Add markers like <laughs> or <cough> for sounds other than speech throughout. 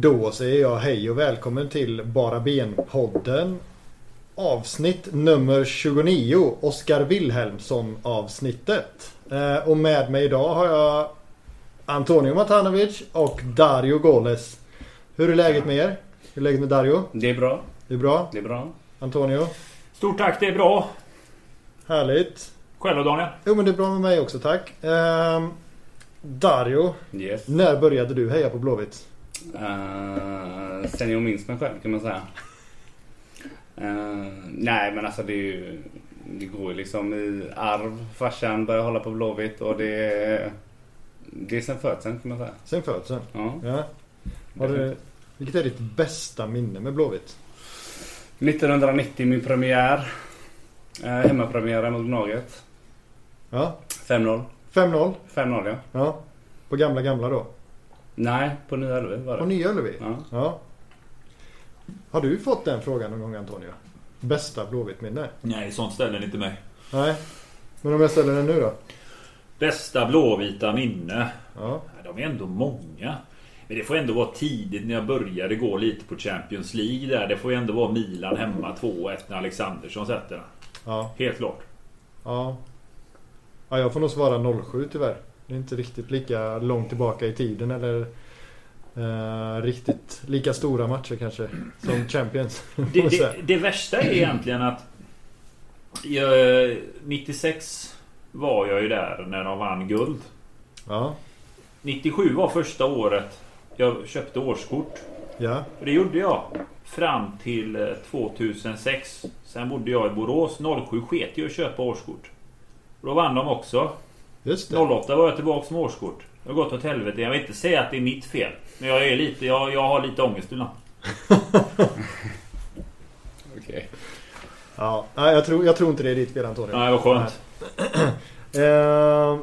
Då säger jag hej och välkommen till Bara Ben-podden. Avsnitt nummer 29. Oskar Wilhelmsson avsnittet. Eh, och med mig idag har jag Antonio Matanovic och Dario Goles. Hur är läget med er? Hur är läget med Dario? Det är bra. Det är bra? Det är bra. Antonio? Stort tack, det är bra. Härligt. Själv då Daniel? Jo men det är bra med mig också tack. Ehm, Dario, Yes. när började du heja på Blåvitt? Uh, sen jag minns mig själv kan man säga. Eh, nej men alltså det är ju... Det går ju liksom i arv. Farsan började hålla på Blåvitt och det... Det är sen födseln kan man säga. Sen födseln? Ja. Ja. Har du, vilket är ditt bästa minne med Blåvitt? 1990 min premiär. Uh, hemmapremiär mot Gnaget. Ja. 5-0. 5-0? 5-0 ja. Ja. På gamla gamla då? Nej, på Nya Ullevi var det. På Nya Ullevi? Ja. ja. Har du fått den frågan någon gång Antonio? Bästa Blåvitt-minne? Nej, sånt ställer inte mig. Nej. Men om jag ställer den nu då? Bästa blåvita minne? Ja. De är ändå många. Men det får ändå vara tidigt när jag började gå lite på Champions League där. Det får ju ändå vara Milan hemma 2-1 när Alexandersson sätter den. Ja. Helt klart. Ja. Ja, jag får nog svara 07 tyvärr. Det är inte riktigt lika långt tillbaka i tiden eller eh, riktigt lika stora matcher kanske som Champions. <laughs> Det, det, det värsta är egentligen att jag, 96 var jag ju där när de vann guld. Ja. 97 var första året jag köpte årskort. Ja. Och det gjorde jag fram till eh, 2006. Sen bodde jag i Borås. 07 sket jag att köpa årskort. Då vann de också. Just det. 08 var jag tillbaka med årskort. Det har gått åt helvete. Jag vill inte säga att det är mitt fel. Men jag är lite... Jag, jag har lite ångest ibland. <laughs> Okej. Ja, nej, jag, tror, jag tror inte det är ditt fel Antonio. Ja, det var skönt. <clears throat> Eh,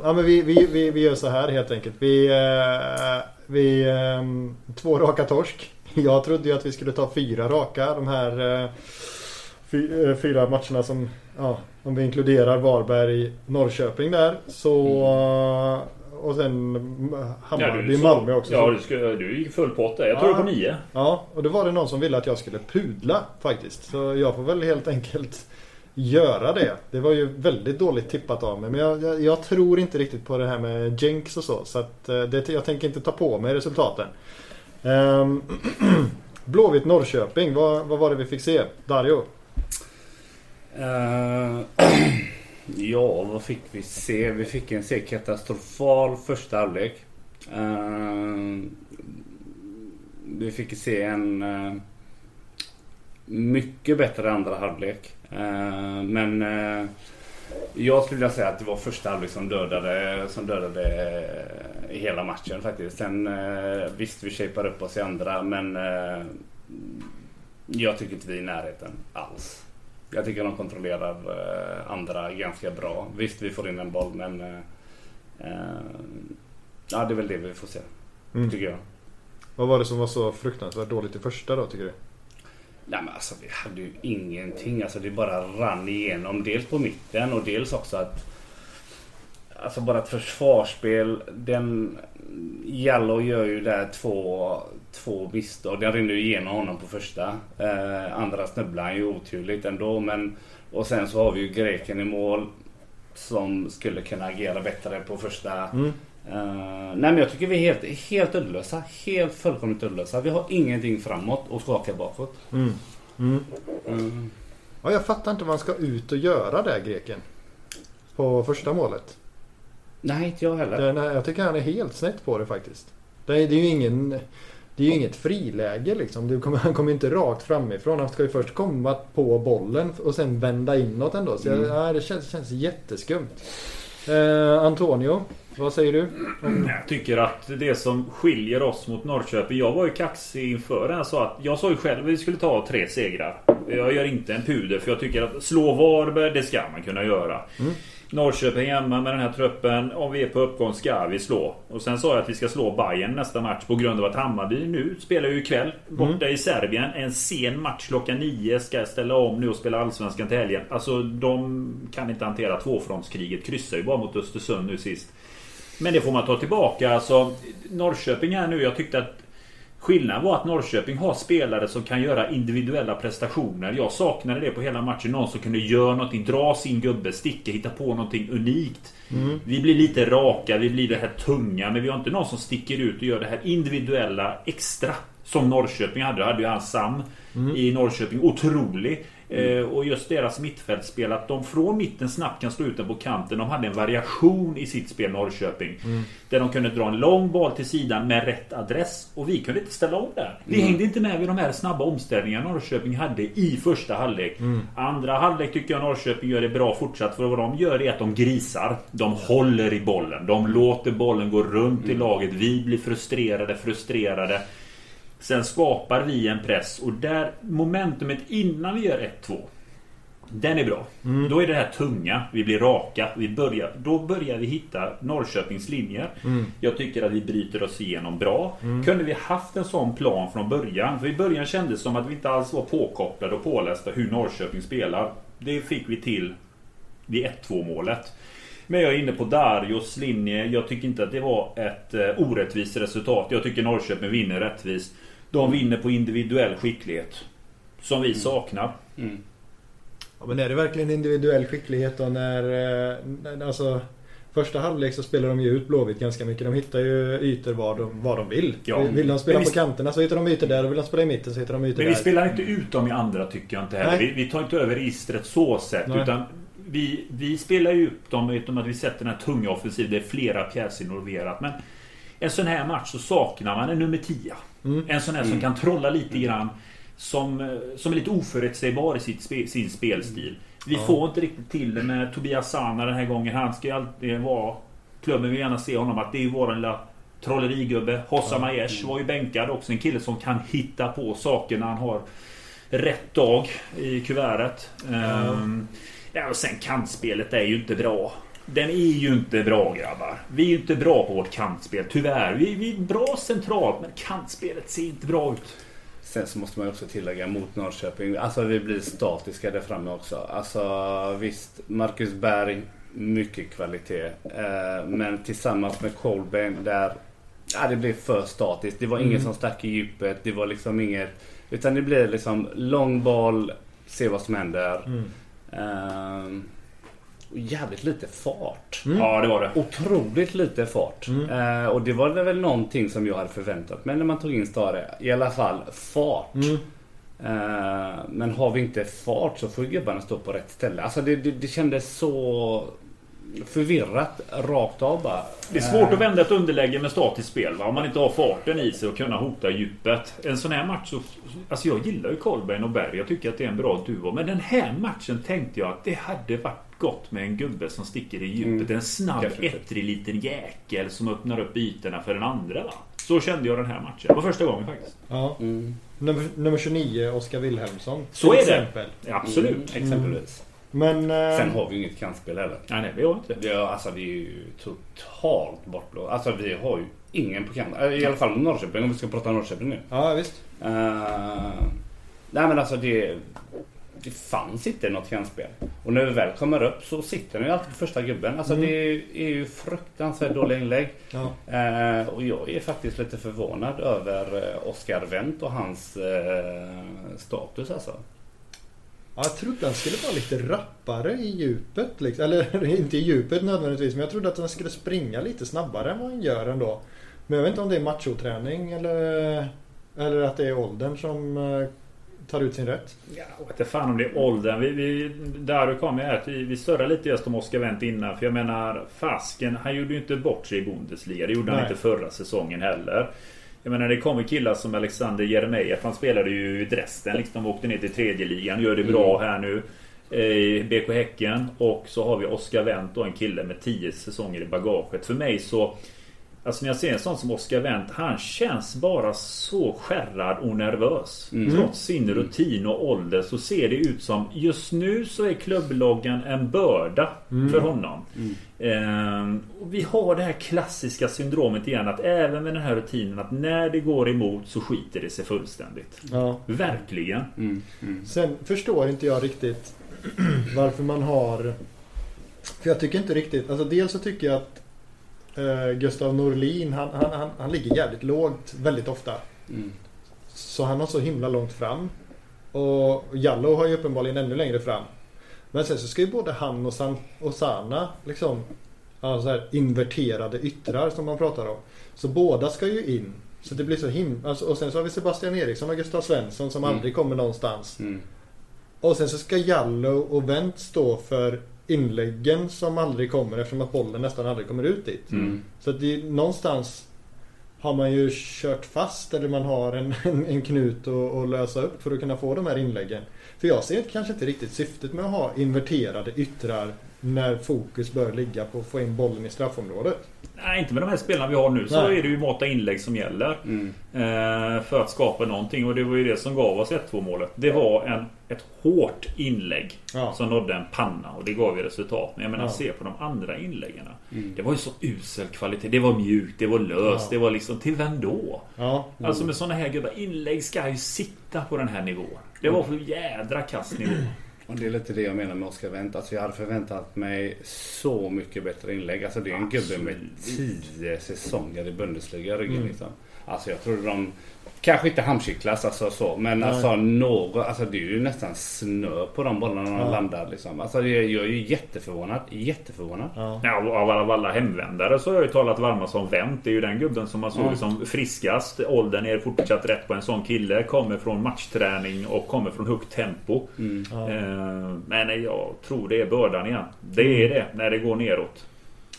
ja, men vi, vi, vi, vi gör så här helt enkelt. Vi, eh, vi ehm, två raka torsk. Jag trodde ju att vi skulle ta fyra raka. De här eh, fyra matcherna som, ja, om vi inkluderar Varberg, Norrköping där. Så, eh, och sen Hammarby, du, Malmö också. Ja, du, ska, du gick full pott där. Jag tror Ja. på nio. Ja, och då var det någon som ville att jag skulle pudla faktiskt. Så jag får väl helt enkelt göra det. Det var ju väldigt dåligt tippat av mig. Men jag, jag, jag tror inte riktigt på det här med jinx och så. Så att eh, det, jag tänker inte ta på mig resultaten. <clears throat> Um, Blåvitt Norrköping, vad, vad var det vi fick se? Dario? Uh, <clears throat> ja, vad fick vi se? Vi fick en se katastrofal första halvlek. Uh, vi fick se en uh, mycket bättre andra halvlek. Men jag skulle vilja säga att det var första halvlek som dödade, som dödade hela matchen faktiskt. Sen visst, vi shapar upp oss i andra men jag tycker inte vi är i närheten alls. Jag tycker de kontrollerar eh, andra ganska bra. Visst, vi får in en boll men... Eh, eh, ja, det är väl det vi får se. Mm. Tycker jag. Vad var det som var så fruktansvärt dåligt i första då tycker du? Nej men alltså vi hade ju ingenting. Alltså det bara rann igenom. Dels på mitten och dels också att... Alltså bara ett försvarsspel. Den... Jallow gör ju där två, två misstag. Den rinner ju igenom honom på första. Eh, andra snubblar han ju oturligt ändå. Men, och sen så har vi ju greken i mål. Som skulle kunna agera bättre på första. Mm. Eh, nej men jag tycker vi är helt, helt uddlösa. Helt fullkomligt uddlösa. Vi har ingenting framåt och skaka bakåt. Mm. Mm. Mm. Ja, jag fattar inte vad han ska ut och göra där greken. På första målet. Nej, inte jag heller. Det, nej, jag tycker han är helt snett på det faktiskt. Det är, det är ju ingen... Det är ju inget friläge liksom. Det kommer, han kommer inte rakt framifrån. Han ska ju först komma på bollen och sen vända inåt ändå. Så jag, Mm. nej, det känns, känns jätteskumt. Eh, Antonio, vad säger du? Om, Jag tycker att det som skiljer oss mot Norrköping. Jag var ju kaxig inför den. Jag sa, att, jag sa ju själv att vi skulle ta tre segrar. Jag gör inte en puder för jag tycker att slå Varberg, det ska man kunna göra. Mm. Norrköping hemma med den här truppen. Om vi är på uppgång ska vi slå. Och sen sa jag att vi ska slå Bayern nästa match på grund av att Hammarby nu spelar ju ikväll. Borta i Serbien. En sen match klockan nio. Ska ställa om nu och spela Allsvenskan till helgen. Alltså de kan inte hantera tvåfrontskriget. Kryssar ju bara mot Östersund nu sist. Men det får man ta tillbaka. Alltså, Norrköping är nu. Jag tyckte att Skillnaden var att Norrköping har spelare som kan göra individuella prestationer. Jag saknade det på hela matchen. Någon som kunde göra någonting, dra sin gubbe, sticka, hitta på någonting unikt. Mm. Vi blir lite raka, vi blir det här tunga. Men vi har inte någon som sticker ut och gör det här individuella extra. Som Norrköping hade. Då hade ju han Sam mm. i Norrköping. Otrolig. Mm. och just deras mittfältspel, att de från mitten snabbt kan slå ut den på kanten. De hade en variation i sitt spel Norrköping. Mm. Där de kunde dra en lång boll till sidan med rätt adress. Och vi kunde inte ställa om där. Vi mm. hängde inte med vid de här snabba omställningarna Norrköping hade i första halvlek. Mm. Andra halvlek tycker jag Norrköping gör det bra fortsatt. För vad de gör är att de grisar. De håller i bollen. De låter bollen gå runt i mm. laget. Vi blir frustrerade, frustrerade. Sen skapar vi en press och där momentumet innan vi gör 1-2 den är bra. Mm. Då är det här tunga. Vi blir raka. Vi börjar, då börjar vi hitta Norrköpings linjer. Mm. Jag tycker att vi bryter oss igenom bra. Mm. Kunde vi haft en sån plan från början? För i början kändes det som att vi inte alls var påkopplade och pålästa hur Norrköping spelar. Det fick vi till vid 1-2 målet. Men jag är inne på Darius linje. Jag tycker inte att det var ett eh, orättvist resultat. Jag tycker Norrköping vinner rättvist. De vinner på individuell skicklighet. Som vi mm. saknar. Mm. Ja, men är det verkligen individuell skicklighet då när... Eh, alltså, första halvlek så spelar de ju ut Blåvitt ganska mycket. De hittar ju ytor var de, var de vill. Ja. Vill de spela vi, på kanterna så hittar de ytor där. Och vill de spela i mitten så hittar de ytor men där. Men vi spelar inte ut dem i andra tycker jag inte heller. Vi, vi, tar inte över registret så sett. Nej. Utan vi, vi spelar ju upp dem utom att vi sätter den här tunga offensiven. Det är flera pjäser involverat. Men en sån här match så saknar man en nummer 10. Mm. En sån här som mm. kan trolla lite grann. Som, eh, som är lite oförutsägbar i sitt sin spelstil. Vi får inte riktigt till det med Tobias Sana den här gången. Han ska ju alltid vara... Klubben vill gärna se honom att det är vår lilla trollerigubbe. Hossa. Majesh var ju bänkad också. En kille som kan hitta på saker när han har rätt dag i kuvertet. Ja. Um, ja, och sen kantspelet är ju inte bra. Den är ju inte bra grabbar. Vi är ju inte bra på vårt kantspel, tyvärr. Vi, vi är bra centralt, men kantspelet ser inte bra ut. Sen så måste man också tillägga mot Norrköping. Alltså vi blir statiska där framme också. Alltså visst, Marcus Berg, mycket kvalitet. Eh, men tillsammans med Colbain där, ja det blev för statiskt. Det var mm. ingen som stack i djupet. Det var liksom inget, utan det blev liksom lång boll, se vad som händer. Mm. Eh, jävligt lite fart. Mm. Ja, det var det. Otroligt lite fart. Mm. Eh, och det var väl någonting som jag hade förväntat mig när man tog in Stare. I alla fall fart. Mm. Eh, men har vi inte fart så får gubbarna stå på rätt ställe. Alltså det, det, det kändes så förvirrat rakt av bara. Det är svårt att vända ett underläge med statiskt spel va? om man inte har farten i sig och kunna hota djupet. En sån här match så... Alltså jag gillar ju Karlberg och Berg. Jag tycker att det är en bra duo. Men den här matchen tänkte jag att det hade varit gott med en gubbe som sticker i djupet. Mm. En snabb, ettrig liten jäkel som öppnar upp ytorna för den andra. Va? Så kände jag den här matchen. Det var första gången faktiskt. Ja. Mm. Nummer, nummer 29, Oskar Wilhelmsson. Så är exempel. det. Ja, absolut. Mm. Exempelvis. Men, eh, Sen har vi ju inget kantspel heller. Nej, nej, vi har inte det. Alltså, vi är ju totalt bortblåsta. Alltså vi har ju ingen på kant. I alla fall Norrköping om vi ska prata Norrköping nu. Ja, visst. Uh, nej men alltså det det fanns inte något kantspel. Och när vi väl kommer upp så sitter den ju alltid på första gubben. Alltså mm. det är ju fruktansvärt dåliga inlägg. Ja. Eh, och jag är faktiskt lite förvånad över eh, Oscar Wendt och hans eh, status alltså. Ja, jag trodde han skulle vara lite rappare i djupet. Liksom. Eller <laughs> inte i djupet nödvändigtvis, men jag trodde att han skulle springa lite snabbare än vad han gör ändå. Men jag vet inte om det är machoträning eller, eller att det är åldern som eh, tar ut sin rätt. Ja, jag vet inte fan om det är åldern. Vi, vi, där du kom att vi, vi större lite just om Oskar Wendt innan. För jag menar Fasken, han gjorde ju inte bort sig i Bundesliga. Det gjorde Nej. han inte förra säsongen heller. Jag menar det kommer killar som Alexander Jeremejeff. Han spelade ju i Dresden liksom. Åkte ner till tredje ligan. Gör det bra mm. här nu. I BK Häcken. Och så har vi Oskar Wendt och en kille med 10 säsonger i bagaget. För mig så Alltså när jag ser en sån som Oscar Wendt. Han känns bara så skärrad och nervös. Mm. Trots sin rutin och ålder så ser det ut som just nu så är klubbloggan en börda mm. för honom. Mm. Ehm, och vi har det här klassiska syndromet igen att även med den här rutinen att när det går emot så skiter det sig fullständigt. Ja. Verkligen. Mm. Mm. Sen förstår inte jag riktigt <clears throat> varför man har... För jag tycker inte riktigt... Alltså dels så tycker jag att Uh, Gustav Norlin, han, han, han, han ligger jävligt lågt väldigt ofta. Mm. Så han har så himla långt fram. Och Jallow har ju uppenbarligen ännu längre fram. Men sen så ska ju både han och, San, och Sana liksom ha så här inverterade yttrar som man pratar om. Så båda ska ju in. Så det blir så himla... Alltså, och sen så har vi Sebastian Eriksson och Gustav Svensson som Mm. aldrig kommer någonstans. Mm. Och sen så ska Jallow och Wendt stå för inläggen som aldrig kommer eftersom att bollen nästan aldrig kommer ut dit. Mm. Så att det, någonstans har man ju kört fast eller man har en, <laughs> en, en knut att, att lösa upp för att kunna få de här inläggen. För jag ser kanske inte riktigt syftet med att ha inverterade yttrar när fokus bör ligga på att få in bollen i straffområdet. Nej, inte med de här spelarna vi har nu. Så Nej. är det ju mata inlägg som gäller. Mm. Eh, för att skapa någonting. Och det var ju det som gav oss 1-2 målet. Det var en, ett hårt inlägg Ja. som nådde en panna. Och det gav ju resultat. Men jag menar, Ja. se på de andra inläggen. Mm. Det var ju så usel kvalitet. Det var mjukt, det var löst. Ja. Det var liksom, till vem då? Ja, Alltså med såna här gubbar. Inlägg ska ju sitta på den här nivån. Det var för jädra kass nivå. Och det är lite det jag menar med Oscar Wendt. Alltså jag hade förväntat mig så mycket bättre inlägg. Alltså det är en gubbe med tio säsonger i Bundesliga i ryggen Mm. liksom. Alltså jag tror de... Kanske inte hamnkittlas alltså så. Men Nej. alltså något... Alltså det är ju nästan snö på de bollarna när de Ja. landar liksom. Alltså det- jag är ju jätteförvånad. Jätteförvånad. ja. Ja, av alla, av alla hemvändare så har jag ju talat varmast om Wendt. Det är ju den gubben som man såg Ja. som friskast. Åldern är fortsatt rätt på en sån kille. Kommer från matchträning och kommer från högt tempo. Mm. Ja. Eh, Men jag tror det är bördan igen. Det är det när det går neråt.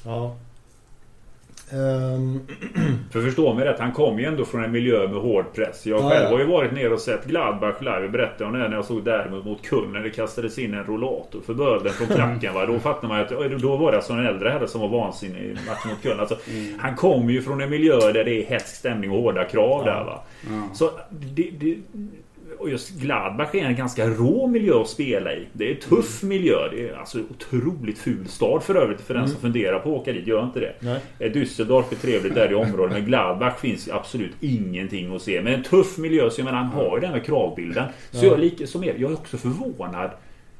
ja. Ehm, <clears throat> För förstå mig rätt, han kom ju ändå från en miljö med hård press. Jag Ja, själv ja. har ju varit nere och sett Gladbach live. Jag berättade om det när jag såg däremot mot Köln när det kastades in en rollator för bölden från klacken. Va? Då fattar man ju att då var det alltså en äldre herre som var vansinnig i matchen mot Köln. Alltså, Han kommer ju från en miljö där det är hätsk stämning och hårda krav där. Va? Ja. Så det, det, och just Gladbach är en ganska rå miljö att spela i. Det är en tuff miljö. Det är alltså otroligt ful stad för övrigt för den som funderar på att åka dit. Gör inte det. nej. Eh, Düsseldorf är trevligt där i området men Gladbach finns absolut ingenting att se. Men en tuff miljö så jag menar han har ju den här kravbilden. Så Ja. jag som er. Jag är också förvånad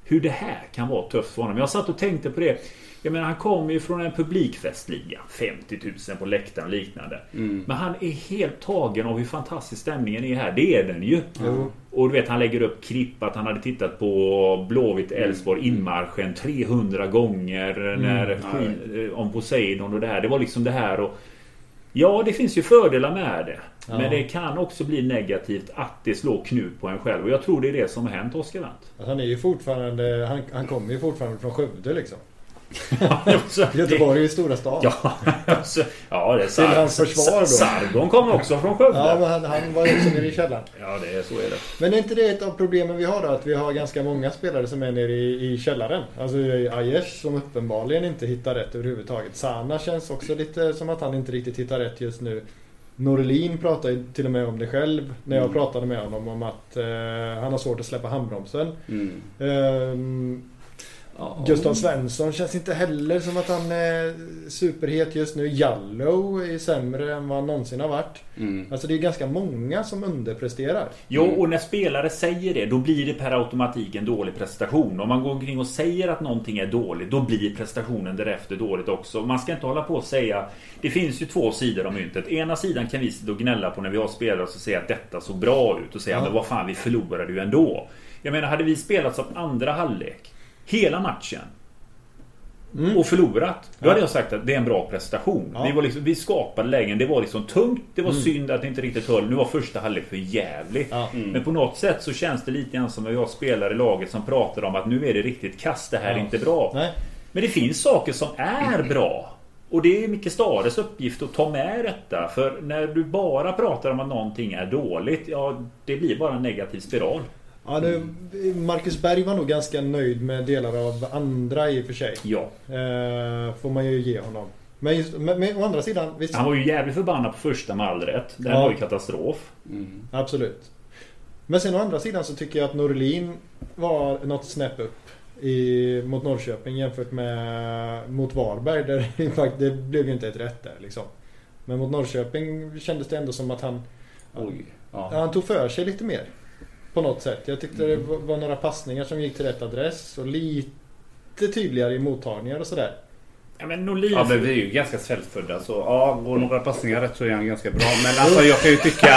hur det här kan vara tufft för honom. Jag satt och tänkte på det. Jag menar han kommer ju från en publikfestliga. 50 000 på läktaren och liknande. Mm. Men han är helt tagen av hur fantastisk stämningen är här. Det är den ju. Jo. Och du vet han lägger upp klipp att han hade tittat på Blåvitt Elfsborg inmarschen 300 gånger när Ja, skit, om Poseidon och det här. Det var liksom det här och Ja det finns ju fördelar med det. Ja. Men det kan också bli negativt att det slår knut på en själv. Och jag tror det är det som har hänt Oskar Wendt. Han är ju fortfarande, han, han kommer ju fortfarande från Skövde liksom. Göteborg. Göteborg är ju stora stan. Ja, alltså, ja det är Till hans försvar då. Sargon kommer också från Skövde. Ja, men han, han var ju också nere i källaren. Ja, det är, så är det. Men är inte det ett av problemen vi har då? Att vi har ganska många spelare som är nere i, i källaren. Alltså Aiesh som uppenbarligen inte hittar rätt överhuvudtaget. Sana känns också lite som att han inte riktigt hittar rätt just nu. Norlin pratar ju till och med om det själv när jag Mm. pratade med honom om att eh, han har svårt att släppa handbromsen. Mm. Ehm, Gustav Svensson känns inte heller som att han är superhet just nu. Jallow är sämre än vad han någonsin har varit. Mm. Alltså det är ganska många som underpresterar. Jo, och när spelare säger det, då blir det per automatik en dålig prestation. Om man går omkring och säger att någonting är dåligt, då blir prestationen därefter dåligt också. Man ska inte hålla på och säga... Det finns ju två sidor av myntet. Ena sidan kan vi sitta och gnälla på när vi har spelare och säga att detta såg bra ut och säga Ja. men vad fan, vi förlorade ju ändå. Jag menar, hade vi spelat som andra halvlek hela matchen Mm. och förlorat. Då Ja. hade jag sagt att det är en bra prestation. Ja. Vi, var liksom, vi skapade lägen. Det var liksom tungt. Det var Mm. synd att det inte riktigt höll. Nu var första halvlek för jävligt. Ja. Mm. Men på något sätt så känns det lite grann som att vi har spelare i laget som pratar om att nu är det riktigt kast. Det här är inte bra. Nej. Men det finns saker som är bra. Och det är Micke Stares uppgift att ta med detta. För när du bara pratar om att någonting är dåligt. Ja, det blir bara en negativ spiral. Ja, det, Marcus Berg var nog ganska nöjd med delar av andra i och för sig. Ja. Eh, får man ju ge honom. Men, just, men, men å andra sidan, visst. Han var ju jävligt förbannad på första med all rätt. Den Ja. var ju katastrof. Mm. Absolut. Men sen å andra sidan så tycker jag att Norlin var något snäpp upp i, mot Norrköping jämfört med mot Varberg. Där <laughs> det det blev ju inte ett rätt där liksom. Men mot Norrköping kändes det ändå som att han, Oj. Ja. han tog för sig lite mer. På något sätt. Jag tyckte det var var några passningar som gick till rätt adress och lite tydligare i mottagningar och sådär. Ja, men Norlin... Ja men vi är ju ganska svältfödda så ja, går några passningar rätt så är han ganska bra. Men alltså jag kan ju tycka...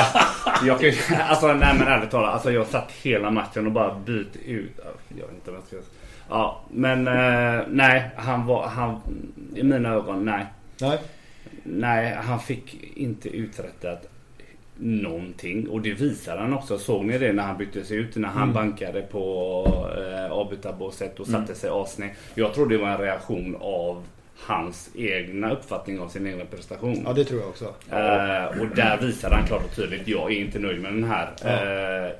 Jag kan ju, alltså nej men ärligt talat. Alltså jag satt hela matchen och bara byt ut. Jag vet inte vad jag ska Ja men eh, nej han var... Han, I mina ögon nej. Nej. Nej han fick inte uträttat någonting. Och det visar han också. Såg ni det när han byttes ut? När han Mm. bankade på eh, avbytarbåset och satte sig asnära. Jag tror det var en reaktion av hans egna uppfattning av sin egen prestation. Ja, det tror jag också. Eh, och där visade han klart och tydligt. Jag är inte nöjd med den här. Eh,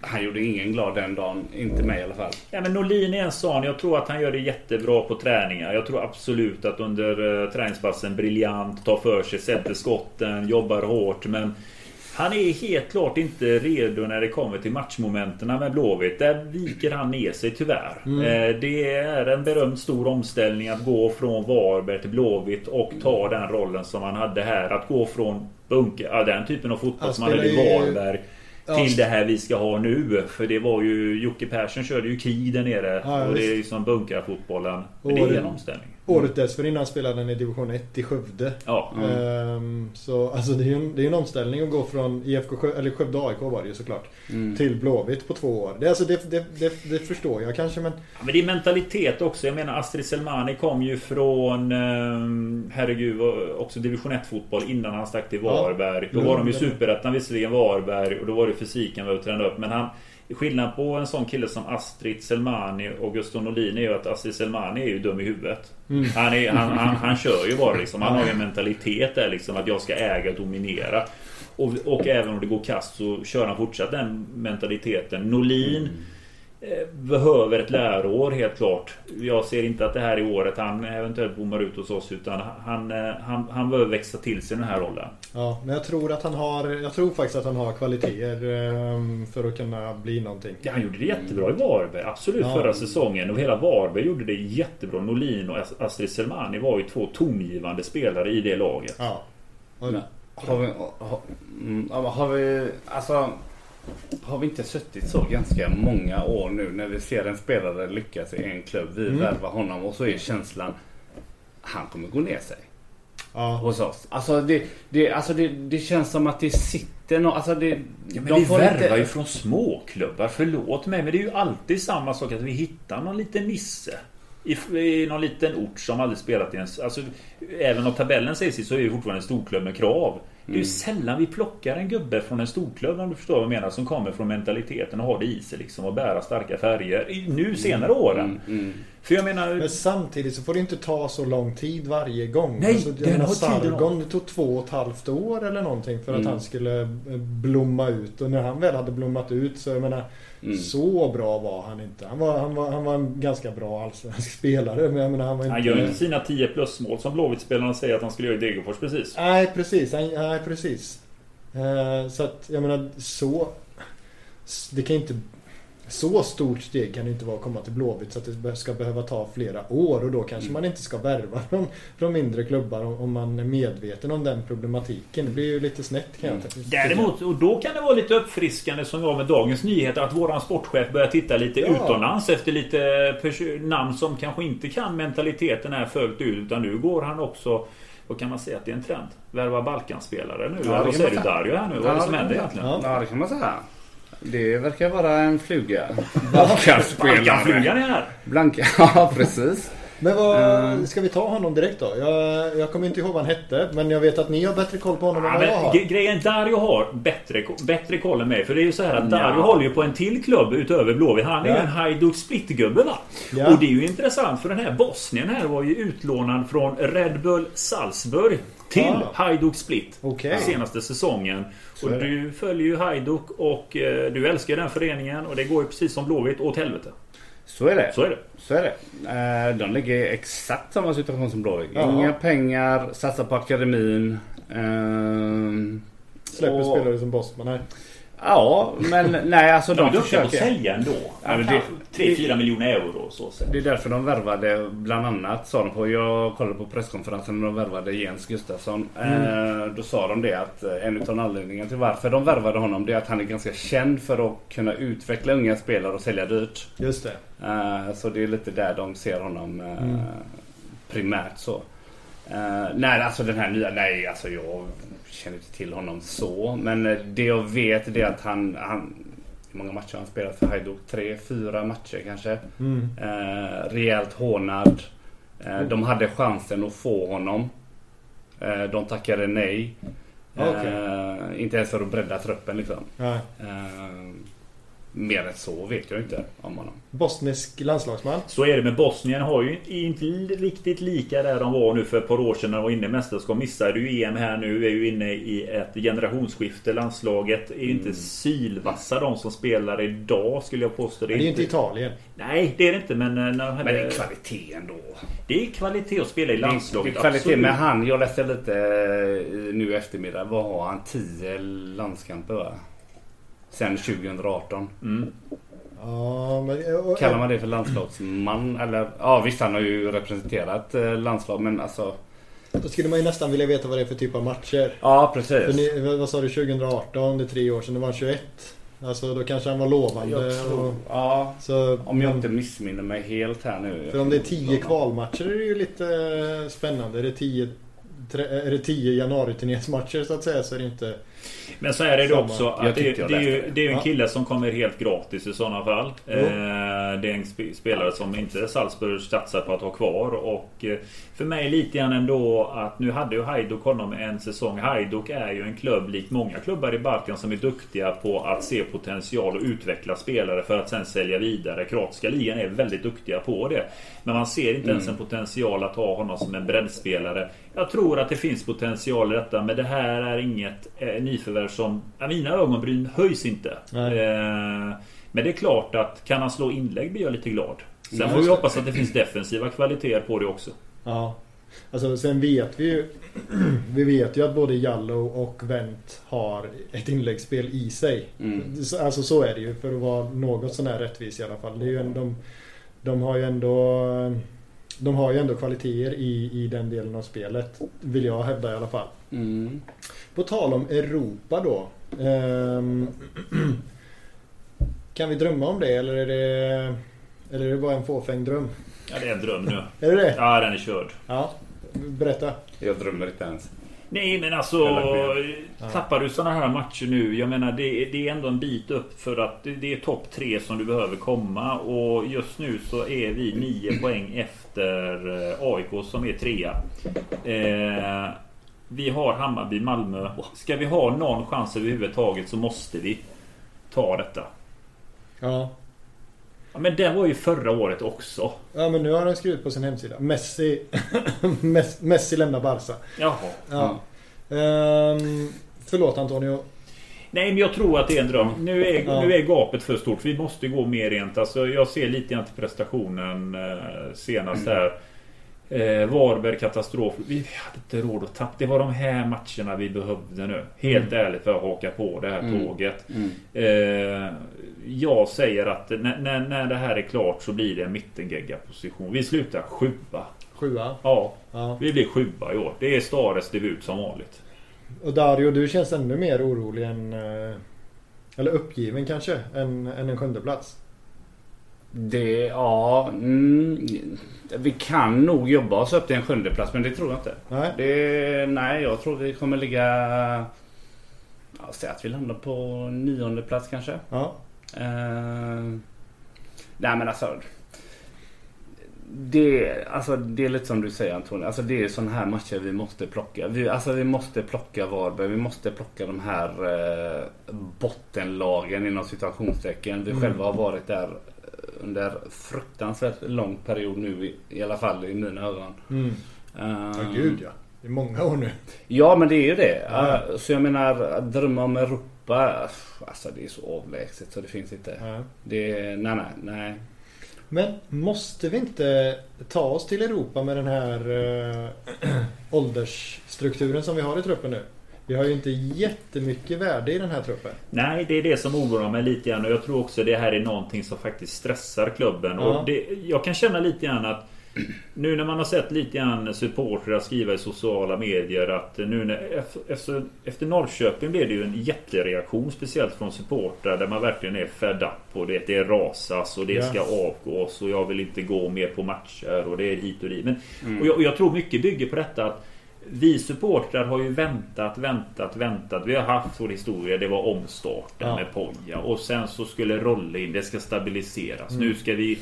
han gjorde ingen glad den dagen. Inte mig i alla fall. Ja, men Norlin är en sån. Jag tror att han gör det jättebra på träningar. Jag tror absolut att under uh, träningspassen briljant, tar för sig, sätter skotten, jobbar hårt. Men han är helt klart inte redo när det kommer till matchmomenten med Blåvitt. Där viker han ner sig tyvärr. Eh, det är en berömd stor omställning att gå från Varberg till Blåvitt och ta den rollen som han hade här. Att gå från bunker, den typen av fotboll som han hade i Varberg. Till det här vi ska ha nu. För det var ju Jocke Persson körde ju krig där nere. Ja, och det är ju som bunkarfotbollen. Men det är en omställning. Året dessförinnan spelade han i division 1 i Skövde. Ja. Ehm, så alltså det är ju en, det är en omställning att gå från IFK Skö, eller Skövde AIK var det ju såklart. Till Blåvitt på två år. Det, alltså det, det, det, det förstår jag kanske men... Ja, Men det är mentalitet också. Jag menar Astrid Selmani kom ju från eh, Herregud också division 1 fotboll innan han stack till Ja. Varberg. Då Mm, var de ju superettan visserligen Varberg och då var det fysiken vi tränade upp. Men han Skillnad på en sån kille som Astrid Selmani och Gustav Norlin är ju att Astrid Selmani är ju dum i huvudet. Mm. Han, är, han, han, <laughs> han kör ju bara liksom. Han har ju en mentalitet där liksom att jag ska äga och dominera. Och, och även om det går kast så kör han fortsatt den mentaliteten. Norlin eh, behöver ett läroår helt klart. Jag ser inte att det här är året han eventuellt bommar ut hos oss utan han, eh, han, han behöver växa till sig den här rollen. Ja, men jag tror att han har... Jag tror faktiskt att han har kvaliteter ehm, för att kunna bli någonting. Ja, han gjorde det jättebra i Varberg. Absolut Ja. förra säsongen. Och hela Varberg gjorde det jättebra. Norlin och As- Astrid Selmani var ju två tongivande spelare i det laget. Ja. Men, har vi, har, mm, har vi, alltså har vi inte suttit så ganska många år nu när vi ser en spelare lyckas i en klubb. Vi Mm. värvar honom och så är känslan han kommer gå ner sig ja. hos oss. Alltså det, det, alltså det, det känns som att det sitter någon, alltså det, Ja, men vi får värvar ju från småklubbar. Förlåt mig men det är ju alltid samma sak att vi hittar någon liten nisse. I, I någon liten ort som aldrig spelat i en... Alltså, även om tabellen säger sig så är det fortfarande en storklubb med krav. Det är ju sällan vi plockar en gubbe från en storklubb om du förstår vad jag menar. Som kommer från mentaliteten och har det i sig liksom. Och bära starka färger. Nu senare åren. Mm, mm. För jag menar... Men samtidigt så får det inte ta så lång tid varje gång. Nej, alltså, den har Sargon, det tog två och ett halvt år eller någonting för att Mm. han skulle eh, blomma ut. Och när han väl hade blommat ut så jag menar Mm. Så bra var han inte. Han var, han var, han var en ganska bra allsvensk <laughs> spelare. Men jag menar han var inte... Han gör inte sina 10 plus-mål som Blåvitt-spelarna säger att han skulle göra i Degerfors precis. Nej precis. Nej precis. Eh, så att jag menar så... Det kan inte... Så stort steg kan det inte vara att komma till Blåvitt så att det ska behöva ta flera år och då kanske man inte ska värva <laughs> från, från mindre klubbar om, om man är medveten om den problematiken. Det blir ju lite snett kan jag tycka. Däremot, och då kan det vara lite uppfriskande som jag med Dagens Nyheter att våran sportchef börjar titta lite Ja. utomlands efter lite namn som kanske inte kan mentaliteten här fullt ut utan nu går han också vad kan man säga att det är en trend? Värva Balkanspelare nu. Ja, vad säger du. Dario här nu? Vad är det som händer egentligen? Ja det kan man säga. Det verkar vara en fluga. <laughs> Balkanspelare. Balkanflugan är här! Blanka, <laughs> ja precis. Men vad, Mm. ska vi ta honom direkt då? Jag, jag kommer inte ihåg vad han hette men jag vet att ni har bättre koll på honom Ja, än vad jag har. gre- grejen Dario har bättre, bättre koll än mig. För det är ju så här att Dario Ja. håller ju på en till klubb utöver Blåvitt. Han är Ja. ju en Hajduk Split-gubbe va? Ja. Och det är ju intressant för den här Bosnien här var ju utlånad från Red Bull Salzburg till Ja. Hajduk Split. Okej. Senaste säsongen. Och är du följer ju Hajduk och eh, du älskar den föreningen. Och det går ju precis som Blåvitt åt helvete. Så är det. Så är det. Så är det. Eh, De ligger i exakt samma situation som Blåvitt. Inga pengar, satsa på akademin. Ehm, Släpper och- spelare som Bosman. Nej. Ja, men nej alltså De är de duktiga på att försöker. sälja ändå. Ja, men Ja, det- 3-4 miljoner euro så. Det är därför de värvade bland annat sa de på. Jag kollade på presskonferensen när de värvade Jens Gustafsson. Eh, då sa de det att eh, en utav anledningarna till varför de värvade honom det är att han är ganska känd för att kunna utveckla unga spelare och sälja dyrt. Just det. Eh, så det är lite där de ser honom eh, primärt så. Uh, nej, alltså den här nya, nej alltså jag känner inte till honom så. Men det jag vet är att han, han hur många matcher han spelat för Hajduk? Tre, fyra matcher kanske. Mm. Uh, rejält hånad. Uh, de hade chansen att få honom. Uh, de tackade nej. Okay. inte ens för att bredda truppen liksom. Nej. Mer än så vet jag inte om honom. Bosnisk landslagsman. Så är det med Bosnien har ju inte riktigt lika där de var nu för ett par år sedan när de var inne i mästerskap. Missade ju EM här nu. Är ju inne i ett generationsskifte. Landslaget är ju inte mm. sylvassa de som spelar idag skulle jag påstå. Det är, det är inte Italien. Nej det är det inte men... Eh, när hade... Men det är kvalitet ändå. Det är kvalitet att spela i landslaget. Det är kvalitet absolut. men han, jag läste lite eh, nu i eftermiddag. Vad har han? 10 landskamper va? Sen 2018. Mm. Ja, men, och, Kallar man det för landslagsman? Eller ja visst han har ju representerat eh, landslag men alltså Då skulle man ju nästan vilja veta vad det är för typ av matcher. Ja precis. För ni, vad sa du 2018? Det är tre år sedan. Det var 21. Alltså då kanske han var lovande. Tror, och, ja, så, om jag inte missminner mig helt här nu. För om det är 10 kvalmatcher är det ju lite eh, spännande. Är det 10 är det 10 januari-turnésmatcher så att säga så är det inte men så är det Samma. också att det, det, är ju, det är en kille som kommer helt gratis i sådana fall. Eh, det är en spelare som inte Salzburg satsar på att ha kvar. Och eh, för mig lite grann ändå att nu hade ju Hajduk honom en säsong. Hajduk är ju en klubb likt många klubbar i Balkan som är duktiga på att se potential och utveckla spelare för att sen sälja vidare. Kroatiska ligan är väldigt duktiga på det. Men man ser inte mm. ens en potential att ha honom som en breddspelare. Jag tror att det finns potential i detta men det här är inget eh, nyförvärv som... Ja, mina ögonbryn höjs inte. Eh, men det är klart att kan han slå inlägg blir jag lite glad. Sen får vi hoppas att det finns defensiva kvaliteter på det också. Ja. Alltså sen vet vi ju <clears throat> Vi vet ju att både Jallow och Wendt har ett inläggsspel i sig. Mm. Alltså så är det ju för att vara något sån här rättvis i alla fall. Det är ju en, de, de har ju ändå De har ju ändå kvaliteter i, i den delen av spelet. Vill jag hävda i alla fall. Mm. På tal om Europa då. Um, <clears throat> kan vi drömma om det eller är det Eller är det bara en fåfäng dröm? Ja det är en dröm nu. är det det? Ja den är körd. Ja. Berätta. Jag drömmer inte ens. Nej men alltså Tappar du sådana här matcher nu Jag menar det, det är ändå en bit upp för att det är topp tre som du behöver komma Och just nu så är vi nio poäng efter eh, AIK som är trea eh, Vi har Hammarby, Malmö Ska vi ha någon chans överhuvudtaget så måste vi Ta detta Ja Ja, men det var ju förra året också. Ja men nu har han skrivit på sin hemsida. Messi, <coughs> Messi lämnar Barca. Jaha. Ja. Um, förlåt Antonio. Nej men jag tror att det är en dröm. Nu är, ja. nu är gapet för stort. Vi måste gå mer rent. Alltså, jag ser lite grann till prestationen eh, senast mm. här. Eh, Varberg katastrof. Vi hade inte råd att tappa. Det var de här matcherna vi behövde nu. Helt mm. ärligt för att haka på det här mm. tåget. Mm. Eh, jag säger att när, när, när det här är klart så blir det en mittengegga position. Vi slutar sjua. Sjua? Ja, ja. Vi blir sjua i år. Det är Stares debut som vanligt. Och Dario, du känns ännu mer orolig än... Eh, eller uppgiven kanske, än, än en sjunde plats. Det, ja... Mm, vi kan nog jobba oss upp till en sjunde plats men det tror jag inte. Nej. Det, nej, jag tror vi kommer ligga... Ja, säg att vi landar på nionde plats kanske. Ja. Uh, nej men alltså. Det, alltså. det är lite som du säger Antonija. Alltså det är sådana här matcher vi måste plocka. Vi, alltså vi måste plocka Varberg. Vi måste plocka de här eh, bottenlagen inom situationstecken. Vi mm. själva har varit där under fruktansvärt lång period nu i, i alla fall i mina ögon. Mm. Uh, ja gud ja. Det är många år nu. Ja men det är ju det. Ja. Uh, så jag menar att drömma om Europa. Alltså det är så avlägset så det finns inte. Ja. Det, nej nej nej. Men måste vi inte ta oss till Europa med den här äh, <clears throat> åldersstrukturen som vi har i truppen nu? Vi har ju inte jättemycket värde i den här truppen. Nej, det är det som oroar mig lite grann. Och jag tror också det här är någonting som faktiskt stressar klubben. Ja. Och det, jag kan känna lite grann att Nu när man har sett lite grann supportrar skriva i sociala medier att nu när, efter, efter Norrköping blev det ju en jättereaktion speciellt från supportrar där man verkligen är fed up och det, det rasas och det ska avgås och jag vill inte gå mer på matcher och det är hit och dit. Men, mm. och, jag, och jag tror mycket bygger på detta att vi supportrar har ju väntat, väntat, väntat. Vi har haft vår historia. Det var omstarten ja. med Poja. Och sen så skulle Rolle in. Det ska stabiliseras. Mm. Nu ska vi...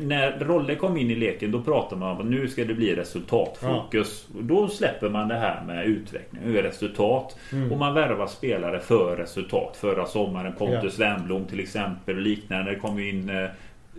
När Rolle kom in i leken då pratar man om att nu ska det bli resultatfokus. Ja. Då släpper man det här med utveckling. Är resultat. Mm. Och man värvar spelare för resultat. Förra sommaren Pontus ja. Wernbloom till exempel och liknande. Det kom in eh,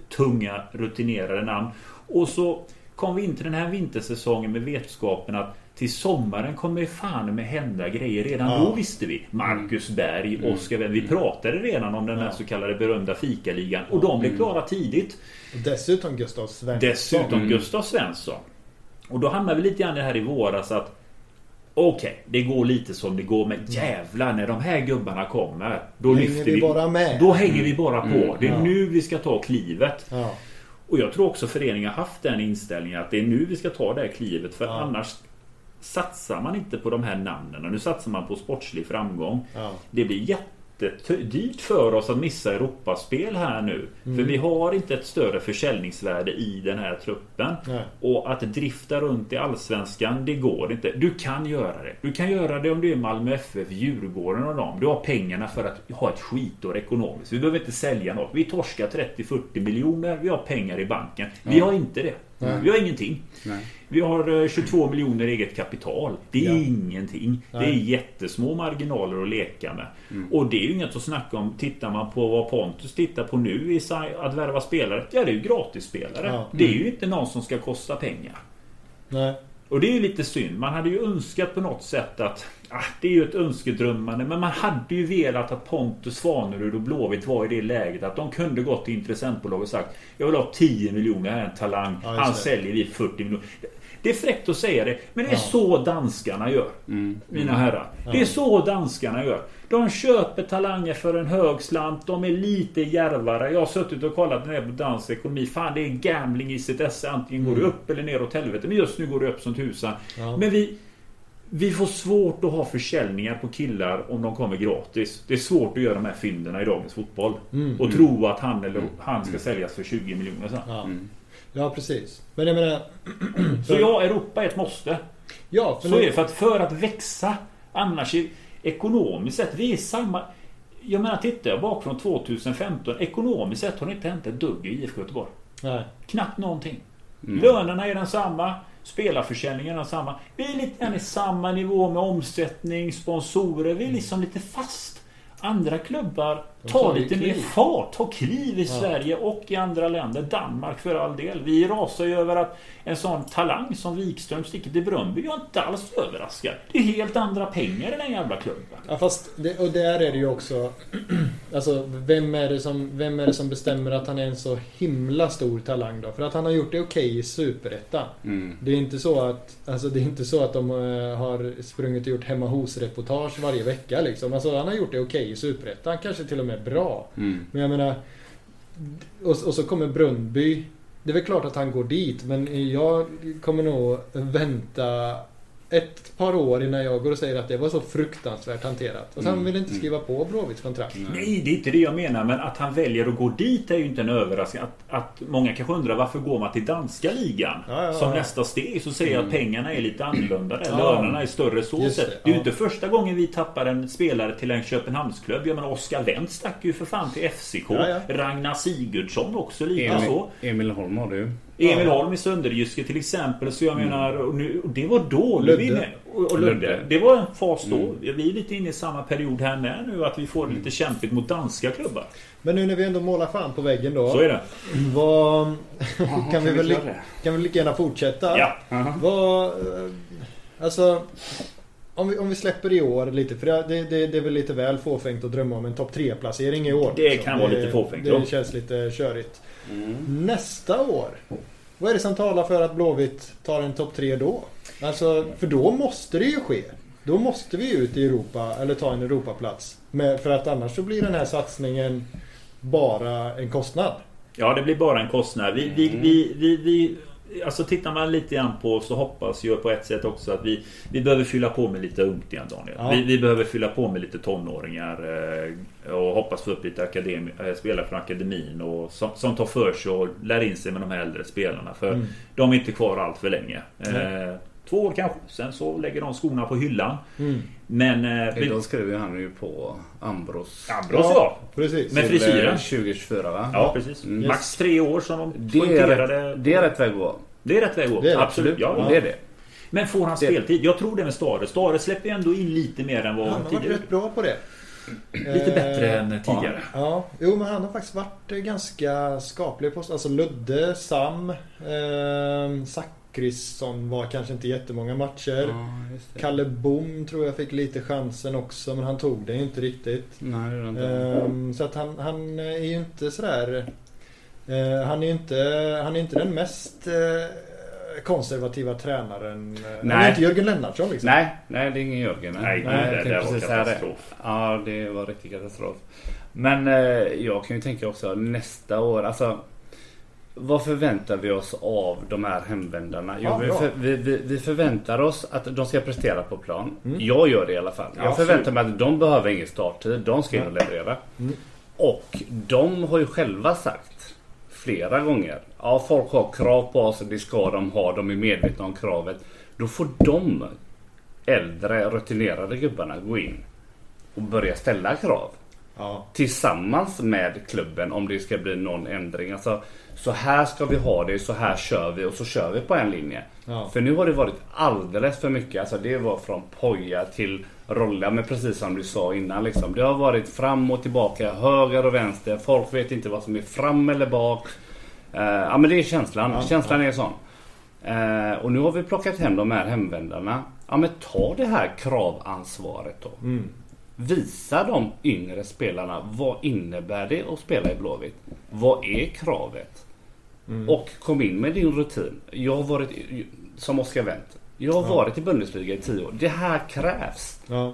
tunga rutinerade namn. Och så kom vi in till den här vintersäsongen med vetskapen att till sommaren kommer fan med hända grejer. Redan ja. då visste vi. Marcus Berg, mm. Oskar Vi pratade redan om den här så kallade berömda fikaligan. Och de blev mm. klara tidigt. Dessutom Gustav Svensson. Dessutom mm. Gustav Svensson. Och då hamnar vi lite grann här i våras att Okej, okay, det går lite som det går men jävlar när de här gubbarna kommer Då hänger lyfter vi, vi bara med. Då hänger vi bara på. Mm, det är ja. nu vi ska ta klivet. Ja. Och jag tror också föreningen har haft den inställningen att det är nu vi ska ta det här klivet för ja. annars satsar man inte på de här namnen. Och nu satsar man på sportslig framgång. Ja. Det blir jättedyrt för oss att missa Europaspel här nu. Mm. För vi har inte ett större försäljningsvärde i den här truppen. Nej. Och att drifta runt i Allsvenskan, det går inte. Du kan göra det. Du kan göra det om du är Malmö FF, Djurgården och dem. Du har pengarna för att ha ett skitår ekonomiskt. Vi behöver inte sälja något. Vi torskar 30-40 miljoner. Vi har pengar i banken. Ja. Vi har inte det. Nej. Vi har ingenting. Nej. Vi har 22 eh, miljoner eget kapital. Det är ja. ingenting. Nej. Det är jättesmå marginaler att leka med. Mm. Och det är ju inget att snacka om. Tittar man på vad Pontus tittar på nu i att värva spelare. Ja, det är ju gratisspelare. Ja. Mm. Det är ju inte någon som ska kosta pengar. Nej. Och det är ju lite synd. Man hade ju önskat på något sätt att... Ah, det är ju ett önskedrömmande. Men man hade ju velat att Pontus Svanerud och Blåvitt var i det läget att de kunde gått till intressentbolag och sagt Jag vill ha 10 miljoner, här är en talang. Ja, Han säljer vi 40 miljoner. Det är fräckt att säga det, men det är ja. så danskarna gör. Mm. Mina herrar. Ja. Det är så danskarna gör. De köper talanger för en hög slant. De är lite järvare. Jag har suttit och kollat ner på dansk ekonomi. Fan, det är gambling i sitt esse. Antingen mm. går det upp eller ner åt helvete. Men just nu går det upp som tusan. Ja. Men vi... Vi får svårt att ha försäljningar på killar om de kommer gratis. Det är svårt att göra de här fynderna i dagens fotboll. Mm. Och tro att han eller han ska säljas för 20 miljoner sen. Ja. Mm. Ja, precis. Men jag menar... så ja, Europa är ett måste. Ja, för så är det. För att, för att växa annars är, ekonomiskt sett, vi är samma... Jag menar, tittar jag bak från 2015. Ekonomiskt sett har det inte hänt ett dugg i IFK Göteborg. Nej. Knappt någonting. Mm. Lönerna är densamma. Spelarförsäljningen är densamma. Vi är lite grann i samma nivå med omsättning, sponsorer. Vi är liksom lite fast. Andra klubbar tar lite mer fart, tar kliv i ja. Sverige och i andra länder. Danmark för all del. Vi rasar ju över att en sån talang som Wikström sticker till Bröndby. Jag är inte alls överraskad. Det är helt andra pengar i den jävla klubben. Ja fast, det, och där är det ju också... <clears throat> Alltså vem är, det som, vem är det som bestämmer att han är en så himla stor talang då? För att han har gjort det okej okay i Superettan. Mm. Det är inte så att... Alltså det är inte så att de uh, har sprungit och gjort hemma hos-reportage varje vecka liksom. Alltså han har gjort det okej okay i Superettan. Kanske till och med bra. Mm. Men jag menar... Och, och så kommer Brunnby det är väl klart att han går dit men jag kommer nog vänta ett par år innan jag går och säger att det var så fruktansvärt hanterat. Och sen mm. vill inte mm. skriva på Bråvitts kontrakt. Nej, det är inte det jag menar. Men att han väljer att gå dit är ju inte en överraskning. Att, att många kanske undrar varför går man till danska ligan? Ja, ja, som ja. nästa steg så säger jag att mm. pengarna är lite annorlunda där. Lönerna är större så Just sätt. Det, det är ju inte första gången vi tappar en spelare till en Köpenhamnsklubb. Jag menar Oskar Wendt stack ju för fan till FCK. Ragnar Sigurdsson också lika så. Emil Holm har du Emil Holm i Sönderjyske till exempel. Så jag mm. menar, och nu, och det var då. Ludde. Och, och Ludde. Det var en fas då. Mm. Vi är lite inne i samma period här med nu. Att vi får mm. lite kämpigt mot danska klubbar. Men nu när vi ändå målar fan på väggen då. Så är det. Vad... <laughs> kan, kan, vi väl, kan vi lika gärna fortsätta? Ja. Vad... Alltså... Om vi, om vi släpper i år lite, för det, det, det är väl lite väl fåfängt att drömma om en topp 3-placering i år. Det kan vara lite fåfängt. Det, det känns lite körigt. Mm. Nästa år. Vad är det som talar för att Blåvitt tar en topp 3 då? Alltså, för då måste det ju ske. Då måste vi ut i Europa, eller ta en Europaplats. Men för att annars så blir den här satsningen bara en kostnad. Ja, det blir bara en kostnad. Vi, vi, vi, vi, vi Alltså tittar man lite grann på så hoppas jag på ett sätt också att vi Vi behöver fylla på med lite ungt igen Daniel. Ja. Vi, vi behöver fylla på med lite tonåringar eh, Och hoppas få upp lite akademi, eh, spelare från akademin och som, som tar för sig och lär in sig med de här äldre spelarna. För Mm. de är inte kvar allt för länge. Nej. Eh, två år kanske. Sen så lägger de skorna på hyllan. Mm. Men... Eh, Idag skriver han ju på Ambros. Ambros ja. precis. Men till, frisyren? eh, 2024 va? Ja precis. Mm. Max tre år som de Det är, poängterade. rätt, det är rätt väg att gå. Det är rätt väg att gå. Det är det. Absolut. Ja, Ja. ja. Det är det. Men får han speltid? Jag tror det med Stare. Stare släpper ju ändå in lite mer än vad Han har varit tidigare. rätt bra på det. Lite bättre Eh, än tidigare. Ja, jo men han har faktiskt varit eh, ganska skaplig på Alltså Ludde, Sam, eh, Zachrisson var kanske inte jättemånga matcher. Ja, det. Kalle Bom tror jag fick lite chansen också men han tog den ju inte riktigt. Nej, det det inte. Ehm, så att han, han är ju inte sådär... eh, han är inte, han är inte den mest eh, konservativa tränaren. Han är Nej. inte Jörgen Lennartsson liksom. Nej, nej det är ingen Jörgen. Nej, nej det- jag det tänkte var katastrof. Ja, det var riktig katastrof. Men eh, jag kan ju tänka också nästa år, alltså vad förväntar vi oss av de här hemvändarna? Jo, Ja, vi, för, vi, vi, vi förväntar oss att de ska prestera på plan. Mm. Jag gör det i alla fall. Ja, jag förväntar mig att de behöver ingen starttid. De ska in och leverera. Mm. Och de har ju själva sagt flera gånger. Ja, folk har krav på oss det ska de ha. De är medvetna om kravet. Då får de äldre rutinerade gubbarna gå in och börja ställa krav. Ja. Tillsammans med klubben om det ska bli någon ändring. Alltså, så här ska vi ha det, så här kör vi och så kör vi på en linje. Ja. För nu har det varit alldeles för mycket. Alltså det var från poja till rolla. Men precis som du sa innan. Liksom. Det har varit fram och tillbaka, höger och vänster. Folk vet inte vad som är fram eller bak. Eh, ja men det är känslan. Ja, känslan är sån. Eh, och nu har vi plockat hem de här hemvändarna. Ja men ta det här kravansvaret då. Mm. Visa de yngre spelarna vad innebär det att spela i Blåvitt? Vad är kravet? Mm. Och kom in med din rutin. Jag har varit, som Oskar Wendt. Jag har Ja. varit i Bundesliga i tio år. Det här krävs. Ja.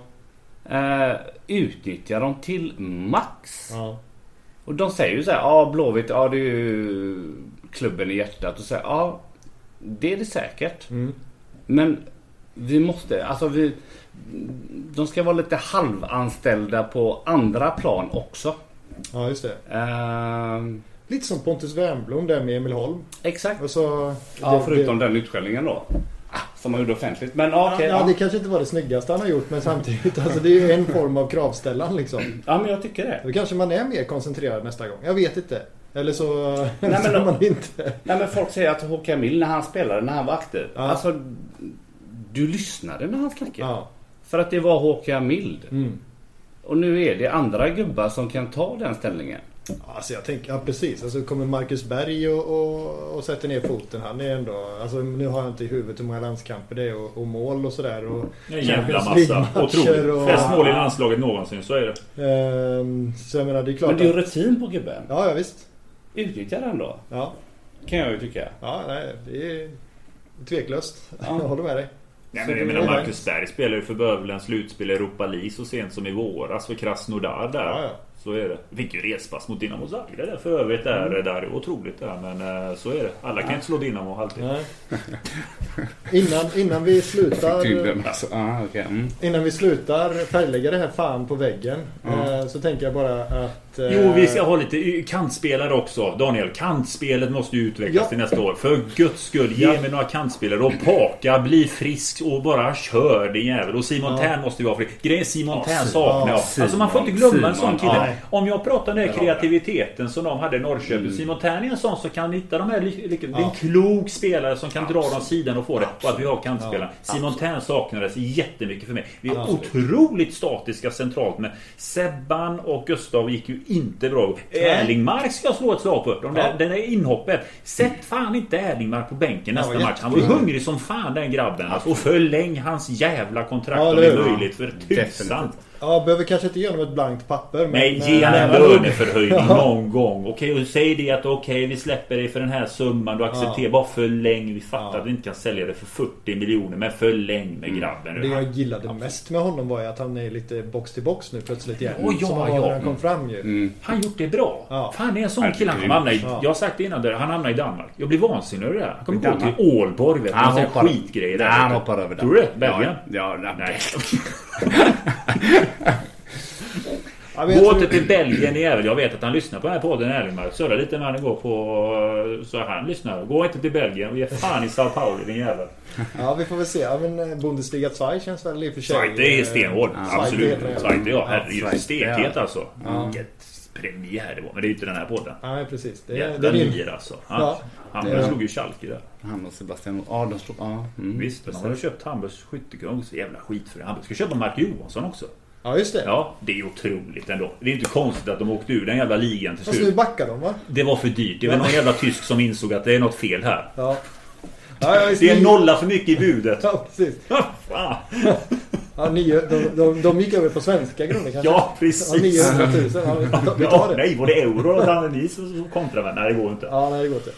Eh, utnyttja dem till max. Ja. Och de säger ju så här, ja Blåvitt, ja det är ju klubben i hjärtat. Och så ja det är det säkert. Mm. Men vi måste, alltså vi... De ska vara lite halvanställda på andra plan också. ja, just det. Ehm, Lite som Pontus Wernbloom där med Emil Holm. exakt. Och så, Ja, det- förutom den utskällningen då. Som han gjorde offentligt. Men Ja, okej. ja, ja, det kanske inte var det snyggaste han har gjort men samtidigt, alltså det är ju en form av kravställan liksom. ja, men jag tycker det. Då kanske man är mer koncentrerad nästa gång. Jag vet inte. Eller så, eller <laughs> men så man inte. Nej men folk säger att Håkan Mild när han spelade, när han var aktiv. Ja. Alltså, du lyssnade när han snackade. Ja. För att det var Håkan Mild. Mm. Och nu är det andra gubbar som kan ta den ställningen. Alltså jag tänker, ja precis. Alltså kommer Marcus Berg och, och, och sätter ner foten. Han är ändå, alltså nu har jag inte i huvudet hur många landskamper det är och, och mål och sådär. Och En jävla massa. Otroligt. och- Flest mål i landslaget någonsin, så är det. Ehm, så jag menar det är klart Men det är ju rutin på gubben. Ja, ja visst. Utnyttja den då. Ja, Kan jag ju tycka. ja nej, det är tveklöst. Ja. Jag håller med dig. Nej, men jag det menar Marcus Berg spelar ju för Bövelen slutspel i Europa League så sent som i våras för Krasnodar där. Ja, ja. Så är det. Fick ju respass mot Dinamo Zagreb där för övrigt. Där, Mm. där är otroligt där. Men eh, så är det. Alla kan inte slå Dinamo alltid. <laughs> Innan, innan vi slutar Tydligen alltså. Ah, okay. mm. Innan vi slutar färglägga det här fan på väggen eh, Så tänker jag bara att Jo, vi ska ha lite kantspelare också. Daniel, kantspelet måste ju utvecklas Ja. till nästa år. För guds skull, ge Ja. mig några kantspelare. Och Paka, bli frisk och bara kör din jävel. Och Simon Ja. Tern måste ju vara frisk. Grejen Simon Ja, Tern Simon. saknar jag. Simon. Alltså man får inte glömma en sån Simon, kille. ja. Om jag pratar om den här kreativiteten som de hade i Norrköping. Mm. Simon Tern är en sån som kan hitta de här... Det är en Ja. klok spelare som kan dra dem sidan och få det. Och att vi har kantspelare. Ja. Simon Tern saknades jättemycket för mig. Vi är Absolut. otroligt statiska centralt men Sebban och Gustav gick ju inte bra. Nej. Erlingmark ska jag slå ett slag på. De där, Ja. Den där inhoppet. Sätt fan inte Erlingmark på bänken nästa match. Han var ju hungrig som fan den grabben. Alltså, och förläng hans jävla kontrakt Ja, om det är möjligt. För tusan. Ja, behöver kanske inte ge honom ett blankt papper. Men, Nej, ge han en nära nog. löneförhöjning <laughs> Ja. någon gång. Okej, och säg det att okej, vi släpper dig för den här summan. Du accepterar. Bara förläng. Vi fattar Ja. att vi inte kan sälja det för 40 miljoner. Men förläng med grabben Det jag gillade mest med honom var ju att han är lite box till box nu plötsligt igen. Åh, ja, som han var ja. han kom fram ju. Mm. Han gjort det bra. Ja. Fan, det är en sån Han kille. Han hamnar i, Ja. Jag har sagt det innan, där, han hamnar i Danmark. Jag blir vansinnig över det här. Han kommer gå till Ålborg, vet du. Han Han säger hoppar- skitgrejer där. Han hoppar över där. Tror du det? Belgien? Ja, ja, Nej. Ja, Gå inte till Belgien jävel. Jag vet att han lyssnar på den här podden Erlingmark. Surra lite när han går på... Så han lyssnar. Gå inte till Belgien och ge fan i Sao Paulo din jävel. Ja, vi får väl se. Ja, men eh, Bundesliga 2 känns väl i och för sig... Zweite är eh, stenhård. Zweite Absolut. Zweite ja. Ja, Herregud. Stekhet ja. alltså. Vilket premiär det var. Men det är ju inte den här podden. Nej, precis. Det, är- det Jävla är din... alltså. Han, Ja. Han Det- slog ju Schalke där. Han och Sebastian. Ja, de slog... Ja, mm, Visst, de precis. har ju köpt Hamburgs skyttekung. Så jävla skit för det. Hamburg ska köpa Mark Johansson också. Ja, just det. Ja, det är otroligt ändå. Det är inte konstigt att de åkte ur den jävla ligan till Fast nu slut. backar de va? Det var för dyrt. Det var någon jävla tysk som insåg att det är något fel här. Ja. Ja, ja, visst, Det är en nolla för mycket i budet. Ja, precis. Fan. <laughs> Ja, nio, de, de, de gick över på svenska grunder kanske? Ja, Ja, precis. 900 000. Ja, vi tar- vi Ja, tar det. nej, var det euro ni som kontrade med? Nej, det går inte. Ja, nej det går inte.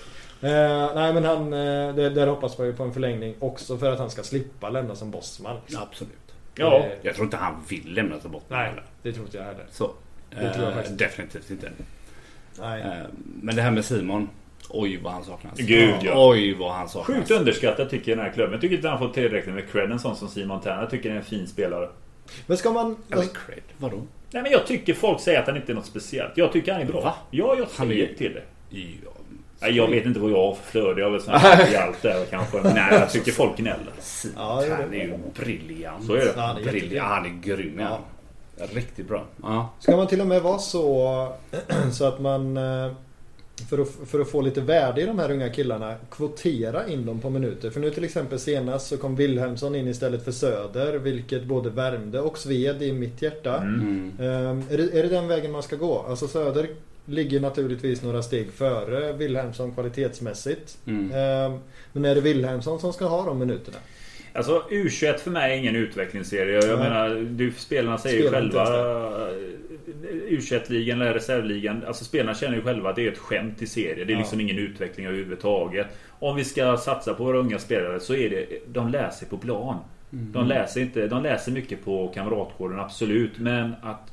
Eh, nej men han, eh, det, där hoppas man ju på en förlängning också för att han ska slippa lämna som bossman. Absolut. Ja. Eh, Jag tror inte han vill lämna sig bort. nej, det tror inte jag heller. Så. Det tror jag Eh, faktiskt. definitivt inte. Nej. Eh, Men det här med Simon. Oj vad han saknas. Gud, ja. Oj vad han saknas. Sjukt underskattat tycker jag den här klubben. Jag tycker inte han får tillräckligt med cred. En sån som Simon Tern. Jag tycker det är en fin spelare. Men ska man... Eller cred. Vadå? Nej men jag tycker folk säger att han inte är något speciellt. Jag tycker han är bra. Va? Ja, jag Han är- säger till det. Ja. Nej, jag vet inte vad jag har för flöde. Jag har väl snackat <laughs> i allt där kanske. Men nej, jag tycker folk gnäller. Ja, det är han är ju briljant. Så är det. Ja, han är Briljant. han är grym ja. Riktigt bra. Ja. Ska man till och med vara så, <clears throat> så att man eh, för att, för att få lite värde i de här unga killarna kvotera in dem på minuter. För nu till exempel senast så kom Wilhelmsson in istället för Söder vilket både värmde och sved i mitt hjärta. Mm. Ehm, är, det, är det den vägen man ska gå? Alltså Söder ligger naturligtvis några steg före Wilhelmsson kvalitetsmässigt. Mm. Ehm, men är det Wilhelmsson som ska ha de minuterna? Alltså U21 för mig är ingen utvecklingsserie. Jag Nej. menar, du, spelarna säger ju Spelar inte själva... U21-ligan eller reservligan. Alltså spelarna känner ju själva att det är ett skämt i serie. Det är Ja. liksom ingen utveckling överhuvudtaget. Om vi ska satsa på våra unga spelare så är det... De läser på plan. De läser inte... De läser mycket på kamratgården, absolut. Men att...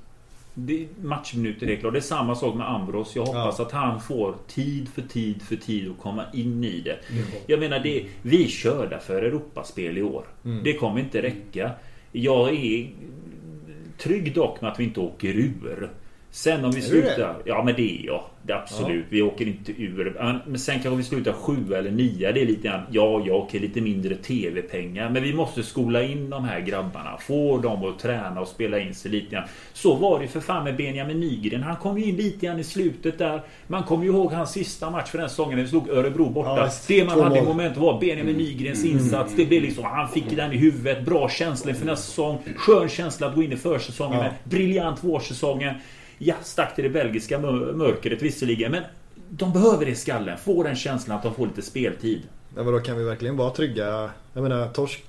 Det, matchminuter är klart. Det är samma sak med Ambros. Jag hoppas Ja. att han får tid för tid för tid att komma in i det. Jag menar, det, vi är körda för Europaspel i år. Mm. Det kommer inte räcka. Jag är trygg dock med att vi inte åker ur. Sen om vi slutar... Ja men det är jag. Det är absolut. Vi åker inte ur. Men sen kanske vi slutar sju eller nio. Det är lite grann... Ja, jag åker lite mindre TV-pengar. Men vi måste skola in de här grabbarna. Få dem att träna och spela in sig lite grann. Så var det för fan med Benjamin Nygren. Han kom ju in lite grann i slutet där. Man kommer ju ihåg hans sista match för den säsongen när vi slog Örebro borta. Ja, det man hade i moment var Benjamin Nygrens insats. Det blev liksom... Han fick den i huvudet. Bra känsla inför nästa säsong. Skön känsla att gå in i försäsongen Ja. med. Briljant vårsäsongen. Ja, stack till det belgiska mörkret visserligen. Men de behöver det i skallen. Få den känslan att de får lite speltid. Ja, men då kan vi verkligen vara trygga. Jag menar torsk,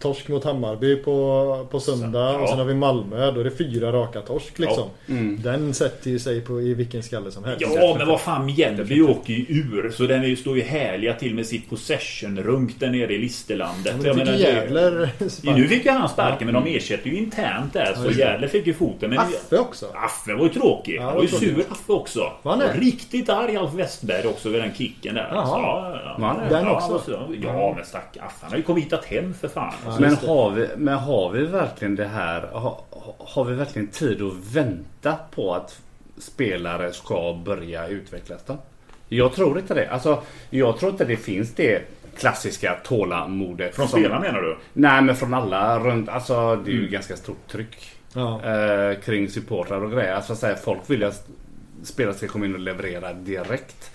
torsk mot Hammarby på, på söndag Ja. och sen har vi Malmö. Då är det fyra raka torsk liksom. Mm. Den sätter ju sig på, i vilken skalle som helst. Ja, men vad fan Mjällby åker ju ur. Så den är ju, står ju härliga till med sitt possession-runk där nere i Listerlandet. Ja, men Jag det fick Jävler Ja, spark. nu fick ju han sparken men de ersätter ju internt där. Ja, Så. Jävler fick ju foten. Men Affe också. Affe var ju tråkig. Ja, han det var ju var sur. Affe också. Var? Och Riktigt arg Alf Westberg också vid den kicken där. Jaha. Så, ja, ja, Var? Den ja, också? han var så- Ja, men stack Affe. Han har ju kommit hittat hem för fan. Ja, Men har, vi, men har vi verkligen det här? Har, har vi verkligen tid att vänta på att spelare ska börja utvecklas då? Jag tror inte det. Alltså, jag tror inte det finns det klassiska tålamodet. Från spelarna menar du? Nej men från alla runt. Alltså det är ju ganska stort tryck. Ja. eh, kring supportrar och grejer. Alltså, så här, folk vill ju att spelare ska komma in och leverera direkt.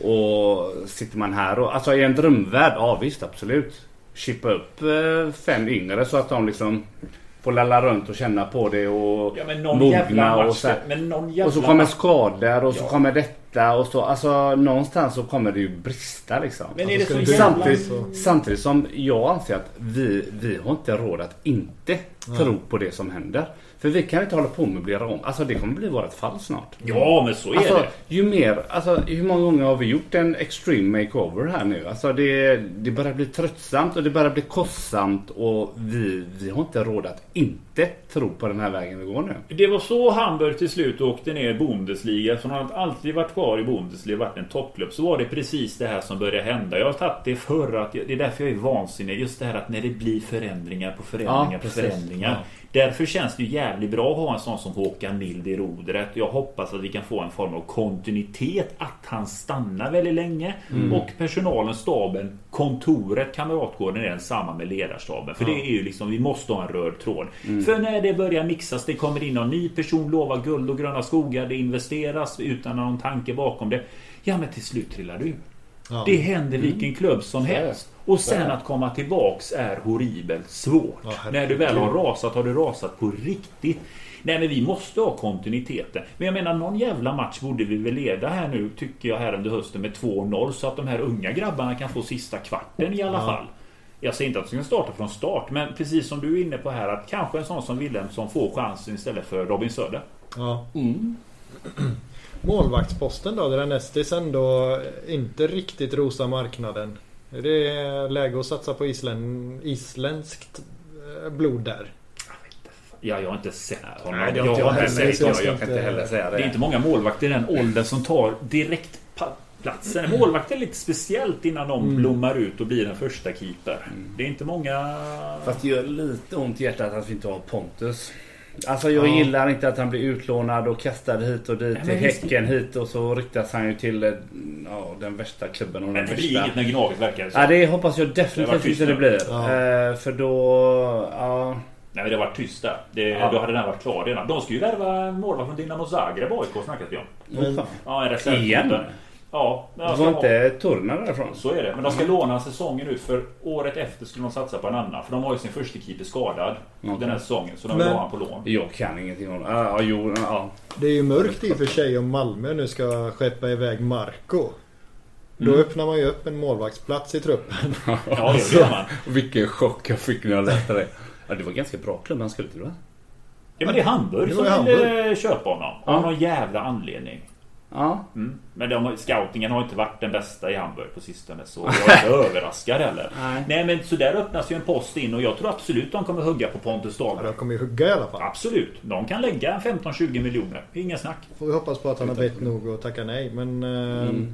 Och sitter man här och alltså i en drömvärld, ja visst absolut. Chippa upp eh, fem yngre så att de liksom får lalla runt och känna på det och Ja men någon jävla mogna match. och så här. Men någon jävla Och så kommer skador och så Ja. kommer detta och så. Alltså någonstans så kommer det ju brista liksom. Men är det så Alltså, jävla... Samtidigt, samtidigt som jag anser att vi, vi har inte råd att inte tro på det som händer. För vi kan inte hålla på med att möblera om. Alltså det kommer bli vårt fall snart. Ja, men så är Alltså, det. ju mer, alltså hur många gånger har vi gjort en extreme makeover här nu? Alltså det, det börjar bli tröttsamt och det börjar bli kostsamt och vi, vi har inte råd att inte tro på den här vägen vi går nu. Det var så Hamburg till slut åkte ner i Bundesliga. Som har alltid varit kvar i Bundesliga, varit en toppklubb. Så var det precis det här som började hända. Jag har tagit det förr. Att det är därför jag är vansinnig. Just det här att när det blir förändringar på förändringar Ja, på förändringar. Därför känns det ju jävligt bra att ha en sån som Håkan Mild i rodret. Jag hoppas att vi kan få en form av kontinuitet. Att han stannar väldigt länge. Och personalen, staben, kontoret, kamratgården är densamma med ledarstaben. För det är ju liksom, vi måste ha en röd tråd. För när det börjar mixas, det kommer in någon ny person, lovar guld och gröna skogar, det investeras utan någon tanke bakom det. Ja men till slut trillar du. Ja. Det händer vilken klubb som helst. Och sen att komma tillbaks är horribelt svårt. Ja. När du väl har rasat har du rasat på riktigt. Nej men vi måste ha kontinuiteten. Men jag menar någon jävla match borde vi väl leda här nu tycker jag här under hösten med 2-0 så att de här unga grabbarna kan få sista kvarten i alla Ja. fall. Jag säger inte att de ska starta från start men precis som du är inne på här att kanske en sån som Wilhelmsson får chansen istället för Robin Söder. Ja. Mm. Målvaktsposten då, där Nestis ändå inte riktigt rosar marknaden. Är det läge att satsa på island, isländskt eh, blod där? Ja, jag har inte sett honom. Nej, jag jag har inte sett jag, jag kan inte heller säga det. Det är inte många målvakter i den åldern som tar direkt platsen. Målvakt är lite speciellt innan de Mm. blommar ut och blir den första keeper. Det är inte många... Fast det gör lite ont i hjärtat att vi inte har Pontus. Alltså jag Ja. gillar inte att han blir utlånad och kastad hit och dit. Till Häcken hit och så ryktas han ju till eh, ja, den värsta klubben och den det blir värsta. inget när Gnaget verkar det Ja det hoppas jag Det definitivt inte det blir. Ja. Eh, för då... Ja. Nej men det har varit tyst där. Det, Ja. Då hade den varit klar redan. De ska ju värva målvakt från Dinamo Zagreb AIK snackat vi om. Men- fan. Ja, en reservkeeper. Igen? Ja, men de ska var ha- inte Turna därifrån? Så är det. Men de ska låna säsongen ut för året efter skulle de satsa på en annan. För de har ju sin första keeper skadad Okej. den här säsongen. Så de vill Men- ha honom på lån. Jag kan ingenting om det. Ja, ja, jo, ja. Det är ju mörkt i och för sig om Malmö nu ska skeppa iväg Marco. Då Mm. öppnar man ju upp en målvaktsplats i truppen. <laughs> Ja, det gör man. <laughs> Vilken chock jag fick när jag läste det. Ja, det var ganska bra klubb han skulle till va? Ja men det är Hamburg Det som Hamburg. eh, köpa honom. Av Ja. någon jävla anledning. Ja. Mm. Men de, scoutingen har inte varit den bästa i Hamburg på sistone. Så jag är <laughs> inte överraskad heller. Nej. Nej men så där öppnas ju en post in och jag tror absolut de kommer hugga på Pontus Ja, Dahlberg. de kommer ju hugga i alla fall. Absolut. De kan lägga 15-20 miljoner. Inga snack. Får vi hoppas på att han har bett nog och tacka nej. Men eh, Mm.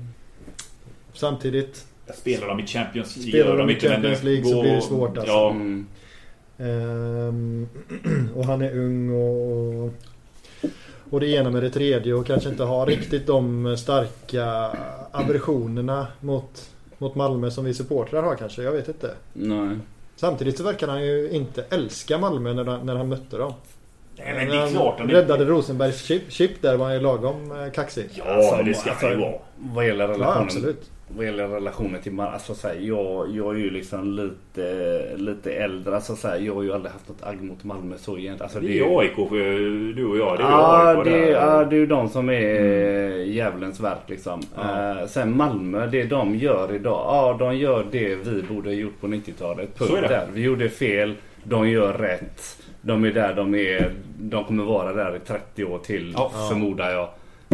samtidigt. Spelar de i Champions League. Spelar gör de i Champions League så blir det svårt, alltså. Ja, Mm. ehm, <clears throat> och han är ung och, och det ena med det tredje och kanske inte har riktigt de starka aversionerna mot, mot Malmö som vi supportrar har kanske. Jag vet inte. Nej. Samtidigt så verkar han ju inte älska Malmö när han, när han mötte dem. Nej, men det är han klart. De räddade Rosenbergs chip, chip där var han ju lagom eh, kaxig. Ja, men det ska han ju vara. Alltså, Vad gäller Ja, relationen, absolut. Vad gäller relationen till Malmö. Alltså, så här, jag, jag är ju liksom lite, lite äldre. Alltså, så här, jag har ju aldrig haft något agg mot Malmö så egentligen. Alltså, Det är AIK, du och jag. Det är Ja, AIK det, ja, det är ju de som är djävulens verk liksom. Ja. Eh, sen Malmö, det de gör idag. Ja, de gör det vi borde ha gjort på 90-talet. Så är Punkt det. där. Vi gjorde fel. De gör rätt. De är där de är. De kommer vara där i 30 år till Ja. förmodar jag.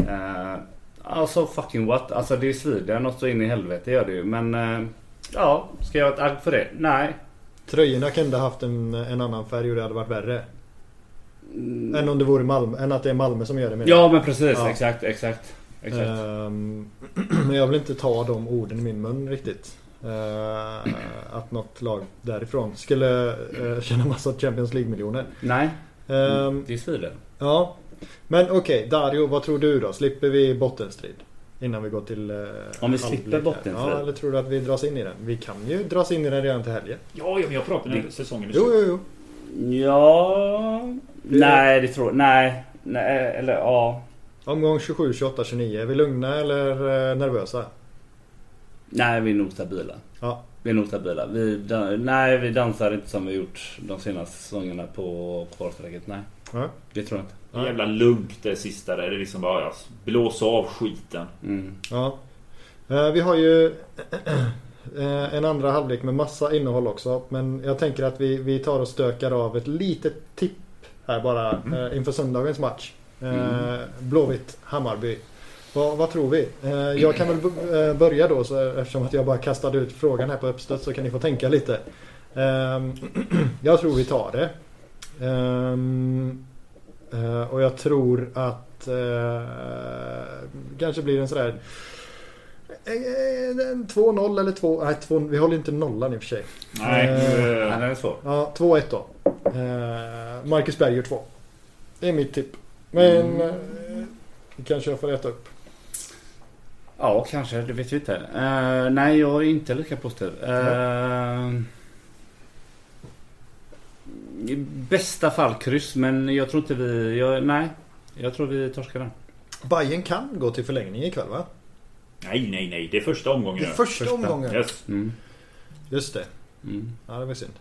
Eh, Alltså fucking what? Alltså det är svider något så in i helvete gör det ju. Men eh, ja, ska jag ha ett agg för det? Nej. Tröjorna kunde haft en, en annan färg och det hade varit värre. Än om det vore Malmö, än att det är Malmö som gör det med Ja men precis, Ja. exakt, exakt. exakt. Ehm, <clears throat> men jag vill inte ta de orden i min mun riktigt. Eh, att något lag därifrån skulle uh, tjäna massa Champions League-miljoner. Nej, Ehm, det är svider. ja. Men okej, Dario, vad tror du då? Slipper vi bottenstrid? Innan vi går till uh, Om vi slipper bottenstrid? Ja, eller tror du att vi dras in i den? Vi kan ju dras in i den redan till helgen. Ja, ja, men jag pratar när säsongen är Jo, slut. jo, jo. Ja... Nej, det tror Nej. Nej, eller ja. Omgång 27, 28, 29. Är vi lugna eller eh, nervösa? Nej, vi är nog stabila. Ja. Vi är nog stabila. Vi, nej, vi dansar inte som vi gjort de senaste säsongerna på kvalstrecket. Nej, ja. det tror jag inte. Det är jävla lugnt det sista där. Det är liksom bara ja, blåsa av skiten. Mm. Ja. Eh, Vi har ju <clears throat> eh, en andra halvlek med massa innehåll också. Men jag tänker att vi, vi tar och stökar av ett litet tipp här bara eh, inför söndagens match. Eh, Blåvitt-Hammarby. Vad, vad tror vi? Jag kan väl börja då så eftersom att jag bara kastade ut frågan här på uppstöt så kan ni få tänka lite. Ehm, <clears throat> jag tror vi tar det. Eh, och jag tror att eh, kanske blir en sådär eh, en 2-0 eller 2 Nej, 2 vi håller inte nollan i och för sig. Nej, Eh, eh, den är svår. Ja, 2-1 då. Eh, Marcus Berg gör 2. Det är mitt tipp. Men eh, det kanske jag får äta upp. Ja, kanske. Det vet vi inte. Eh, nej, jag är inte lika positiv. Uh, I bästa fall kryss, men jag tror inte vi... Jag, nej, jag tror vi torskar den. Bayern kan gå till förlängning ikväll va? nej, nej, nej. Det är första omgången. Det är första, Första. omgången. Yes. Mm. Just det. Mm. Ja, det var synd.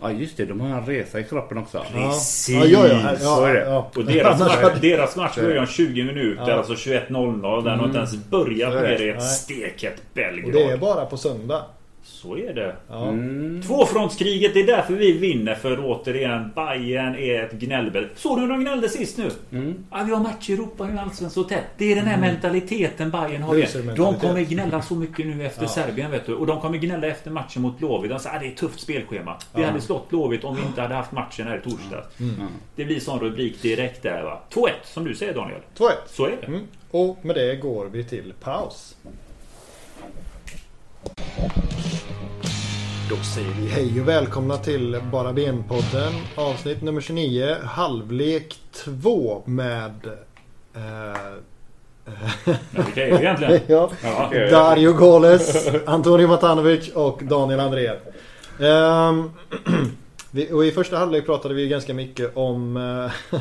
Ja, just det. De har en resa i kroppen också. Precis. Ja, ja, ja, ja, så är det. Ja. Och deras match, <laughs> deras match börjar om 20 minuter, Ja. alltså 21.00. Den har inte ens börjat är det. med ett Nej. stekhet Och det är Belgrad. bara på söndag. Så är det. Ja. Mm. Tvåfrontskriget, det är därför vi vinner. För återigen, Bayern är ett gnällbälte. Såg du hur de gnällde sist nu? Mm. Ja, vi har match i Europa nu, allsvenskt så tätt. Det är den här mentaliteten Bayern har. igen. De kommer gnälla så mycket nu efter Ja. Serbien, vet du. Och de kommer gnälla efter matchen mot Blåvitt. De säger att det är ett tufft spelschema. Vi hade slått Blåvitt om vi inte hade haft matchen här i torsdags. Mm. Ja. Det blir sån rubrik direkt där va. 2-1, som du säger Daniel. 2-1. Så är det. Mm. Och med det går vi till paus. Då säger vi hej och välkomna till Bara Ben-podden. Avsnitt nummer 29. Halvlek 2 med... Eh, Men vilka är det egentligen? <laughs> ja, Ja. Dario Goles, Antonio Matanovic och Daniel André. Ehm, <clears throat> och I första halvlek pratade vi ganska mycket om, eh,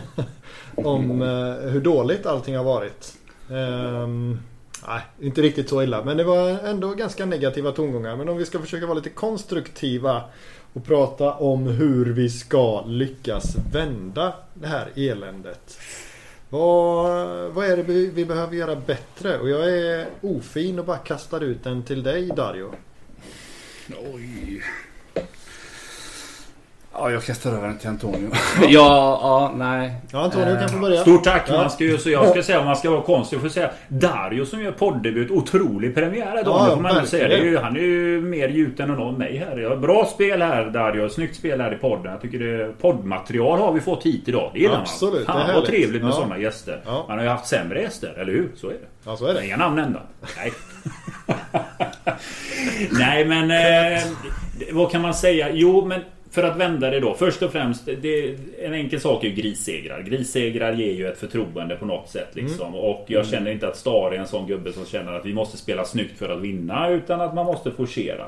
<laughs> om eh, hur dåligt allting har varit. Ehm, nej, inte riktigt så illa. Men det var ändå ganska negativa tongångar. Men om vi ska försöka vara lite konstruktiva och prata om hur vi ska lyckas vända det här eländet. Vad, vad är det vi, vi behöver göra bättre? Och jag är ofin och bara kastar ut den till dig Dario. Oj. Ja, jag kastar över den till Antonio. <laughs> ja, ja, nej. Ja, Antonio kan få börja. Stort tack! Ja. Man ska ju, så jag ska säga om man ska vara konstig får säga Dario som gör poddebut. Otrolig premiär idag. Ja, får man säga. Det är ju, han är ju mer gjuten än någon mig här. Bra spel här Dario. Snyggt spel här i podden. Jag tycker det poddmaterial har vi fått hit idag. Det gillar man. Absolut, det är Fan vad trevligt med Ja. sådana gäster. Ja. Man har ju haft sämre gäster, eller hur? Så är det. Ja, så är det. Inga namn nämnda. Nej. <laughs> Nej men eh, vad kan man säga? Jo men för att vända det då. Först och främst. Det, en enkel sak är ju grissegrar. Grissegrar ger ju ett förtroende på något sätt. Liksom. Och jag känner inte att Star är en sån gubbe som känner att vi måste spela snyggt för att vinna. Utan att man måste forcera.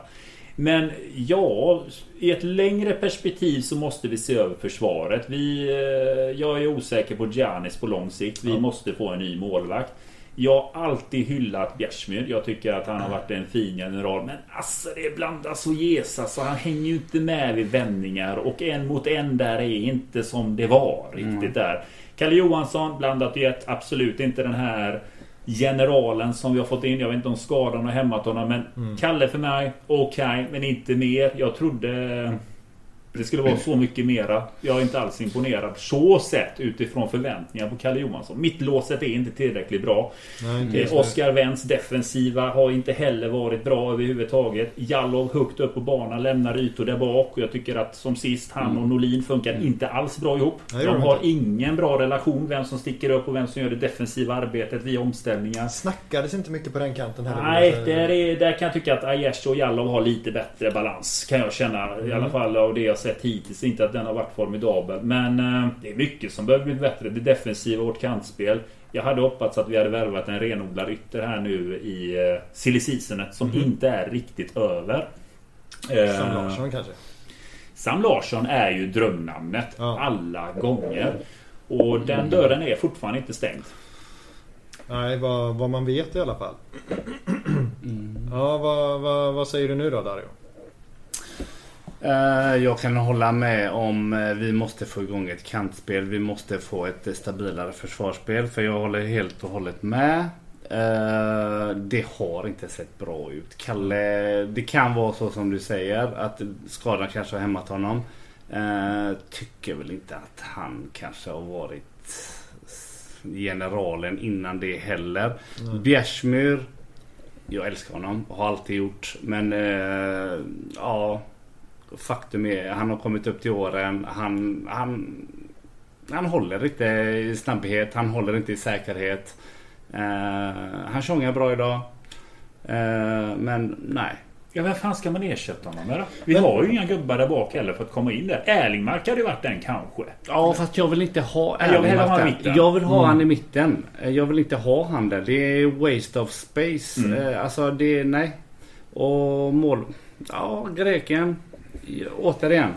Men ja, i ett längre perspektiv så måste vi se över försvaret. Vi, eh, jag är osäker på Giannis på lång sikt. Vi måste få en ny målvakt. Jag har alltid hyllat Bjärsmyr. Jag tycker att han har varit en fin general. Men alltså det blandas och gesas så han hänger ju inte med vid vändningar. Och en mot en där är inte som det var riktigt där. Kalle Johansson, blandat och gett. Absolut inte den här generalen som vi har fått in. Jag vet inte om skadan har hämmat honom. Men Kalle för mig, okej. men inte mer. Jag trodde det skulle vara så mycket mera. Jag är inte alls imponerad så sett utifrån förväntningar på Kalle Johansson. Mittlåset är inte tillräckligt bra. Nej, Eh, Oskar Wendt defensiva har inte heller varit bra överhuvudtaget. Jallov högt upp på banan, lämnar ytor där bak. Och jag tycker att som sist, han och Norlin funkar inte alls bra ihop. Nej, de har ingen bra relation. Vem som sticker upp och vem som gör det defensiva arbetet via omställningar. Snackades inte mycket på den kanten heller. Nej, där, är, där kan jag tycka att Aiesh och Jallov har lite bättre balans. Kan jag känna. I alla fall av det jag sett hittills. Inte att den har varit formidabel. Men eh, det är mycket som behöver bli bättre. Det defensiva, vårt kantspel. Jag hade hoppats att vi hade värvat en renodlad ytter här nu i uh, silly seasonet som inte är riktigt över. Eh, Sam Larsson kanske. Sam Larsson är ju drömnamnet Ja. alla gånger. Och den dörren är fortfarande inte stängd. Nej, vad, vad man vet i alla fall. <clears throat> Ja, vad, vad, vad säger du nu då Dario? Eh, jag kan hålla med om eh, vi måste få igång ett kantspel. Vi måste få ett eh, stabilare försvarsspel. För jag håller helt och hållet med. Det har inte sett bra ut. Kalle, det kan vara så som du säger att skadan kanske har hämmat honom. Tycker väl inte att han kanske har varit generalen innan det heller. Mm. Bjärsmyr. Jag älskar honom och har alltid gjort. Men ja. Faktum är han har kommit upp till åren. Han, han, han håller inte i snabbhet. Han håller inte i säkerhet. Eh, han tjongar bra idag. Eh, men nej. Ja, vem fan ska man ersätta honom med då? Vi har ju inga gubbar där bak heller för att komma in där. Erlingmark hade ju varit den kanske. Ja fast jag vill inte ha Jag Erlingmark mitten. Jag vill ha han i mitten. Jag vill inte ha han där. Det är waste of space. Mm. Eh, Alltså det, nej. Och mål... Ja, greken. Återigen.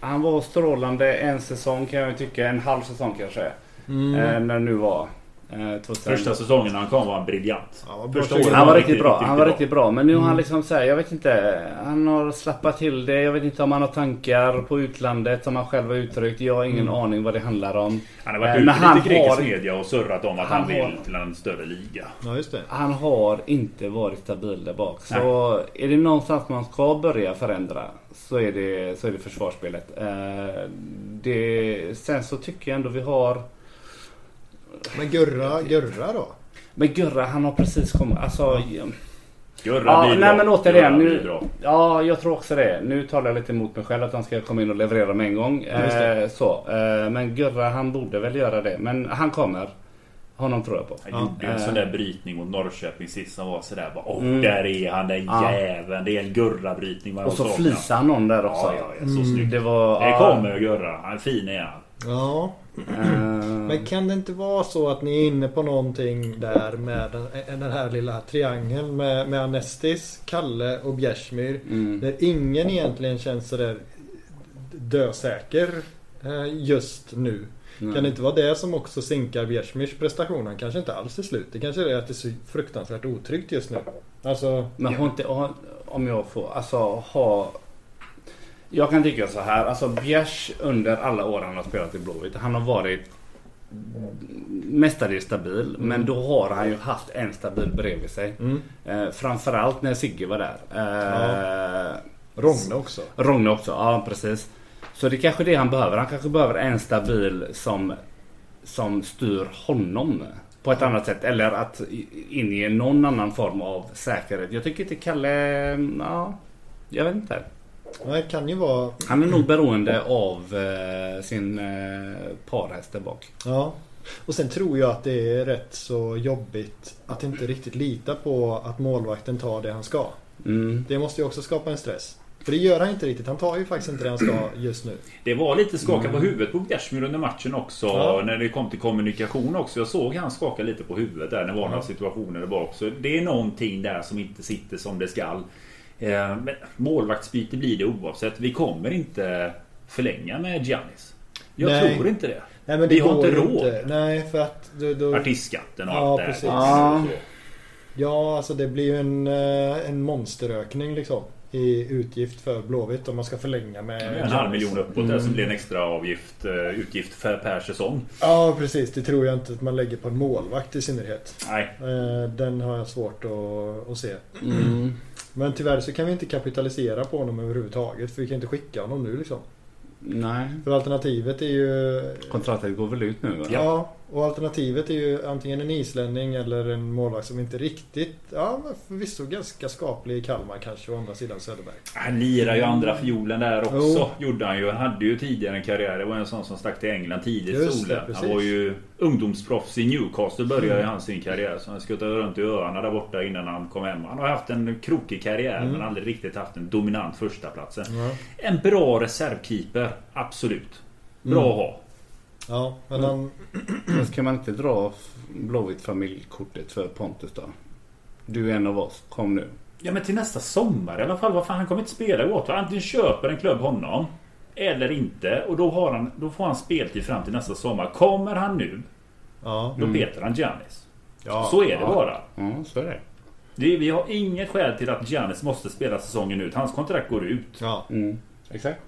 Han var strålande en säsong kan jag tycka. En halv säsong kanske. Mm. Eh, när det nu var. Eh, 2000. Första säsongen när han kom var han briljant. Ja. Han var riktigt bra. riktigt Han var riktigt bra. Men nu har Mm. han liksom så här, jag vet inte. Han har slappat till det. Jag vet inte om han har tankar på utlandet som han själv har uttryckt. Jag har ingen Mm. aning vad det handlar om. Han har varit Eh, ute lite i grekisk har- media och surrat om att han han, vill har- till en större liga. Ja, just det. Han har inte varit stabil där bak. Så är det någonstans man ska börja förändra så är det, så är det försvarsspelet. Eh, det, sen så tycker jag ändå vi har... Men Gurra, Gurra då? Men Gurra han har precis kommit... Alltså, Gurra Ja, blir nej bra. men återigen. Nu, ja, jag tror också det. Nu talar jag lite emot mig själv att han ska komma in och leverera med en gång. Eh, så, eh, men Gurra han borde väl göra det. Men han kommer. Honom tror jag på. Han Ja. gjorde en Eh. sån där brytning mot Norrköping sist som var sådär bara Åh, Mm. där är han den Ja. jäveln. Det är en Gurra-brytning man Och så flisar han någon där också. Ja, ja, ja, så Mm. snyggt. Det var... Det kommer Gurra. Han är fin är han. Ja. eh, Men kan det inte vara så att ni är inne på någonting där med den, den här lilla triangeln med, med Anestis, Kalle och Bjärsmyr. mm. Där ingen egentligen känns sådär dösäker eh, just nu. Mm. Kan det inte vara det som också sinkar Bjärsmyrs prestation? Han kanske inte alls är slut. Det kanske är att det är så fruktansvärt otryggt just nu. Alltså, Men har inte, om jag får, alltså ha... Jag kan tycka så här, alltså Bjärs under alla år han har spelat i Blåvitt, han har varit mestadels stabil. Men då har han ju haft en stabil bredvid sig. mm. Eh, framförallt när Sigge var där. Eh, Rogne också. Rogne också, ja precis. Så det är kanske det han behöver. Han kanske behöver en stabil som, som styr honom på ett annat sätt. Eller att inge någon annan form av säkerhet. Jag tycker inte Kalle, ja, jag vet inte. Det kan ju vara... Han är nog beroende av eh, sin eh, parhäst där bak. Ja. Och sen tror jag att det är rätt så jobbigt att inte riktigt lita på att målvakten tar det han ska. Mm. Det måste ju också skapa en stress. För det gör han inte riktigt. Han tar ju faktiskt inte det han ska just nu. Det var lite skaka på huvudet på Bjärsmyr under matchen också. Ja. När det kom till kommunikation också. Jag såg han skaka lite på huvudet där. när Det var några situationer där bak. Så det är någonting där som inte sitter som det skall. Eh, Men målvaktsbyte blir det oavsett. Vi kommer inte förlänga med Giannis. Jag Nej. tror inte det. Nej, men det Vi har inte råd. Nej, för att... Då, då, Artistskatten och Ja, allt det precis. här. Ja. ja, alltså det blir ju en, eh, en monsterökning liksom. I utgift för Blåvitt om man ska förlänga med... En halv miljon uppåt där Mm. som blir en extra avgift, eh, utgift för, per säsong. Ja, precis. Det tror jag inte att man lägger på en målvakt i synnerhet. Nej, Eh, Den har jag svårt att, att se. Mm. Men tyvärr så kan vi inte kapitalisera på honom överhuvudtaget. För vi kan inte skicka honom nu liksom. Nej, För alternativet är ju... kontraktet går väl ut nu va? Ja, och alternativet är ju antingen en islänning eller en målvakt som inte riktigt... Ja, men förvisso ganska skaplig i Kalmar kanske å andra sidan Söderberg. han lirar ju andra fiolen där också. Jo. Gjorde han ju. Han hade ju tidigare en karriär. Det var en sån som stack till England tidigt. Just Solen. Han var ju ungdomsproffs i Newcastle började Mm. han sin karriär. Så han skuttade runt i öarna där borta innan han kom hem. Han har haft en krokig karriär Mm. men aldrig riktigt haft en dominant första platsen. Ja, En bra reservkeeper. Absolut. Bra Mm. att ha. Ja men han... Men ska man inte dra Blåvitt familjkortet för Pontus då? Du är en av oss, kom nu. Ja men till nästa sommar i alla fall. Vad fan, han kommer inte spela i Waterford. Antingen köper en klubb honom. Eller inte. Och då, har han, då får han speltid fram till nästa sommar. Kommer han nu. Ja, Då Mm. petar han Giannis. ja, Så är det ja. bara. Ja, så är det. Det, vi har inget skäl till att Giannis måste spela säsongen ut. Hans kontrakt går ut. ja. Mm. Exakt.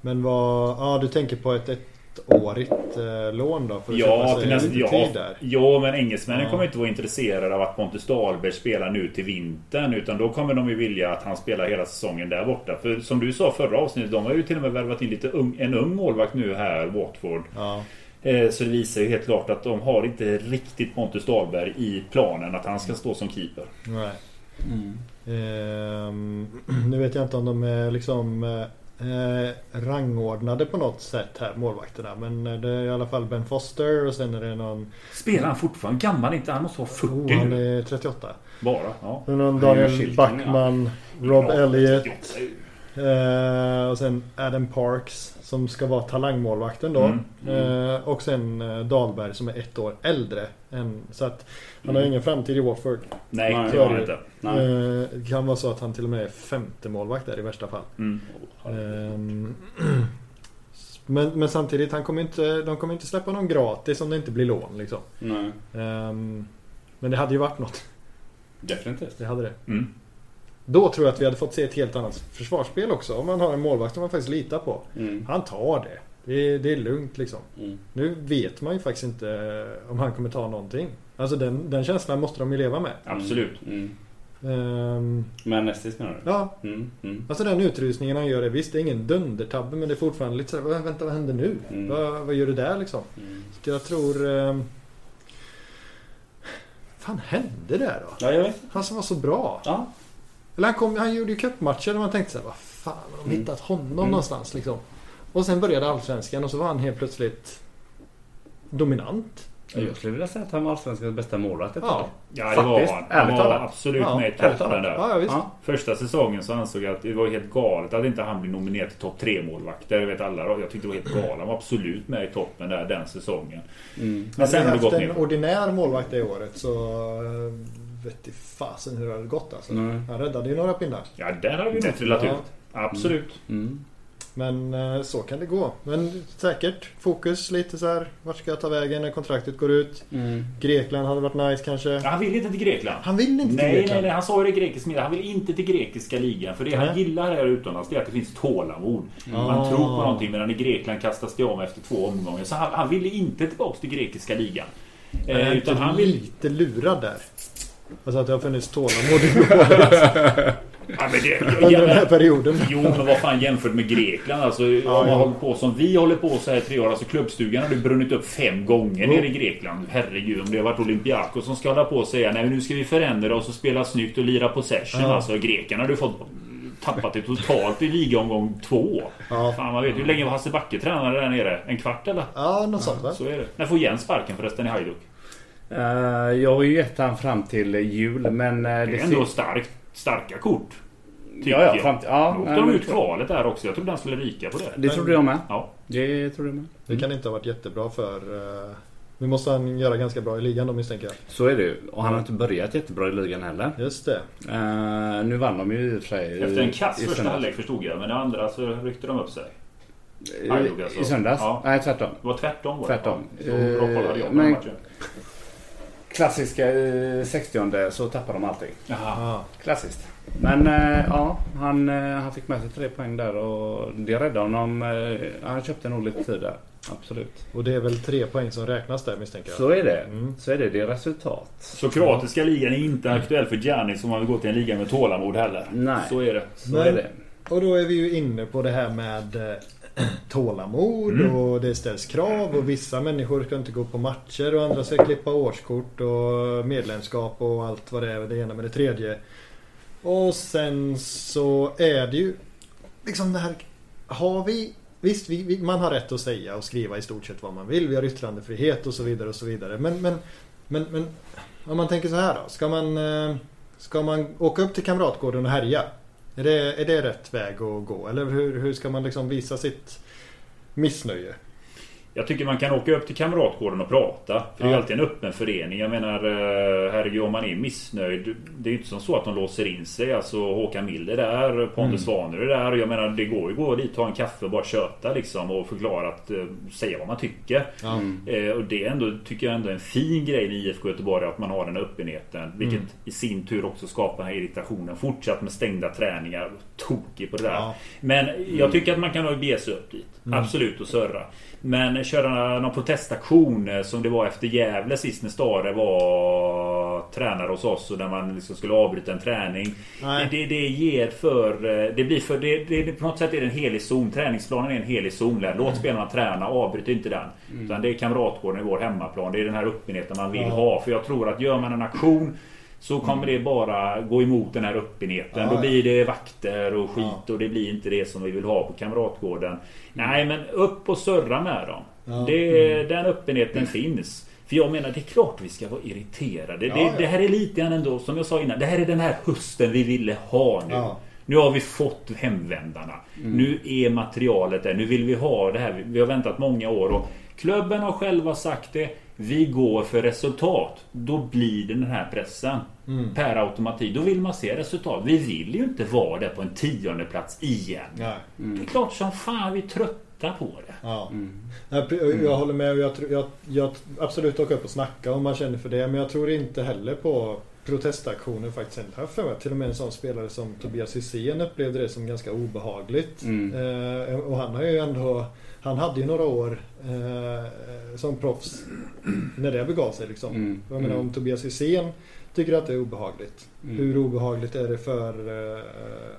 Men vad... Ja, du tänker på ett, ett ettårigt eh, lån då? För att Ja, köpa sig nästa, lite ja, tid där. ja, men engelsmännen Ja. kommer inte vara intresserade av att Pontus Dahlberg spelar nu till vintern. Utan då kommer de ju vilja att han spelar hela säsongen där borta. För som du sa förra avsnittet, de har ju till och med värvat in lite ung, en ung målvakt nu här, Watford. Ja. Eh, Så det visar ju helt klart att de har inte riktigt Pontus Dahlberg i planen att han ska stå som keeper. Nej. Mm. Ehm, <clears throat> nu vet jag inte om de är liksom eh, rangordnade på något sätt här, målvakterna. Men eh, det är i alla fall Ben Foster och sen är det någon... Spelar han fortfarande? Gammal inte? Han måste vara 40 Oh, han är 38. Bara? Ja. Sen någon Daniel Backman, Rob Ja. 38. Eh, och sen Adam Parks som ska vara talangmålvakten då. Mm, Eh, och sen eh, Dahlberg som är ett år äldre. Än, så att han har Mm. ingen framtid i Watford. Nej, Nej, det har han inte. Nej. Eh, det kan vara så att han till och med är femte målvakt där i värsta fall. Mm. Ehm, <clears throat> men, men samtidigt, han kommer inte, de kommer inte släppa någon gratis om det inte blir lån. Liksom. Nej. Ehm, men det hade ju varit något. Definitivt. Det hade det. Mm. Då tror jag att vi hade fått se ett helt annat försvarsspel också. Om man har en målvakt som man faktiskt litar på. Mm. Han tar det. Det är, det är lugnt liksom. Mm. Nu vet man ju faktiskt inte eh, om han kommer ta någonting. Alltså den, den känslan måste de ju leva med. Absolut. Mm. Ehm, Men Nestis menar du? ja, Mm. Mm. alltså den utrusningen han gör är visst, det är ingen dundertabbe men det är fortfarande lite såhär, "Vad- vänta vad händer nu? Mm. Vad, vad gör du där liksom? Mm. Så jag tror... Um, fan hände där då? Ja, jag vet. Han som var så bra. Ja. Eller han, kom, han gjorde ju cupmatcher och man tänkte såhär, vad fan har de Mm. hittat honom Mm. någonstans liksom? Och sen började Allsvenskan och så var han helt plötsligt dominant. Jag skulle vilja säga att han var Allsvenskans bästa målvakt ett Ja. tag. Ja, det var han. Han var talat. absolut Ja, med i toppen där. Ja, ja. Första säsongen så ansåg jag att det var helt galet att inte han blev nominerad till topp 3 målvakter. Det vet alla. Jag tyckte det var helt galet. Han var absolut med i toppen där den säsongen. Mm. Men sen har det gått haft en ner. ordinär målvakt det året så uh, vet i fasen hur det hade gått alltså. Nej. Han räddade ju några pinnar. Ja, där har vi nog trillat ut. Absolut. Mm. Men eh, så kan det gå. Men säkert fokus lite så här. Vart ska jag ta vägen när kontraktet går ut? Mm. Grekland hade varit nice kanske. Han vill inte till Grekland. Han vill inte till Nej, Grekland. nej, nej. Han sa ju det i grekisk media. Han vill inte till grekiska ligan. För det han Nej. gillar här utomlands det är att det finns tålamod. Man Ah. tror på någonting medan i Grekland kastas det om efter två omgångar. Så han, han ville inte tillbaka till grekiska ligan. Är Eh, inte utan han vill... lite lurad där. Alltså att det har funnits tålamod i <laughs> Ja, men det, under den här perioden. Jo, men vad fan jämfört med Grekland alltså. om man ja. håller på som vi håller på så här i tre år. Alltså klubbstugan har ju brunnit upp fem gånger nere i Grekland. Herregud, om det har varit Olympiakos som ska hålla på och säga nej men nu ska vi förändra oss och spela snyggt och lira possession. Ja. Alltså grekerna har du fått tappat det totalt i ligaomgång två. Ja. Fan man vet hur länge var Hasse Backe tränare där nere? En kvart eller? Ja, något sånt va? Så är det. När får Jens sparken förresten i Hajduk? Eh, jag har ju gett han fram till jul men... eh, Det det är ändå starkt, starka kort. Tycker Ja, ja, jag. fram till, ja, Då åkte de ut kvalet där också. Jag trodde han skulle ryka på det. Det trodde jag med. Ja. Det trodde jag med. Det kan inte ha varit jättebra för... Uh, nu måste han göra ganska bra i ligan då misstänker jag. Så är det ju. Och han har inte börjat jättebra i ligan heller. Just det. Eh, nu vann de ju i och för sig. Efter en kass i första halvlek förstod jag. Men det andra så ryckte de upp sig. I, alltså. I söndags? Ja. Nej, tvärtom. Det var tvärtom var det. Tvärtom. Ja. Så bra koll hade jag på Men- den matchen. Klassiska i 60 så tappar de allting. Jaha. Ja. Klassiskt. Men eh, ja, han, eh, han fick med sig tre poäng där och det räddade honom. Eh, han köpte nog lite tid där. Absolut. Och det är väl tre poäng som räknas där misstänker jag. Så är det. Mm. Så är det. Det är resultat. Så kroatiska ligan är inte aktuell för Giannis om man vill gå till en liga med tålamod heller. Nej. Så är det. Så Men- är det. Och då är vi ju inne på det här med tålamod Mm. och det ställs krav och vissa människor ska inte gå på matcher och andra ska klippa årskort och medlemskap och allt vad det är, det ena med det tredje. Och sen så är det ju liksom det här Har vi Visst, vi, vi, man har rätt att säga och skriva i stort sett vad man vill. Vi har yttrandefrihet och så vidare och så vidare. Men, men, men, men om man tänker så här då. Ska man, eh, ska man åka upp till Kamratgården och härja? Är det, är det rätt väg att gå? Eller hur, hur ska man liksom visa sitt missnöje? Jag tycker man kan åka upp till Kamratgården och prata. För det är ju alltid en öppen förening. Jag menar, eh, herregud om man är missnöjd. Det är ju inte som så att de låser in sig. Alltså Håkan Mild är där, Pontus Svaner är där. Och jag menar, det går ju att gå dit, ta en kaffe och bara köta liksom. Och förklara att, eh, säga vad man tycker. Ja. Eh, och det är ändå, tycker jag ändå är en fin grej med IFK Göteborg att man har den öppenheten. Vilket Mm. i sin tur också skapar den här irritationen. Fortsatt med stängda träningar. Tokig på det där. Ja. Men jag tycker att man kan nog bege sig upp dit. Mm. Absolut och surra. Men köra någon protestaktion eh, som det var efter Gävle sist när Stare var tränare hos oss och där man liksom skulle avbryta en träning. Det, det ger för... eh, Det blir för... Det, det, på något sätt är det en helig zon. Träningsplanen är en helig zon. där. Låt spelarna träna, avbryt inte den. Utan det är kamratgården i vår hemmaplan. Det är den här öppenheten man vill Ja. ha. För jag tror att gör man en aktion så kommer det bara gå emot den här öppenheten. Då blir det vakter och skit och det blir inte det som vi vill ha på kamratgården. Nej men upp och surra med dem. Det, Den öppenheten finns. För jag menar det är klart vi ska vara irriterade. Ja, det, ja. det här är lite grann ändå som jag sa innan. Det här är den här hösten vi ville ha nu. Ja. Nu har vi fått hemvändarna. Nu är materialet där. Nu vill vi ha det här. Vi har väntat många år. Och klubben har själva sagt det. Vi går för resultat. Då blir det den här pressen. Mm. Per automatik. Då vill man se resultat. Vi vill ju inte vara där på en tionde plats igen. Nej. Det är klart som fan vi är trötta på det. Ja. Mm. Jag, jag, håller med och jag, jag, jag absolut åka upp och snacka om man känner för det. Men jag tror inte heller på protestaktioner faktiskt. Jag har för mig att till och med en sån spelare som Tobias Hysén upplevde det som ganska obehagligt. Mm. Eh, och han har ju ändå Han hade ju några år eh, som proffs när det begav sig liksom. Mm. Jag menar om Tobias Hysén tycker att det är obehagligt. Mm. Hur obehagligt är det för eh,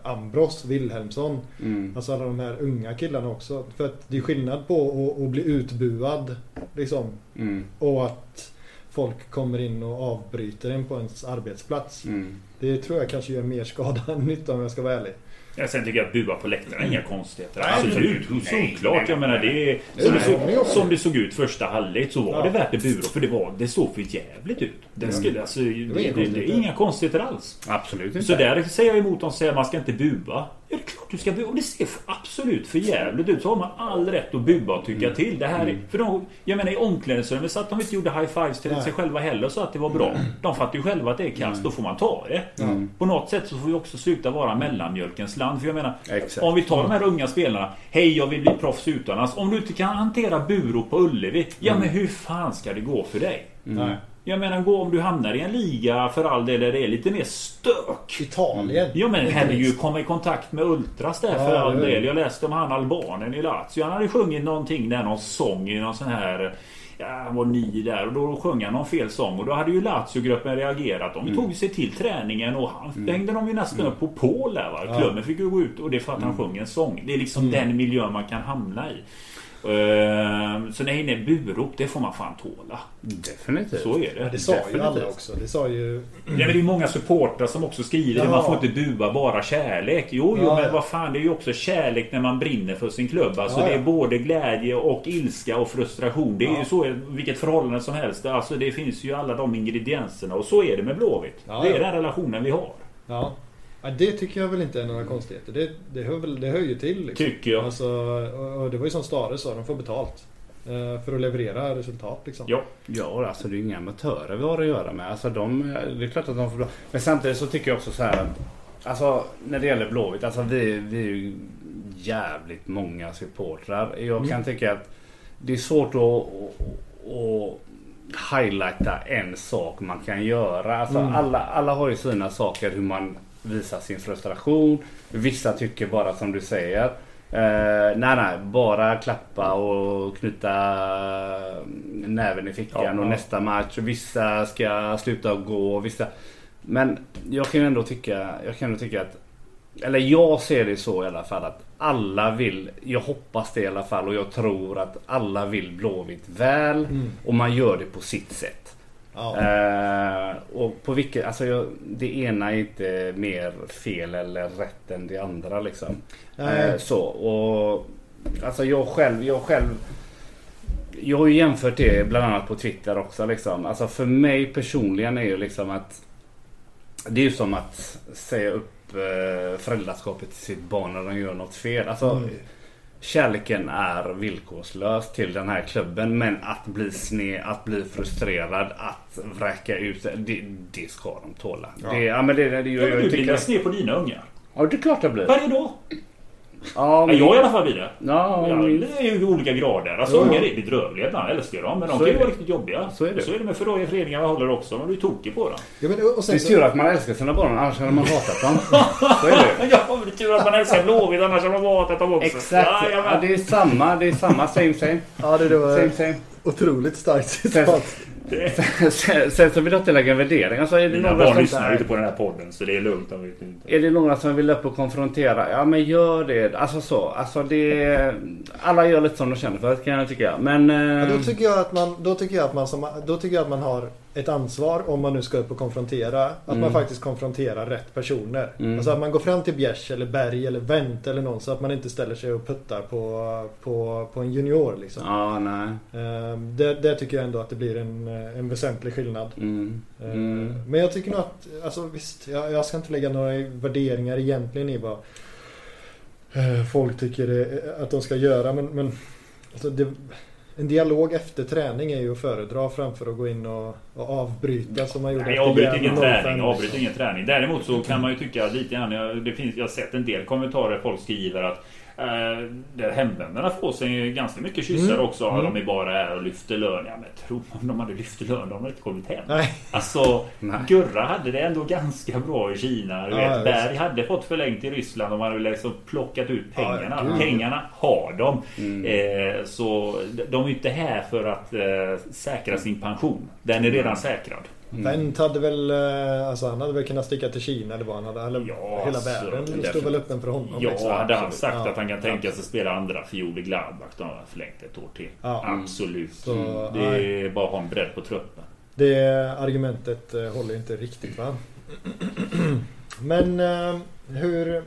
Ambros Wilhelmsson? Mm. Alltså alla de här unga killarna också. För att det är skillnad på att, att bli utbuad liksom. Mm. Och att folk kommer in och avbryter en på ens arbetsplats. Mm. Det tror jag kanske gör mer skada än nytta om jag ska vara ärlig. Ja, sen tycker jag att bua på läktaren är inga konstigheter. Nej, Absolut, nej, solklart. Jag menar det är, som, det såg, som det såg ut första halvlek så var Ja. det värt det bura. För det, var, det såg för jävligt ut. Det, skulle, alltså, det, det, det, är inga konstigheter alls. Absolut inte. Så där säger jag emot dem säger att man ska inte bua. Ja, det är klart du ska bua. Och det ser absolut för jävligt ut. Så har man all rätt att bua och tycka till. Det här är, för de, jag menar i omklädningsrummet så att de inte gjorde high-fives till Nej. sig själva heller så att det var bra. De fattar ju själva att det är kast. Då får man ta det. Mm. På något sätt så får vi också sluta vara mellanmjölkens land. För jag menar, Exakt. om vi tar de här unga spelarna. Hej, jag vill bli proffs utomlands. Om du inte kan hantera Buro på Ullevi. Ja, Mm. men hur fan ska det gå för dig? Nej. Jag menar, gå om du hamnar i en liga för all del där det är lite mer stök. Italien. Ja men herregud, komma i kontakt med Ultras där Ja, för all del. Jag läste om han albanen i Lazio. Han hade sjungit någonting där, någon sång i någon sån här... Ja, han var ny där och då sjöng han någon fel sång och då hade ju Lazio-gruppen reagerat. De tog sig till träningen och han hängde de ju nästan upp på Paul där va. Ja. Klubben fick ju gå ut och det är för att han sjöng en sång. Det är liksom Mm. den miljön man kan hamna i. Ehm, Så nej, nej, burop det får man fan tåla. Definitivt. Så är Ja, det. det sa ju Definitivt. alla också. Det sa ju... Ja, men det är många supportrar som också skriver att Ja. man får inte bua bara kärlek. Jo, jo, Ja, men ja. vad fan, det är ju också kärlek när man brinner för sin klubb. Alltså det är både glädje och ilska och frustration. Det är Ja. ju så, vilket förhållande som helst. Alltså det finns ju alla de ingredienserna och så är det med Blåvitt. Ja, det är ja. den relationen vi har. Ja. Ja. Det tycker jag väl inte är några konstigheter. Det, det, hör, väl, det hör ju till. Liksom. Tycker jag. Alltså, och, och det var ju som Stare sa, de får betalt. eh, För att leverera resultat liksom. Ja. Ja, alltså det är ju inga amatörer vi har att göra med. Alltså de, det är klart att de får bra. Men samtidigt så tycker jag också så här. Alltså när det gäller Blåvitt. Alltså vi, vi är ju jävligt många supportrar. Jag Mm. kan tycka att det är svårt att, att, att highlighta en sak man kan göra. Alltså Mm. alla, alla har ju sina saker hur man visar sin frustration. Vissa tycker bara som du säger. Eh, nej nej, bara klappa och knyta näven i fickan Ja, och ja. nästa match. Vissa ska sluta gå. Vissa... Men jag kan ändå tycka, jag kan ändå tycka att eller jag ser det så i alla fall att alla vill, jag hoppas det i alla fall och jag tror att alla vill Blåvitt väl Mm. och man gör det på sitt sätt. Ja. Eh, och på vilket, alltså jag, det ena är inte mer fel eller rätt än det andra liksom. Eh, så och alltså jag själv, jag själv jag har ju jämfört det bland annat på Twitter också liksom. Alltså för mig personligen är ju liksom att det är ju som att säga upp eh, föräldraskapet till sitt barn när de gör något fel. Alltså Mm. Kärleken är villkorslös till den här klubben men att bli sned, att bli frustrerad, att vräka ut det, det ska de tåla. Ja. Det, ja, men det, det, det, Ja, jag, men jag du blir ner på dina ungar. ja det är klart det blir. Varje dag. Ja, men... jag är i alla fall vid det. Ja, ja, men... det är ju olika grader. Alltså ungar är bedrövliga ibland. Jag älskar dem. Men de Så kan ju är vara riktigt jobbiga. Så är det. Så är det med förrådiga föreningar jag håller också. Man blir tokig på dem. Ja, men, och sen, Det är så- tur att man älskar sina barn, annars hade man hatat dem. Så är det. <laughs> Ja, men det är tur att man älskar Blåvitt. Annars har man hatat dem också. Exakt. Ja, Ja, det är samma, det är samma, same same. ja, det var Same same. otroligt starkt citat. Sen, sen så vill jag inte lägga en värdering. Alltså, är, det Mina några barn som, lyssnar inte på den här podden. Så det är lugnt. De vet inte. är det några som vill upp och konfrontera? Ja men gör det. Alltså så. Alltså det... Alla gör lite som de känner för kan jag tycka. Men... Ja, Eh, då, tycker jag att man, då, tycker jag att man som, då tycker jag att man har ett ansvar om man nu ska upp och konfrontera. Att man Mm. faktiskt konfronterar rätt personer. Mm. Alltså att man går fram till Bjärs eller Berg eller Wendt eller någon så att man inte ställer sig och puttar på, på, på en junior liksom. ja, nej. Ehm, Det, det tycker jag ändå att det blir en, eh, en väsentlig skillnad. Mm. Ehm, Mm. Men jag tycker nog att, alltså visst, jag, jag ska inte lägga några värderingar egentligen i vad eh, folk tycker det, att de ska göra. Men, men alltså det, en dialog efter träning är ju att föredra framför att gå in och, och avbryta som man gjorde Nej, jag avbryter ingen 05, träning. Avbryter ingen träning. Däremot så kan man ju tycka lite grann. Jag, det finns, jag har sett en del kommentarer folk skriver att eh, där hemvändarna får sig ganska mycket kyssar Mm. också. Mm. De är bara är och lyfter lön. Ja, men tro om de hade lyft lön. De hade inte kommit hem. Nej, Alltså Nej. Gurra hade det ändå ganska bra i Kina. Du Ja, vet, Berg hade fått förlängt i Ryssland. De hade liksom plockat ut Ja, pengarna. gud. pengarna har de. Mm. Eh, så de är inte här för att eh, säkra sin pension. Den är redan säkrad. Mm. Wendt hade väl, eh, alltså han hade väl kunnat sticka till Kina eller vad han hade. Eller Ja, hela alltså, världen stod definitivt. väl öppen för honom. Ja, liksom. hade han sagt Ja. att han kan tänka sig spela andra fiol i Gladbach då har han förlängt ett år till. Ja. Absolut. Så, Mm. det är bara att ha en bredd på truppen. Det argumentet eh, håller inte riktigt va? <clears throat> Men eh, hur...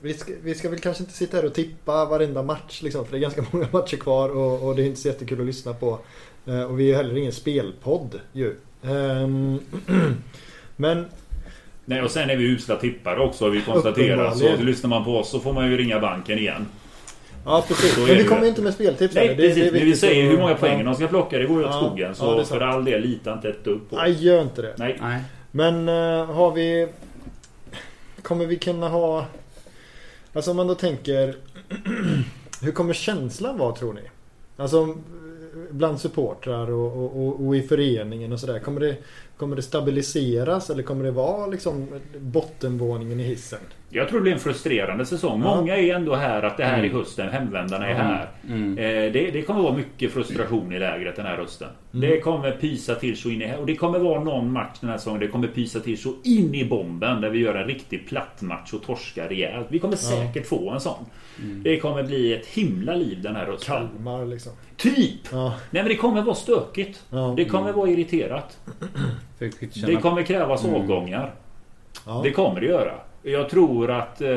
Vi ska, vi ska väl kanske inte sitta här och tippa varenda match liksom, för det är ganska <laughs> många matcher kvar och, och det är inte så jättekul att lyssna på. Och vi är heller ingen spelpodd ju. Ehm, <clears throat> men Nej, och sen är vi usla tippare också har vi konstaterat. Så lyssnar man på oss så får man ju ringa banken igen. ja precis. Men vi det kommer ju. inte med speltips. Nej här. precis, men vi säger hur många poäng ja. de ska plocka. Det går ju åt Ja, skogen. ja, Så det är för all del, lita inte ett dugg på. Nej, gör inte det. Nej. Nej. Men eh, har vi... Kommer vi kunna ha... Alltså om man då tänker... <clears throat> hur kommer känslan vara tror ni? Alltså bland supportrar och, och, och, och i föreningen och sådär. Kommer det, kommer det stabiliseras eller kommer det vara liksom bottenvåningen i hissen? Jag tror det blir en frustrerande säsong. Ja. Många är ändå här att det här är Mm. hösten. Hemvändarna är Ja. här. Mm. Eh, det, det kommer vara mycket frustration i lägret den här hösten. Mm. Det kommer pysa till så in i... Och det kommer vara någon match den här säsongen. Det kommer pysa till så in i bomben. Där vi gör en riktig platt match och torskar rejält. Vi kommer säkert få en sån. Det kommer bli ett himla liv den här hösten. Kalmar liksom. Typ! Ja, Nej men det kommer vara stökigt. ja, Det kommer vara irriterat. Det kommer krävas Mm. avgångar. ja. Det kommer det göra. Jag tror att... eh,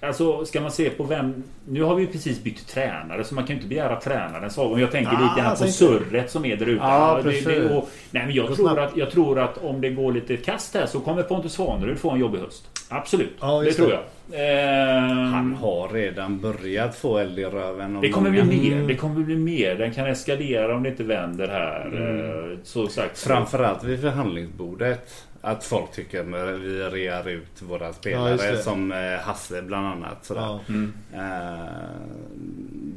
Alltså ska man se på vem... Nu har vi ju precis bytt tränare så man kan ju inte begära tränarens avgång. Jag tänker Ah, lite grann på tänk- surret som är där ute. Ja, det, det, och, nej, men jag, tror att, jag tror att om det går lite kast här så kommer Pontus Svanerud få en jobbig höst. Absolut. Ja, det tror det. jag. Ehm, Han har redan börjat få eld i röven. det kommer bli mer. Det kommer bli mer. Den kan eskalera om det inte vänder här. Mm. Eh, Så sagt. Framförallt vid förhandlingsbordet. Att folk tycker att vi rear ut våra spelare. det. som eh, Hasse bland annat. Sådär. Ja. Mm. Eh,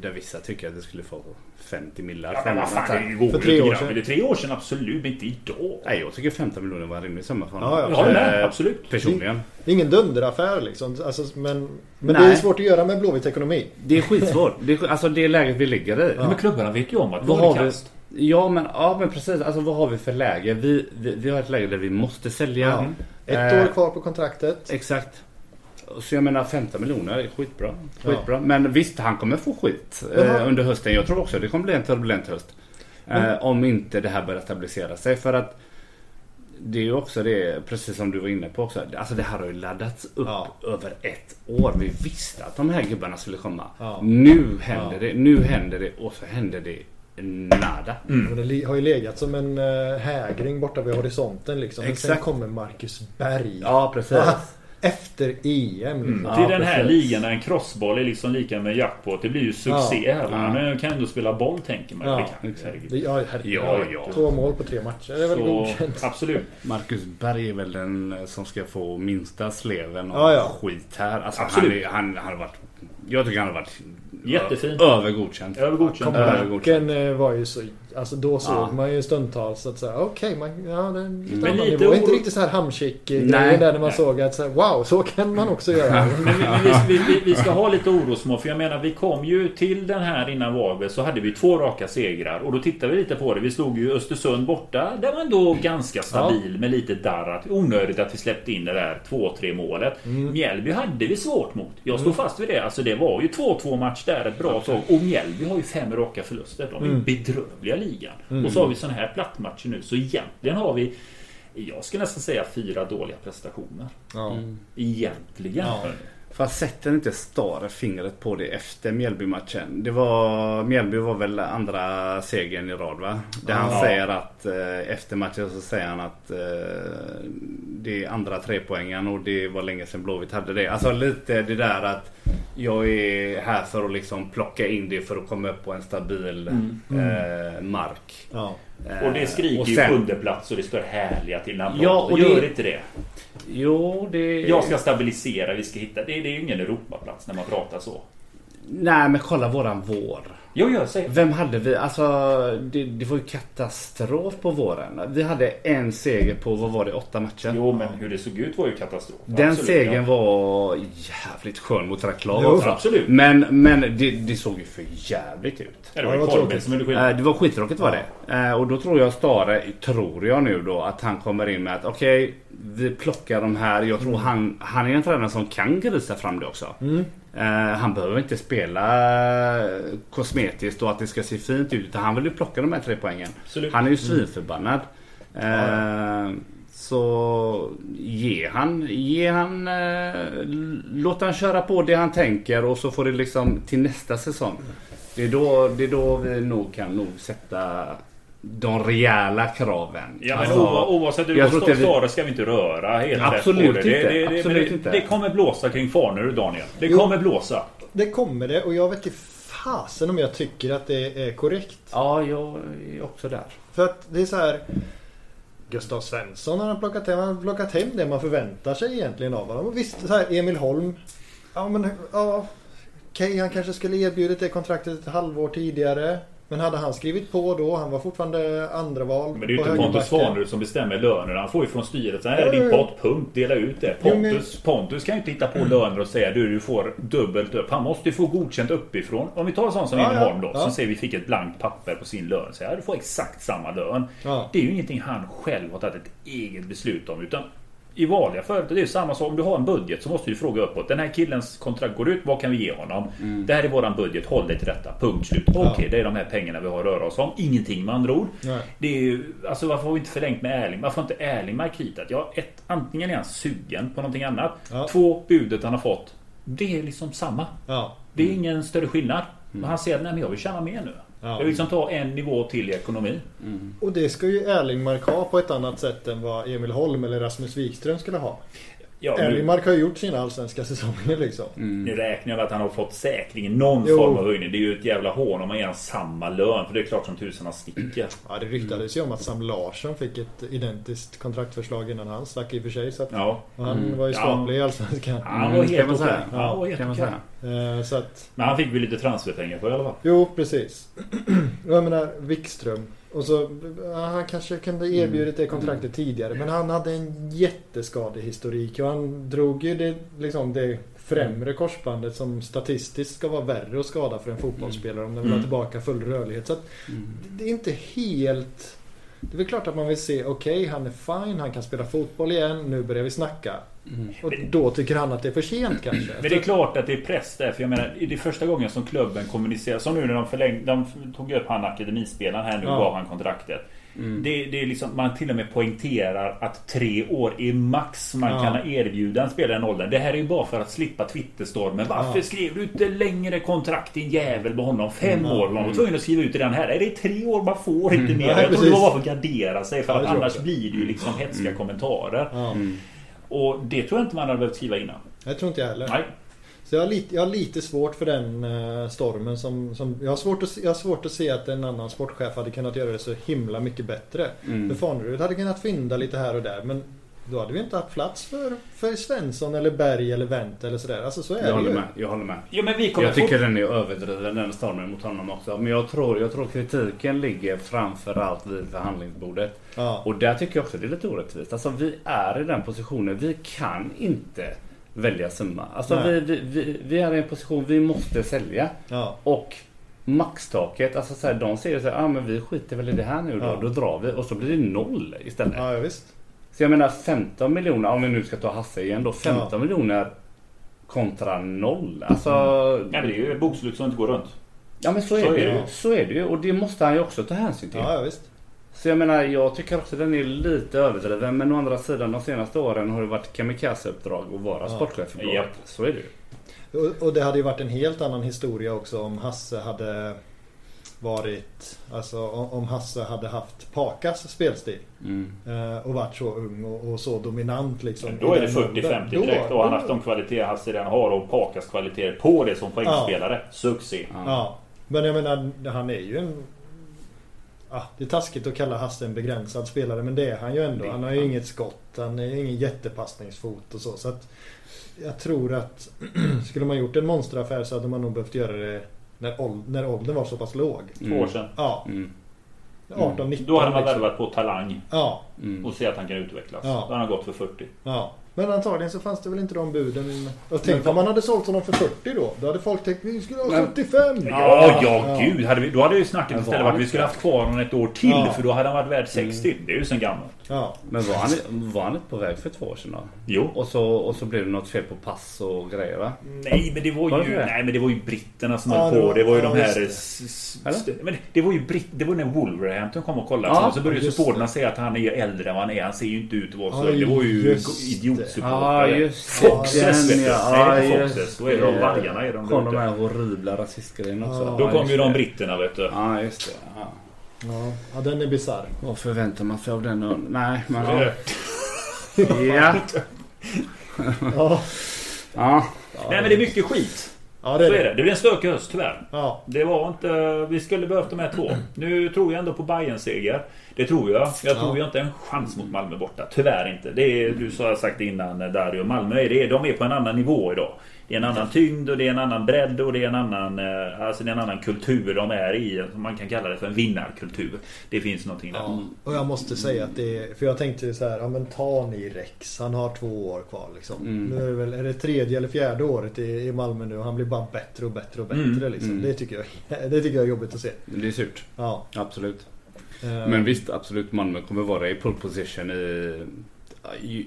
där vissa tycker att det skulle få 50 millar. Ja, men vad fan, det För ju tre lite år sedan. Det är tre år sedan absolut, men inte idag. Nej, jag tycker 15 miljoner var en rimlig summa för honom. Ja, ja. Med, Eh, absolut. Personligen. Det är ingen dunderaffär liksom. Alltså, men men det är svårt att göra med Blåvitts ekonomi. Det är skitsvårt. Det är, alltså det läget vi ligger i. Ja. Men klubbarna vet ju om att vi har det vi? kast. Ja men, ja men precis. Alltså vad har vi för läge? Vi, vi, vi har ett läge där vi måste sälja. Ja. Ett Eh, år kvar på kontraktet. Exakt. Så jag menar 15 miljoner är skitbra. Ja. skitbra. Men visst, han kommer få skit eh, under hösten. Jag tror också det kommer bli en turbulent höst. Eh, om inte det här börjar stabilisera sig. För att det är ju också det, precis som du var inne på också. Alltså det här har ju laddats upp Ja. över ett år. Vi visste att de här gubbarna skulle komma. Ja. Nu händer Ja. det, nu händer det och så händer det nada. Men det li- har ju legat som en uh, hägring borta vid horisonten liksom. Men sen Exakt. kommer Marcus Berg. Ja precis. Ah, Efter EM liksom. Ja, Till den här precis. ligan där en crossboll är liksom lika med jackpot. Det blir ju succé Ja. här. Ja. Men kan ändå spela boll tänker man. Ja, det kan. Det, ja, herregud. Ja, ja. Två mål på tre matcher. Det är väl godkänt. absolut. Marcus Berg är väl den som ska få minsta sleven och Ja, ja. skit här. Alltså han, Absolut. är, han, han har varit Jag tycker han har varit Jättefin. övergodkänd. Övergodkänd. Comebacken eh, var ju så... Alltså då såg Ja. man ju stundtals att säga okej, man, ja, det är en lite Men annan lite nivå. Inte riktigt så här hamchick Nej. grejen där när man Nej. såg att så här, wow, så kan man också göra. Men, vi, men vi, vi, vi, ska ha lite orosmål för jag menar vi kom ju till den här innan Varberg så hade vi två raka segrar och då tittade vi lite på det. Vi slog ju Östersund borta. Där var ändå ganska stabil med lite darr. Onödigt att vi släppte in det där 2-3 målet. Mjällby hade vi svårt mot. Jag står fast vid det. Alltså det var ju 2-2 match där ett bra tag. Och Mjällby har ju fem raka förluster. De är ju bedrövliga ligan. Och så har vi sån här plattmatcher nu. Så egentligen har vi jag skulle nästan säga fyra dåliga prestationer. Ja. Egentligen. Ja. Fast sätter inte Stare fingret på det efter Mjällby-matchen? Det var, Mjällby var väl andra segern i rad va? Där han Ja. säger att eh, efter matchen så säger han att eh, det är andra trepoängen och det var länge sedan Blåvitt hade det. Alltså lite det där att jag är här för att liksom plocka in det för att komma upp på en stabil Eh, mark. Ja. Eh, Och det skriker och ju sen- sjunde plats och det står härliga till när han Ja, och Gör det- inte det. Jo, det... Jag ska stabilisera, vi ska hitta... Det, det är ju ingen Europaplats när man pratar så. Nej men kolla våran vår. Jo, jag säger... Vem hade vi? Alltså det, det var ju katastrof på våren. Vi hade en seger på, vad var det, åtta matcher? Jo, men hur det såg ut var ju katastrof. Den Absolut, segern ja. var jävligt skön mot Raklav Jo, också. absolut. Men, men det, det såg ju för jävligt ut. Ja, det var ju Kolben som gjorde Eh, skillnad. Det var skittråkigt var det. Eh, Och då tror jag Stare, tror jag nu då, att han kommer in med att okej, vi plockar de här. Jag tror han, han är en tränare som kan grisa fram det också. Eh, han behöver inte spela eh, kosmetiskt och att det ska se fint ut. Utan han vill ju plocka de här tre poängen. Absolut. Han är ju svinförbannad. Eh, Så ge han, ge han, eh, låt han köra på det han tänker och så får det liksom till nästa säsong. Det är då, det är då vi nog kan nog sätta de rejäla kraven. Ja, men Alltså, oavsett hur det går, Stare ska vi inte röra helt Absolut det. inte, Det, det, det, absolut men inte. det, det kommer blåsa kring Farnerud, Daniel. Det Jo. kommer blåsa. Det kommer det och jag vet inte fasen om jag tycker att det är korrekt. Ja, jag är också där. För att det är så här. Gustav Svensson har han plockat hem, han har plockat hem det man förväntar sig egentligen av honom. Och visst, så här, Emil Holm. Ja men ja. Okej, han kanske skulle erbjudit det kontraktet ett halvår tidigare. Men hade han skrivit på då? Han var fortfarande andra val Men det är ju inte Pontus. Svanerud som bestämmer lönerna. Han får ju från styrelsen. Här är din pott, punkt. Dela ut det. Pontus, Pontus kan ju inte hitta på löner och säga du, du får dubbelt upp. Han måste ju få godkänt uppifrån. Om vi tar en sån som Ja, Emil ja, Holm då. ja. Som säger vi fick ett blankt papper på sin lön. Så här, du får exakt samma lön. Ja. Det är ju ingenting han själv har tagit ett eget beslut om. Utan i vanliga företag, det är samma sak. Om du har en budget så måste du fråga uppåt. Den här killens kontrakt går ut, vad kan vi ge honom? Det här är våran budget, håll dig till detta. Punkt slut. Okej, det är de här pengarna vi har att röra oss om. Ingenting med andra ord. Nej. Det är ju, alltså varför har vi inte förlängt med Erling? Varför har inte Erling markitat? Ja, ett, antingen är han sugen på någonting annat. Ja. Två, budet han har fått. Det är liksom samma. Ja. Det är ingen större skillnad. Men han säger att nej men jag vill tjäna mer nu. Ja. Jag vill liksom ta en nivå till i ekonomin. Och det ska ju Erlingmark ha på ett annat sätt än vad Emil Holm eller Rasmus Wikström skulle ha. Ja, Erlingmark har ju gjort sina allsvenska säsonger liksom. nu räknar jag med att han har fått säkringen någon Jo. form av höjning. Det är ju ett jävla hån om man ger honom samma lön. För det är klart som tusan han sticker. <clears throat> Ja, det ryktades ju om att Sam Larsson fick ett identiskt kontraktförslag innan han stack i och för sig. Så att Ja. han var ju Ja. skaplig i Allsvenskan. Han var kan helt okej. Ja, var Kan man säga. Eh, Så att, Men han fick väl lite transferpengar för i alla fall. jo precis. <clears throat> Jag menar Wikström. Och så, han kanske kunde erbjudit det kontraktet tidigare. Men han hade en jätteskadehistorik. Och han drog ju det, liksom det främre korsbandet som statistiskt ska vara värre att skada för en fotbollsspelare om den vill ha Mm. tillbaka full rörlighet. Så att det är inte helt... Det är väl klart att man vill se, okej han är fine, han kan spela fotboll igen, nu börjar vi snacka. Och då tycker han att det är för sent kanske. Men det är klart att det är press där. För jag menar, det är första gången som klubben kommunicerar. Som nu när de förlängde. De tog upp han akademispelaren här nu och Ja. gav han kontraktet. Det, det är liksom, man till och med poängterar att tre år är max man Ja. kan erbjuda en spelare den åldern. Det här är ju bara för att slippa Twitterstormen. Varför Ja. skrev du inte längre kontrakt din jävel med honom? Fem Ja. år var man tvungen att skriva ut i den här. Är det tre år? Man får inte mer. Nej, jag tror det var bara för att gardera sig. För Ja, annars blir det ju liksom hetska kommentarer. Och det tror jag inte man hade behövt skriva innan. jag tror inte jag heller. Nej. Så jag har, lite, jag har lite svårt för den eh, stormen som, som jag, har svårt att, se- jag har svårt att se att en annan sportchef hade kunnat göra det så himla mycket bättre. Mm. För Fanerud hade kunnat fynda lite här och där men Då hade vi inte haft plats för, för Svensson eller Berg eller Wendt eller sådär. Alltså så är Jag det håller ju. med. Jag håller med. Jo, men vi kommer Jag tycker fort- den är överdriven den stormen mot honom också. Men jag tror, jag tror kritiken ligger framförallt vid förhandlingsbordet. Ja. Och där tycker jag också det är lite orättvist. Alltså vi är i den positionen. Vi kan inte välja summa. Alltså vi, vi, vi, vi är i en position vi måste sälja. Ja. Och maxtaket, alltså så här, de säger så här, ah, men vi skiter väl i det här nu då. Ja. Då drar vi och så blir det noll istället. ja, ja visst. Så jag menar 15 miljoner, om vi nu ska ta Hasse igen då. 15 Ja. miljoner kontra noll. Alltså, Ja, men det är ju bokslut som inte går runt. Ja men så är, Så det är ju. det. Så är det ju. Och det måste han ju också ta hänsyn till. Ja, ja visst. Så jag menar, jag tycker också den är lite överdriven. Men å andra sidan de senaste åren har det varit kamikaze-uppdrag att vara Ja. sportchef Japp. bolaget. Så är det ju. Och, och det hade ju varit en helt annan historia också om Hasse hade varit... Alltså om, Hasse hade haft Pakas spelstil. Mm. Eh, och varit så ung och, och så dominant liksom. Men då i är det den åldern. 40-50 Då- direkt. Och han har haft de kvaliteter Hasse redan har och Pakas kvaliteter på det som poängspelare. Succé. Ja. Ja. Men jag menar, han är ju en... Ja, det är taskigt att kalla Hasse en begränsad spelare men det är han ju ändå. Han har ju inget skott. Han är ingen jättepassningsfot och så. så att jag tror att <clears throat> skulle man gjort en monsteraffär så hade man nog behövt göra det när, åld- när åldern var så pass låg. Två år sedan. Ja, Mm. 18, 19 Då hade man liksom. värvat på talang Ja, Mm. och se att han kan utvecklas. Ja. Då hade han gått för 40. ja. Men antagligen så fanns det väl inte de buden. Och tänk om man hade sålt honom för 40 då. Då hade folk tänkt vi skulle ha Men- 75. Ja, ja, Ja. gud. Hade vi, då hade ju snacket Men istället att vi skulle haft kvar honom ett år till. Ja. För då hade han varit värd 60. Det är ju sen gammalt. Ja, Men var han, var han inte på väg för två år sedan då? Jo. Och så, och så blev det något fel på pass och grejer va? Nej men det var Var det ju, det? nej, men det var ju britterna som Ja, höll det på. var- Det var ju ja, de här... st- Men det var ju britt, det var när Wolverhampton kom och kollade. Ja, så började supporterna det. säga att han är äldre än vad han är. Han ser ju inte ut att vara så. Ja, det var ju just det. idiotsupportrar. Ja just Foxes vet du. ja. Nej, inte Ja, Foxes. just Då är de det. vargarna är de Kom de här horribla rasistgrejerna också. Ja. Då kom ju de det. britterna vet du. Ja just det. Ja. ja, ja den är bisarr. Vad förväntar man sig av den? och- Nej är ja. det. ja. Ja, ja. Nej men det är mycket skit. Ja det Så är är det. det. Det blir en stökig höst tyvärr. Ja, Det var inte... Vi skulle behövt de här två. Nu tror jag ändå på Bayern seger Det tror jag. Jag tror Ja. jag inte en chans mot Malmö borta. Tyvärr inte. Det är, du sa sagt innan Dario. Malmö är det. De är på en annan nivå idag. Det är en annan tyngd och det är en annan bredd och det är en annan... eh, Alltså det är en annan kultur de är i. Som man kan kalla det för en vinnarkultur. Det finns någonting där. ja. Och jag måste säga att det är... För jag tänkte så här, ja men ta ni Rex. Han har två år kvar liksom. Mm. Nu är det väl, är det tredje eller fjärde året i, i Malmö nu och han blir bara bättre och bättre och bättre Mm, liksom. mm. Det, tycker jag, <laughs> det tycker jag är jobbigt att se. Det är surt. Ja. Absolut. Eh, Men visst, absolut. Malmö kommer vara i pole position i...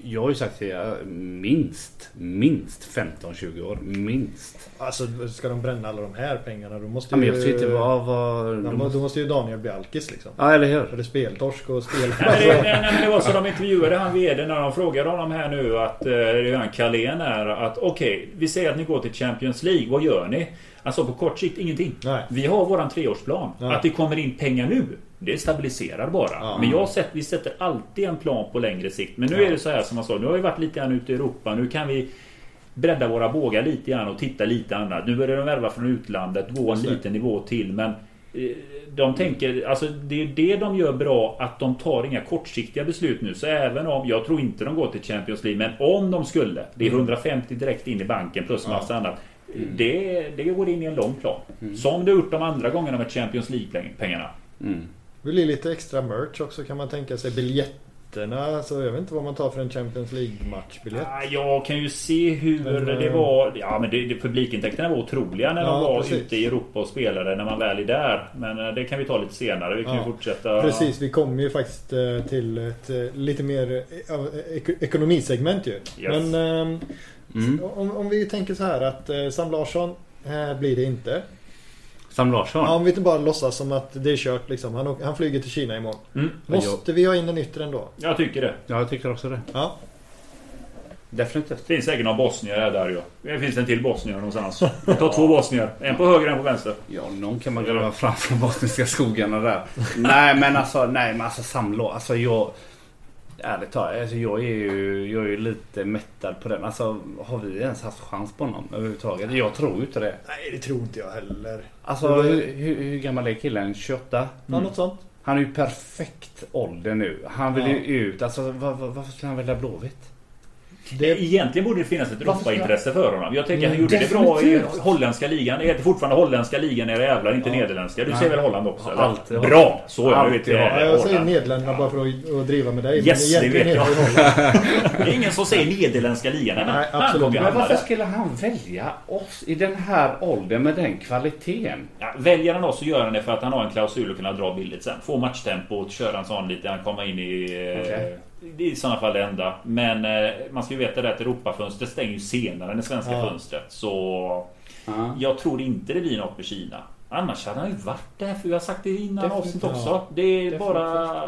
Jag har ju sagt det, minst, minst 15-20 år. Minst. Alltså ska de bränna alla de här pengarna då måste Ja, men ju... jag inte vad... vad de måste... Då måste ju Daniel Bjalkis liksom. Ja, eller hur? För det är speltorsk och spel... <laughs> Nej, det, nej, nej, det var så de intervjuade han VD när de frågade honom här nu att eh, det är han Carlén är att okej, vi säger att ni går till Champions League. Vad gör ni? Alltså på kort sikt ingenting. Nej. Vi har våran treårsplan. Ja. Att det kommer in pengar nu. Det stabiliserar bara. Ja. Men jag sett, vi sätter alltid en plan på längre sikt. Men nu Ja. är det så här som man sa. Nu har vi varit lite grann ute i Europa. Nu kan vi bredda våra bågar lite grann och titta lite annat. Nu börjar de värva från utlandet. Gå en liten nivå till. Men eh, de tänker, alltså det är det de gör bra att de tar inga kortsiktiga beslut nu. Så även om, jag tror inte de går till Champions League, men om de skulle. Det är Mm. 150 direkt in i banken plus Ja. massa annat. Det, det går in i en lång plan. Som det gjort de andra gångerna med Champions League-pengarna. Mm. Det blir lite extra merch också kan man tänka sig. Biljetterna. Så jag vet inte vad man tar för en Champions League-matchbiljett. Ja, Jag kan ju se hur Men, det eh, var. Ja men det, det, publikintäkterna var otroliga när Ja, de var precis. ute i Europa och spelade när man väl är där. Men eh, det kan vi ta lite senare. Vi kan Ja, ju fortsätta. Precis, vi kommer ju faktiskt eh, till ett lite mer ekonomisegment ju. Yes. Men Mm. om, om vi tänker så här att Sam Larsson blir det inte. Sam Larsson? Ja, om vi inte bara låtsas som att det är kört liksom. Han, han flyger till Kina imorgon. Mm, Måste vi ha in en ytter ändå? jag tycker det. Ja, jag tycker också det. Ja. Definitivt. Det finns säkert några bosnier där ju. Det finns en till bosnier någonstans. <laughs> Vi tar två bosnier. En på höger och en på vänster. Ja, någon kan man gräva fram från bosniska skogarna där. nej, men alltså, nej, men alltså Sam Larsson, alltså jag... Ärligt talat, alltså, jag är ju jag är ju lite mättad på den. Alltså, har vi ens haft chans på honom överhuvudtaget? Jag tror ju inte det. Nej, det tror inte jag heller. Alltså, hur, hur, hur gammal är killen? 28? Ja, något sånt. Han är ju perfekt ålder nu. Han vill Ja. ju ut. Alltså var, var, varför skulle han välja Blåvitt? Det, Egentligen borde det finnas ett Europaintresse för honom. Jag tänker han Mm, gjorde det bra i definitivt. holländska ligan. Det heter fortfarande holländska ligan era jävlar, inte Ja. nederländska. Du Nej. säger väl Holland också? Eller? alltid Bra! Så jag Alltid vet det. Holland. ja, jag säger Holland. Nederländerna bara för att, att driva med dig. Yes, men det vet jag. det Holland. <laughs> Det är ingen som säger nederländska ligan. Nej, Nej, han absolut. Men varför skulle han välja oss i den här åldern med den kvaliteten? Ja, väljer han oss så gör han det för att han har en klausul att kunna dra billigt sen. Få matchtempot, köra en sån lite, han kommer in i... eh, Okej. Det är i sådana fall det enda. Men eh, man ska ju veta det att Europafönstret stänger ju senare än det svenska Ja. fönstret. Så Ja. jag tror inte det blir något med Kina. Annars hade han ju varit där, för jag har sagt det innan avsnitt också. Det är Definitivt. bara...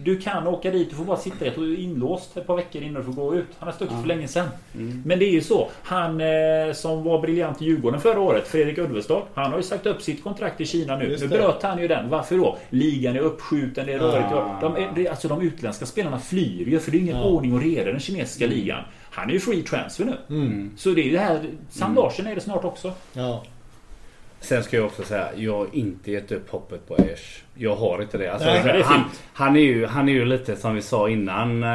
Du kan åka dit, du får bara sitta i ett och är inlåst ett par veckor innan du får gå ut. Han har stuckit Ja. för länge sedan. Mm. Men det är ju så. Han eh, som var briljant i Djurgården förra året, Fredrik Ulvestad. Han har ju sagt upp sitt kontrakt i Kina nu. Just Nu bröt han ju den. Varför då? Ligan är uppskjuten, det är rörigt. Ah. De, alltså de utländska spelarna flyr ju för det är ingen Ja. ordning och reda i den kinesiska ligan. Han är ju free transfer nu. Mm. Så det är ju det här. Sam Larsson är det snart också. Ja. Sen ska jag också säga, jag har inte gett upp hoppet på Aiesh. Jag har inte det. Alltså, Nej, det är han, är ju, han är ju lite som vi sa innan. Eh,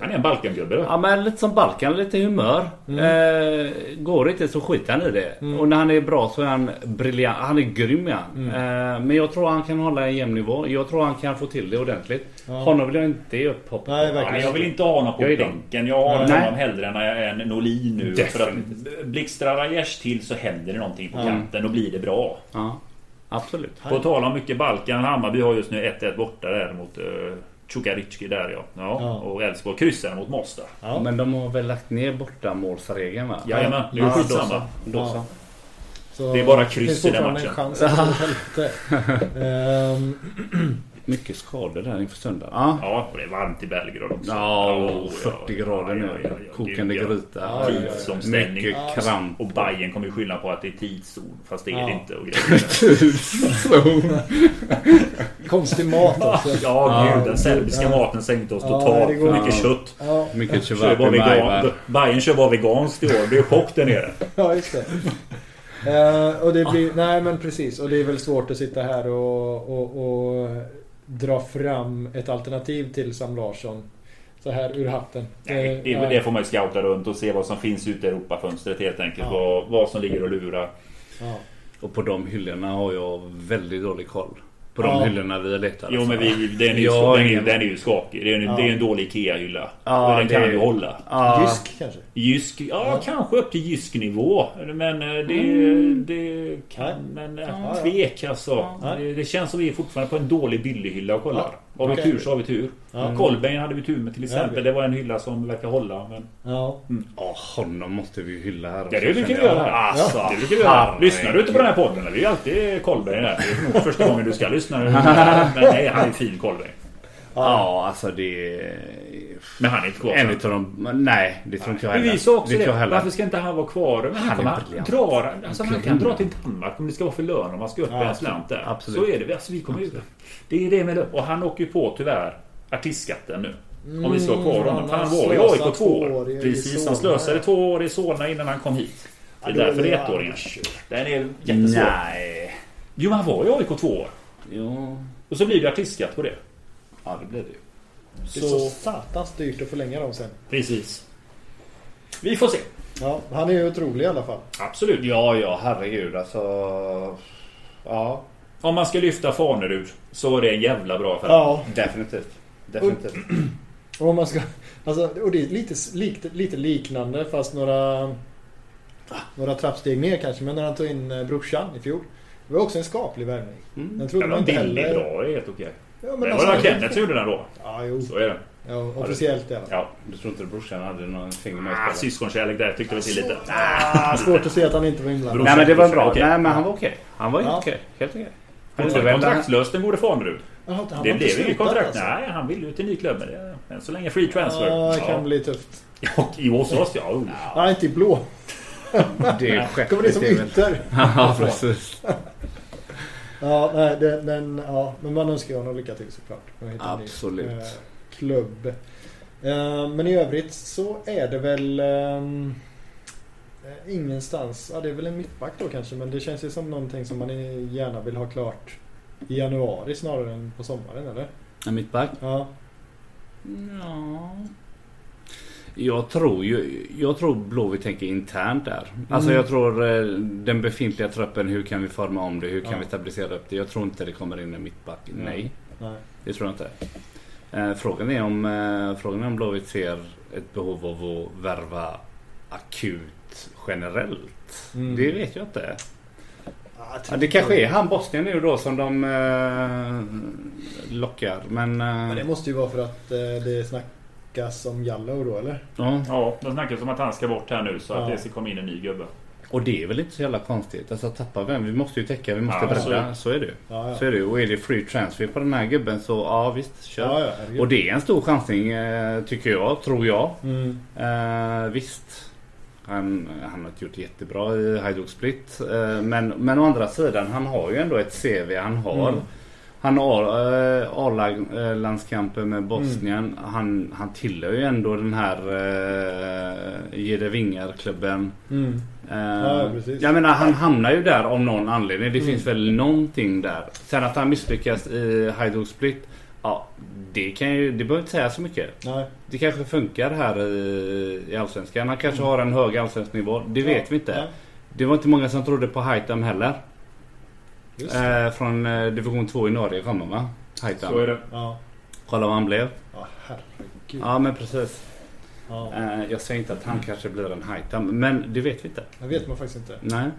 Han är en Balkangubbe. Ja men lite som Balkan, lite humör. Eh, går det inte så skiter han i det. Mm. Och när han är bra så är han briljant. Han är grym ja. Mm. eh, Men jag tror han kan hålla en jämn nivå. Jag tror han kan få till det ordentligt. Ja. Honom vill jag inte ge upp hoppet Nej, på. verkligen. Nej, jag vill inte ha honom på Jag bänken. Jag har Nej. honom hellre än, än Norlin nu. För att Definitivt. blixtrar Aiesh till så händer det någonting på Ja. kanten och blir det bra. Ja, absolut. På tal om mycket Balkan. Hammarby har just nu 1-1 borta där mot uh, Cukaricki där ja. ja. Ja. Och Elfsborg kryssar mot Mostar. Ja. Men de har väl lagt ner bortamålsregeln va? Jajamän, det är Ja, skitsamma. Då så. Det är bara kryss finns i den fortfarande en matchen. chans det går åt helvete. Ehm, <clears throat> Mycket skador där inför söndag. Ja. Ja, och det är varmt i Belgrad också. Ja, Oh, 40 grader nu. ja, ja, ja, Kokande ja. gryta. Ja, ja, ja. Tidsomställning. Mycket Ja. kramp. Och Bayern kommer ju skylla på att det är tidszon. Fast det är Ja. det inte. Och <laughs> grejer. <laughs> konstig mat också. ja, Ja, gud. Den serbiska ja. maten sänkte oss Ja, totalt. det går Mycket kött. Ja, Mycket kebab. Bayern kör bara veganskt i år. Det är chock där nere. <laughs> ja just det. Eh, och det blir, nej men precis. Och det är väl svårt att sitta här och, och, och dra fram ett alternativ till Sam Larsson. Så här ur hatten. Nej, det, Eh, det får man ju scouta runt och se vad som finns ute i Europafönstret helt enkelt. Ja. Vad, vad som ligger och lurar. ja. Och på de hyllorna har jag väldigt dålig koll. På Ja. de hyllorna vi letar. Jo men vi, den, är ju, har den, är, den är ju skakig. Det är, en, Ja. det är en dålig IKEA-hylla. Ja, den kan är- ju hålla. Ja, Jysk kanske? Jysk, ja, Ja. kanske upp till Jysk-nivå. Men eh, det, Mm. det kan... Men eh, Ja, ja. tvek alltså. Ja. Det, det känns som vi är fortfarande på en dålig billighylla och kollar. Ja. Har vi tur så har vi tur. Ja. Kolbeinn hade vi tur med till exempel. okej. Det var en hylla som verkar hålla. Men... Ja. Ja, honom måste vi ju hylla här. Ja, också, det brukar vi göra här. Alltså, Det brukar vi göra. Lyssnar du inte på den här podden? Det är ju alltid Kolbeinn här. Det är nog första gången du ska lyssna. <laughs> Men nej, han är fin Kolbeinn. Ja, alltså det är... Men han är inte kvar. En utav dem... Nej, det tror inte jag heller. vi sa också det. det. Varför ska inte han vara kvar? Men han, Han han, drar, alltså han kan dra till Danmark om det ska vara för lön om man ska upp Ja, en slant där. absolut. Så är det. Alltså, vi kommer ju, det är det med det. Och han åker ju på tyvärr artistskatten nu. Om vi ska ha kvar honom. För han Mm, var i AIK slösat två år. Precis, han slösade två år i Solna innan han kom hit. Det är därför det är ettåringar. Den är jättesvår. Nej. Jo, men han var i AIK två år. Jo. Och så blir det artistskatt på det. Ja, det blir det ju. Det är så satans dyrt att förlänga dem sen. Precis. Vi får se. Ja, han är ju otrolig i alla fall. Absolut. Ja, ja, herregud alltså. Ja, Om man ska lyfta Fanerud så är det en jävla bra affär. Ja, definitivt. Definitivt. och om man ska... Alltså, och det är lite, lite, lite liknande fast några... Några trappsteg ner kanske, men när han tog in eh, brorsan i fjol. Det var också en skaplig värvning. Mm. Den Den trodde man var inte heller... bra, är helt okej. Ja, men Det alltså, var Kenneth som gjorde den då. Ja, jo. Så är det. Ja, officiellt i alla fall. Ja. Du tror inte brorsan hade någon finger med Ah, syskonkärlek där tyckte vi till lite. Ah, svårt att se att han inte var inblandad. Nej men det var bra. Okej. Nej men han var okej. Han var Ja. okej. Helt okej. Han Det var är väl- kontraktslös den gode Fanerud. Det blev inget kontrakt. alltså. Nej, han ville ju till ny klubb. Men än så länge free transfer. Ja, det kan Ja. bli tufft. Och i hos oss, ja. Oh. Nej, inte i blå. Det är skeppet. Kommer det som ytter. <laughs> Ja precis. <laughs> Ja, nej, den, den, ja, men man önskar ju honom lycka till såklart. En ny, Absolut. eh, klubb. Eh, men i övrigt så är det väl ehm, eh, ingenstans. Ja, det är väl en mittback då kanske. Men det känns ju som någonting som man gärna vill ha klart i januari snarare än på sommaren eller? En mittback? Ja. Ja. Jag tror ju, jag tror Blåvitt tänker internt där. Alltså Mm. jag tror eh, den befintliga truppen, hur kan vi forma om det? Hur kan Ja. vi stabilisera upp det? Jag tror inte det kommer in en mittback. Nej, Nej. det tror jag inte. Eh, frågan, är om, eh, frågan är om Blåvitt ser ett behov av att värva akut generellt. Mm. Det vet jag inte. Ja, det kanske är han Bosnien nu då som de eh, lockar. Men... Eh, Men det måste ju vara för att eh, det snackas om Jallow då eller? ja. Ja, de snackar om att han ska bort här nu så att Ja. det ska komma in en ny gubbe. Och det är väl inte så jävla konstigt. Alltså tappa vem? Vi måste ju täcka, vi måste Ja, så bredda. är Så är det ju. Ja, ja. Så är det. Och är det free transfer på den här gubben så ja visst, kör. Ja, ja, herregud. och det är en stor chansning eh, tycker jag, tror jag. Mm. Eh, visst. Han, han har inte gjort jättebra i Hajduk Split. Eh, men, men å andra sidan, han har ju ändå ett CV. Han har Mm. Han eh, A-landskamper med Bosnien. Han, han tillhör ju ändå den här eh, Jede Vingar-klubben. Mm. Eh, Ja, precis. jag menar han hamnar ju där av någon anledning. Det Mm. finns väl någonting där. Sen att han misslyckas i Hajduk Split. Ja, det kan ju, det behöver inte säga så mycket. Nej. Det kanske funkar här i, i Allsvenskan. Han kanske har en hög allsvensk nivå. Det vet Mm. Ja, vi inte. ja. Det var inte många som trodde på Haitam heller. Eh, från eh, division 2 i Norge kommer va? Haitam. Så är det. Ja. Kolla vad han blev. Ja, herregud. Ja men precis. Ja. Eh, jag säger inte att han kanske blir en Haitam. Men det vet vi inte. Det vet man faktiskt inte. Nej.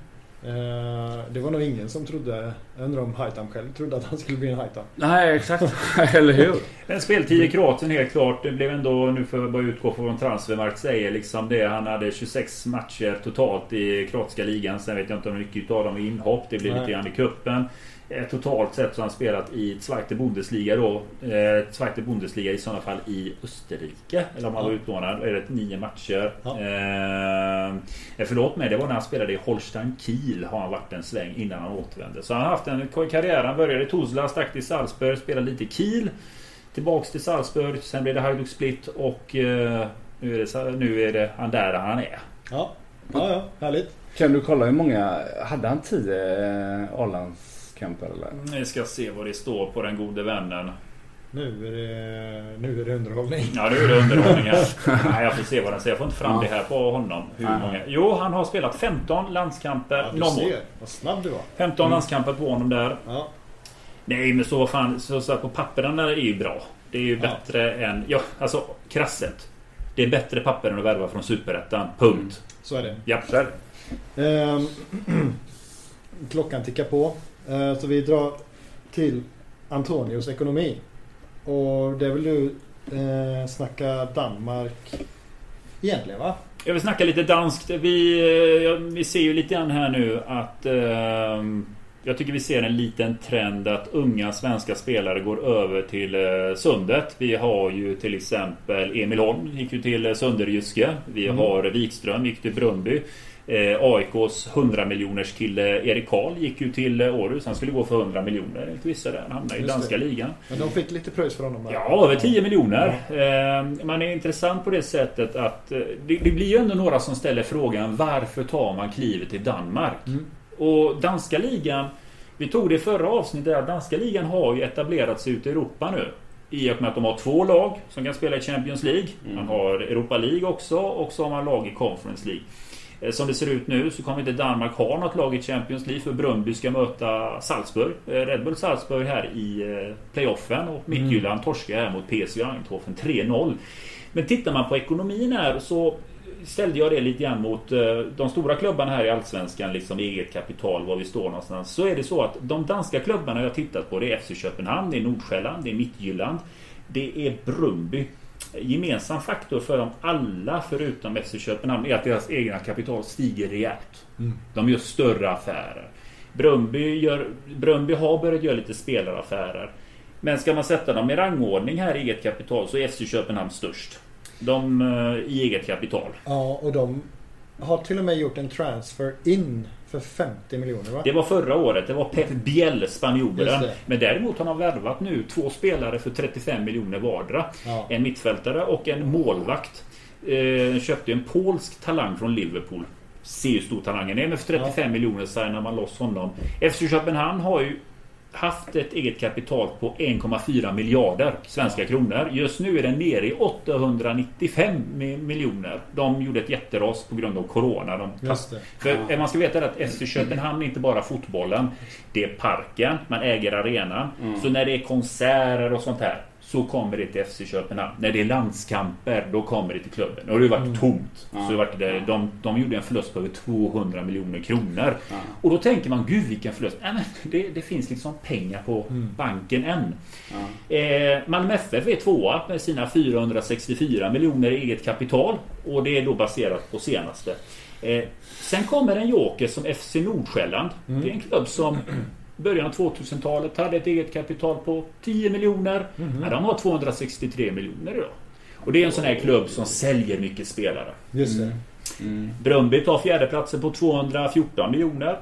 Eh, det var nog ingen som trodde, jag undrar om Haitam själv trodde att han skulle bli en Haitam. Nej exakt. <laughs> Eller hur? En speltid i Kroatien helt klart. Det blev ändå, nu får jag bara utgå från vad Transfermarkt säger, liksom det. Han hade 26 matcher totalt i kroatiska ligan. Sen vet jag inte om mycket av dem var inhopp. Det blev Nej. lite grann i cupen. Eh, Totalt sett så har han spelat i Zweite Bundesliga då. Eh, Zweite Bundesliga i sådana fall i Österrike. Eller om han Ja. var utlånad. Är det nio matcher. Ja. Eh, eh, förlåt mig, det var när han spelade i Holstein Kiel. Har han varit en sväng innan han återvände. Så han har haft en karriär. Han började i Tuzla, stack till Salzburg, spelade lite i Kiel. Tillbaks till Salzburg. Sen blev det Hajduk Split och eh, nu, är det, nu är det han där han är. Ja, ja, ja härligt. Kan du kolla hur många, hade han 10 A-landskamper eller? Vi ska se vad det står på den gode vännen. Nu är det, nu är det underhållning. Ja, nu är det underhållning här. <laughs> Nej, jag får se vad den säger. Jag får inte fram Ja. det här på honom. Hur många? Jo, han har spelat 15 landskamper. Ja, du ser, vad snabb du var. 15 landskamper på honom där. Ja, Nej, men så fan. Så, så på pappren är ju bra. Det är ju Ja. bättre än... Ja, alltså krasset. Det är bättre papper än att värva från Superettan. Punkt. så är det. Ja. Så är det. Ehm, <clears throat> klockan tickar på. Eh, så vi drar till Antonios ekonomi. Och det vill du eh, snacka Danmark egentligen va? Jag vill snacka lite danskt. Vi, eh, vi ser ju lite grann här nu att... ehm, jag tycker vi ser en liten trend att unga svenska spelare går över till eh, Sundet. Vi har ju till exempel Emil Holm gick ju till Sunderjyske. Vi Mm. har Wikström gick till Brumby. Eh, AIKs 100 miljoners kille Erik Karl gick ju till eh, Århus. Han skulle gå för 100 miljoner enligt vissa där. Han hamnade i danska det. ligan. Men de fick lite pröjs för honom. här. Ja, över 10 miljoner. Eh, Man är intressant på det sättet att eh, det, det blir ju ändå några som ställer frågan varför tar man klivet till Danmark? Mm. Och danska ligan, vi tog det i förra avsnittet, där, danska ligan har ju etablerat sig ute i Europa nu. I och med att de har två lag som kan spela i Champions League. Man har Europa League också och så har man lag i Conference League. Eh, Som det ser ut nu så kommer inte Danmark ha något lag i Champions League för Bröndby ska möta Salzburg. Eh, Red Bull Salzburg här i eh, playoffen och Midtjylland torskar här mot PSV Eindhoven 3-0. Men tittar man på ekonomin här så ställde jag det lite grann mot de stora klubbarna här i Allsvenskan, liksom eget kapital, var vi står någonstans. Så är det så att de danska klubbarna jag tittat på det är FC Köpenhamn, det är Nordsjälland, det är Midtjylland, det är Brumby. Gemensam faktor för dem alla förutom FC Köpenhamn är att deras egna kapital stiger rejält. Mm. De gör större affärer. Gör, Brumby har börjat göra lite spelaraffärer. Men ska man sätta dem i rangordning här i eget kapital så är FC Köpenhamn störst. De eh, i eget kapital. Ja, och de har till och med gjort en transfer in för 50 miljoner va? Det var förra året. Det var Pep Biel, Just spanjoren. Men däremot har de värvat nu två spelare för 35 miljoner vardera. Ja. En mittfältare och en målvakt. Eh, köpte en polsk talang från Liverpool. Ser hur stor talangen är. Men för 35 miljoner signar man loss honom. FC Köpenhamn har ju haft ett eget kapital på 1,4 miljarder svenska kronor. Just nu är den nere i 895 mi- miljoner. De gjorde ett jätteras på grund av Corona. De Just det. för man ska veta att FC Köpenhamn är inte bara fotbollen. Det är parken, man äger arenan. Så när det är konserter och sånt här så kommer det till FC Köpenhamn. När det är landskamper, då kommer det till klubben. Och det har varit tomt. Så det varit det, de, de gjorde en förlust på över 200 miljoner kronor. Och då tänker man, gud vilken förlust. Nej, men det, det finns liksom pengar på banken än. Eh, Malmö FF är tvåa med sina 464 miljoner i eget kapital. Och det är då baserat på senaste. Eh, sen kommer en joker som FC Nordsjälland. Det är en klubb som början av 2000-talet hade ett eget kapital på 10 miljoner. Ja, de har 263 miljoner idag. Och det är en sån här klubb som säljer mycket spelare. Just det. Bröndby tar fjärdeplatsen på 214 miljoner.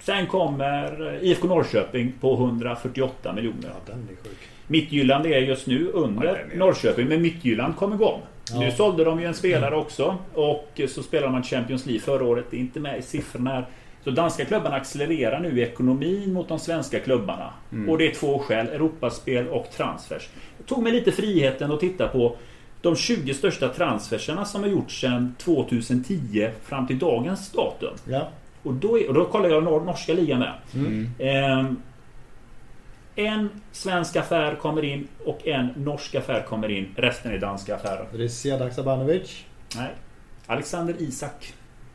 Sen kommer IFK Norrköping på 148 miljoner. Ja, den är sjuk. Mittjylland är just nu Ja, under är- Norrköping, men Mittjylland kom igång. Ja. Nu sålde de ju en spelare också och så spelade man Champions League förra året. Det är inte med i siffrorna här. Så danska klubbarna accelererar nu i ekonomin mot de svenska klubbarna. Och det är två skäl, Europaspel och transfers. Jag tog mig lite friheten att titta på de 20 största transferserna som har gjorts sedan 2010 fram till dagens datum. Ja. Och då, är, och då kollar jag nor- norska ligan med. Mm. Ehm, en svensk affär kommer in och en norsk affär kommer in. Resten är danska affärer. Det är Sedak Sabanovic. Nej. Alexander Isak.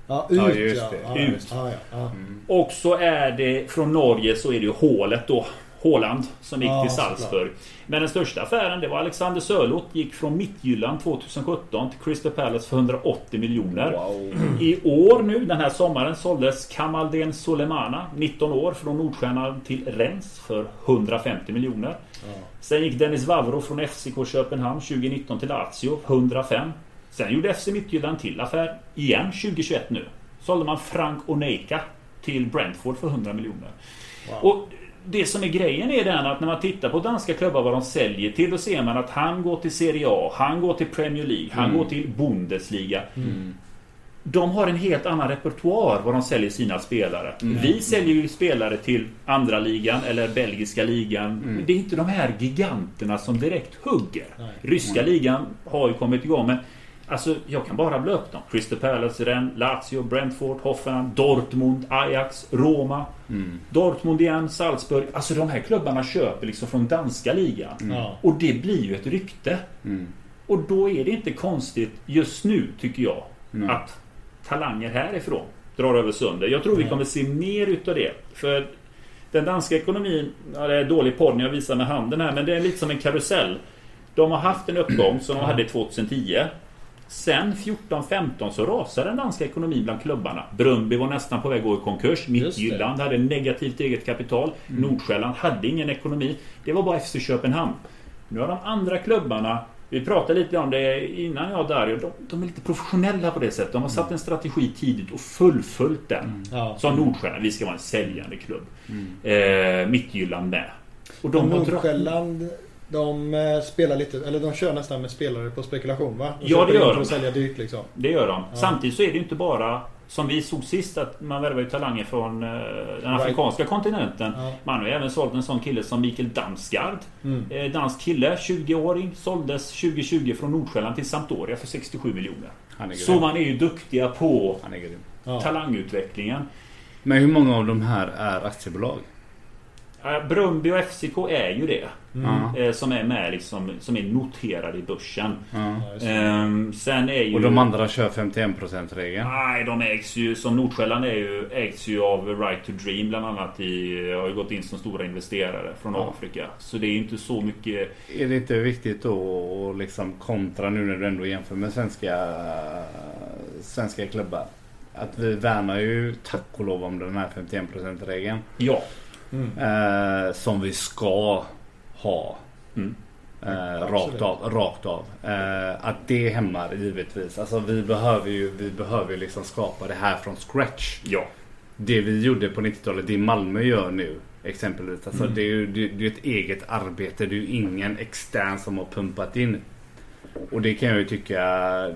Ja, ut Ja, just det. ja, Ut. Ja, ja, ja. Och så är det från Norge så är det ju Hålet då. Håland som gick Ja, till såklart. Salzburg. Men den största affären det var Alexander Sörloth. Gick från Mittjylland 2017 till Crystal Palace för 180 miljoner. Wow. I år nu, den här sommaren, såldes Kamaldeen Solemana, 19 år, från Nordstjärnan till Rennes för 150 miljoner. Sen gick Dennis Vavro från FCK Köpenhamn 2019 till Lazio, 105. Sen gjorde FC Midtjylland till affär igen 2021 nu. Sålde man Frank Oneika till Brentford för 100 miljoner. Och det som är grejen är den att när man tittar på danska klubbar vad de säljer till då ser man att han går till Serie A, han går till Premier League, han går till Bundesliga. De har en helt annan repertoar vad de säljer sina spelare. Vi säljer ju spelare till andra ligan eller belgiska ligan. Det är inte de här giganterna som direkt hugger. Nej. Ryska ligan har ju kommit igång men Alltså jag kan bara blå upp dem. Crystal Palace, Rennes, Lazio, Brentford, Hoffenheim, Dortmund, Ajax, Roma. Dortmund igen, Salzburg. Alltså de här klubbarna köper liksom från danska ligan. Ja. Och det blir ju ett rykte. Och då är det inte konstigt just nu tycker jag Nej. att talanger härifrån drar över sundet. Jag tror vi kommer se mer utav det. För den danska ekonomin, ja, det är dålig podd när jag visar med handen här, men det är lite som en karusell. De har haft en uppgång som de hade 2010. Sen 14-15 så rasade den danska ekonomin bland klubbarna. Bröndby var nästan på väg att gå i konkurs. Midtjylland hade negativt eget kapital. Nordsjälland hade ingen ekonomi. Det var bara FC Köpenhamn. Nu har de andra klubbarna vi pratade lite om det innan jag och Dario. De, de är lite professionella på det sättet. De har satt en strategi tidigt och fullföljt den. Ja. Som Nordsjälland. Vi ska vara en säljande klubb. Eh, Midtjylland med. Och de Nordsjälland, de eh, spelar lite, eller de kör nästan med spelare på spekulation va? De Ja, det gör de. att sälja dyrt liksom. Det gör de. Samtidigt så är det ju inte bara som vi såg sist att man värvar ju talanger från eh, den afrikanska kontinenten. Ja. Man har ju även sålt en sån kille som Mikael Damsgaard. Mm. Eh, dansk kille, 20-åring. Såldes 2020 från Nordsjälland till Sampdoria för 67 miljoner. Så man är ju duktiga på Han är grym. Ja. talangutvecklingen. Men hur många av de här är aktiebolag? Eh, Bröndby och FCK är ju det. Ja. Eh, som är med liksom, som är noterade i börsen. Ehm, sen är ju... Och de andra kör 51% regeln. Nej, de ägs ju som Nordsjälland är ju, ägs ju av Right to Dream bland annat. I, har ju gått in som stora investerare från Ja. Afrika. Så det är ju inte så mycket... Är det inte viktigt då att liksom kontra nu när du ändå jämför med svenska, svenska klubbar? Att vi värnar ju tack och lov om den här 51% regeln. Ja. Mm. Eh, som vi ska ha. Mm. Eh, Absolut. rakt av. Rakt av. Eh, att det hämmar givetvis. Alltså vi behöver ju vi behöver liksom skapa det här från scratch. Ja. Det vi gjorde på 90-talet, det Malmö gör nu exempelvis. Alltså Mm. det är ju det, det är ett eget arbete. Det är ju ingen extern som har pumpat in Och det kan jag ju tycka,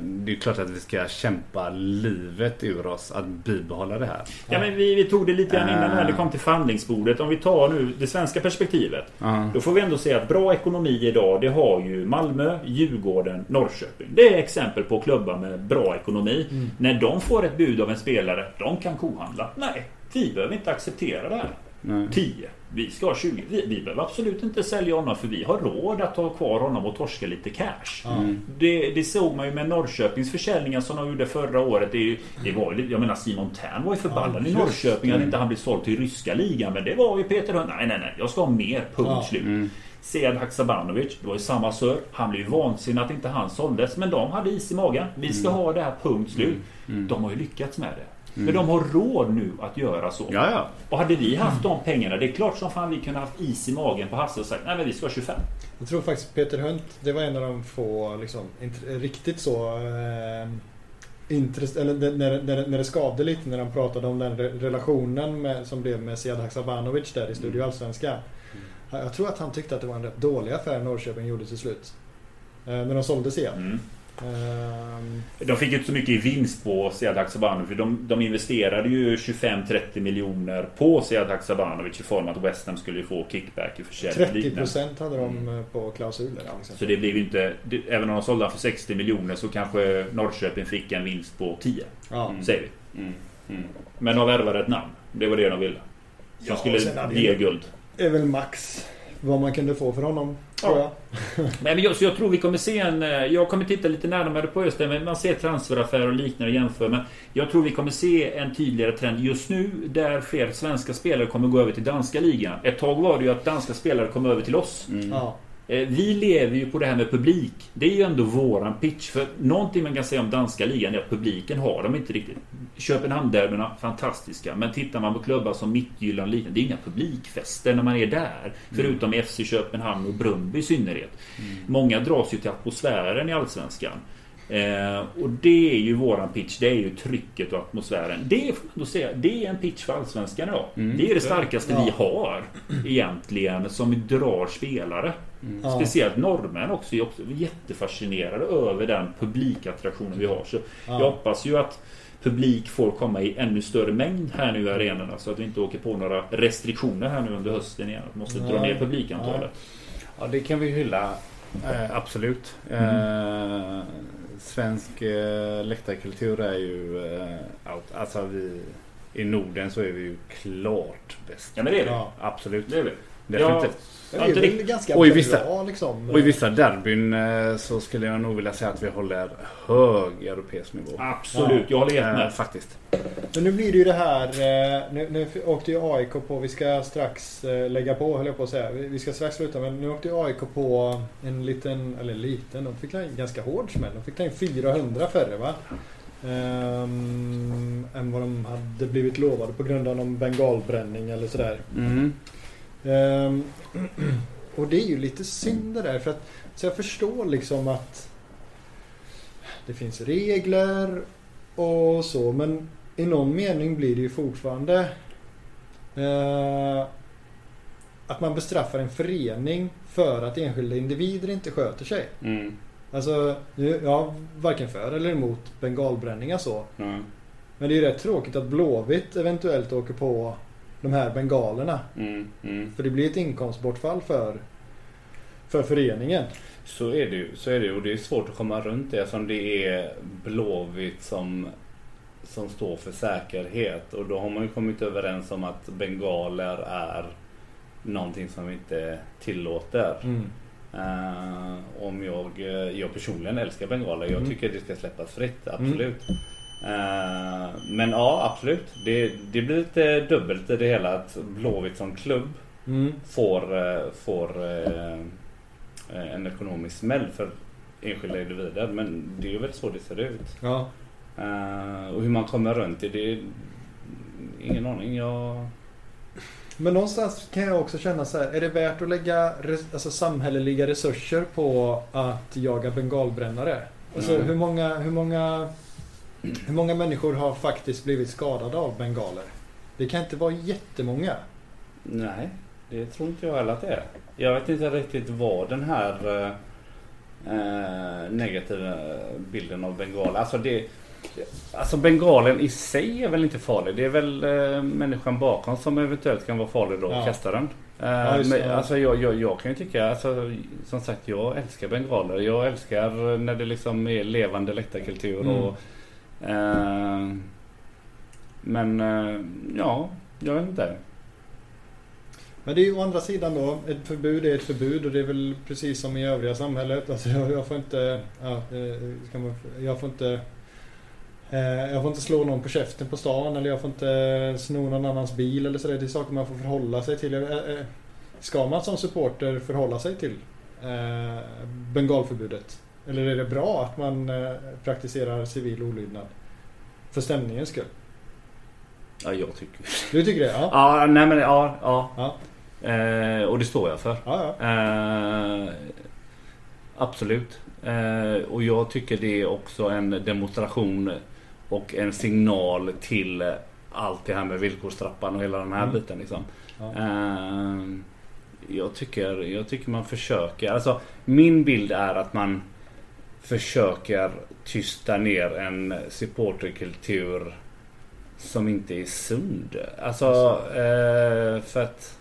det är klart att vi ska kämpa livet ur oss att bibehålla det här. Ja, men vi, vi tog det lite grann innan när det kom till förhandlingsbordet. Om vi tar nu det svenska perspektivet. Ja. Då får vi ändå säga att bra ekonomi idag, det har ju Malmö, Djurgården, Norrköping. Det är exempel på klubbar med bra ekonomi. När de får ett bud av en spelare, de kan kohandla. Nej, vi behöver inte acceptera det här. Nej. 10. Vi ska ha 20. Vi, vi behöver absolut inte sälja honom för vi har råd att ha kvar honom och torska lite cash. Det, det såg man ju med Norrköpings försäljningar som de gjorde förra året. Det, det var ju, jag menar Simon Tern var ju förbannad i just Norrköping att inte han blev såld till ryska ligan. Men det var ju Peter Hund. Nej, nej, nej. Jag ska ha mer. Punkt Ja. slut. Sead Haksabanovic, det var ju samma sör. Han blev ju vansinnig att inte han såldes. Men de hade is i magen. Vi ska ha det här, punkt slut. De har ju lyckats med det. Men de har råd nu att göra så. Ja, ja. Och hade vi haft de pengarna, det är klart som fan vi kunde haft is i magen på Hasse och sagt nej men vi ska ha 25. Jag tror faktiskt Peter Hunt, det var en av de få liksom, riktigt så eh, intress- eller när, när, när det skavde lite när de pratade om den re- relationen med, som blev med Sead Haksabanovic där i Studio Allsvenskan. Jag jag tror att han tyckte att det var en rätt dålig affär Norrköping gjorde till slut. Eh, när de sålde Sead. Mm. Ehm, De fick ju inte så mycket i vinst på Sead Haksabanovic för de, de investerade ju 25-30 miljoner på Sead Haksabanovic i form att West Ham skulle få kickback i försäljning. och 30 liknande. procent hade de eh, på klausuler. Liksom. Så det blev ju inte, det, även om de sålde för 60 miljoner så kanske Norrköping fick en vinst på 10. Ja. Säger vi. Mm. Mm. Men de värvade ett namn. Det var det de ville. Som Ja, skulle ge guld. är väl max vad man kunde få för honom. Tror jag. <laughs> Men jag, så jag tror vi kommer se en... eh, Jag kommer titta lite närmare på just det, men man ser transferaffärer och liknande och jämför. Men jag tror vi kommer se en tydligare trend just nu där fler svenska spelare kommer gå över till danska ligan. Ett tag var det ju att danska spelare kom över till oss. Mm. Ja. Eh, Vi lever ju på det här med publik. Det är ju ändå våran pitch. För någonting man kan säga om danska ligan är att publiken har de inte riktigt. Köpenhamn-derbyna, fantastiska. Men tittar man på klubbar som Midtjylland och liknande. Det är inga publikfester när man är där. Förutom i FC Köpenhamn och Brumby i synnerhet. Många dras ju till atmosfären i Allsvenskan. Eh, och det är ju våran pitch. Det är ju trycket och atmosfären. Det är, får man då säga, det är en pitch för Allsvenskan idag. Det är det starkaste Ja. vi har egentligen som drar spelare. Ja. Speciellt norrmän också är också jättefascinerade över den publikattraktionen vi har. Så Ja. jag hoppas ju att publik får komma i ännu större mängd här nu i arenorna så att vi inte åker på några restriktioner här nu under hösten igen. Att vi måste dra Nej. ner publikantalet. Ja, det kan vi hylla. Eh, absolut. Eh, svensk eh, läktarkultur är ju... Eh, out. Alltså vi... I Norden så är vi ju klart bäst. Ja men det är vi. Ja. Absolut. Det är vi. Definitivt. Ja, det är ganska Och i bra vissa- liksom. Och i vissa derbyn eh, så skulle jag nog vilja säga att vi håller hög europeisk nivå. Absolut, jag håller helt Eh, med. faktiskt. Men nu blir det ju det här. eh, Nu, nu åkte ju AIK på, vi ska strax lägga på höll jag på att säga. Vi ska strax sluta men nu åkte ju AIK på en liten, eller liten, de fick in ganska hård smäll. De fick ta in 400 färre va? Ehm, än vad de hade blivit lovade på grund av någon bengalbränning eller sådär. Mm. Ehm, <clears throat> och det är ju lite synd det där. För att, så jag förstår liksom att det finns regler och så. Men i någon mening blir det ju fortfarande eh, att man bestraffar en förening för att enskilda individer inte sköter sig. Mm. Alltså, nu- jag varken för eller emot bengalbränningar så. Ja. Men det är ju rätt tråkigt att Blåvitt eventuellt åker på de här bengalerna. Mm. Mm. För det blir ett inkomstbortfall för, för föreningen. Så är det ju. Så är det. Och det är svårt att komma runt det som det är Blåvitt som, som står för säkerhet. Och då har man ju kommit överens om att bengaler är någonting som vi inte tillåter. Eh, om jag, jag personligen älskar bengaler. Jag Mm. tycker det ska släppas fritt, absolut. Eh, men ja, absolut. Det, det blir lite dubbelt i det hela att Blåvitt som klubb Mm. får, eh, får eh, en ekonomisk smäll för enskilda individer. Men det är väl så det ser ut. Ja. Och hur man kommer runt det, det är ingen aning. Jag... Men någonstans kan jag också känna så här. Är det värt att lägga alltså, samhälleliga resurser på att jaga bengalbrännare? Alltså, Mm. hur, många, hur, många, hur många människor har faktiskt blivit skadade av bengaler? Det kan inte vara jättemånga. Nej, det tror inte jag heller att det är. Jag vet inte riktigt vad den här... eh, eh, negativa bilden av bengaler. Alltså, det, alltså bengalen i sig är väl inte farlig. Det är väl eh, människan bakom som eventuellt kan vara farlig då och Ja. kasta den. Eh, Ja, men, alltså, jag, jag, jag kan ju tycka, alltså, som sagt jag älskar bengaler. Jag älskar när det liksom är levande läktarkultur. Mm. Och, Eh, men eh, ja, jag vet inte. Men det är ju å andra sidan då, ett förbud är ett förbud och det är väl precis som i övriga samhället. Alltså jag, jag får inte, ja, eh, man, jag får inte jag får inte slå någon på käften på stan eller jag får inte sno någon annans bil eller sådär. Det är saker man får förhålla sig till. Ska man som supporter förhålla sig till bengalförbudet? Eller är det bra att man eh, praktiserar civil olydnad? För stämningens skull? Ja, jag tycker Du tycker det? Ja. Ja, nej men ja. ja. Ja, Eh, och det står jag för. ja. ja. Eh, absolut. Eh, och jag tycker det är också en demonstration och en signal till allt det här med villkorstrappan och hela den här Mm. biten. Liksom. Ja. Eh, jag, tycker, jag tycker man försöker. Alltså, min bild är att man försöker tysta ner en supporterkultur som inte är sund. Alltså, eh, för att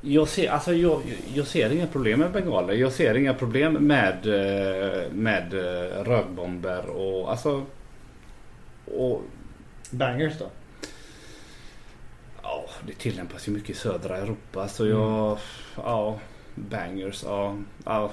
jag ser, alltså jag, jag ser inga problem med bengaler. Jag ser inga problem med, eh, med eh, rökbomber och alltså... Och, Bangers då? ja, det tillämpas ju mycket i södra Europa. Så jag... Ja, bangers. Ja, ja.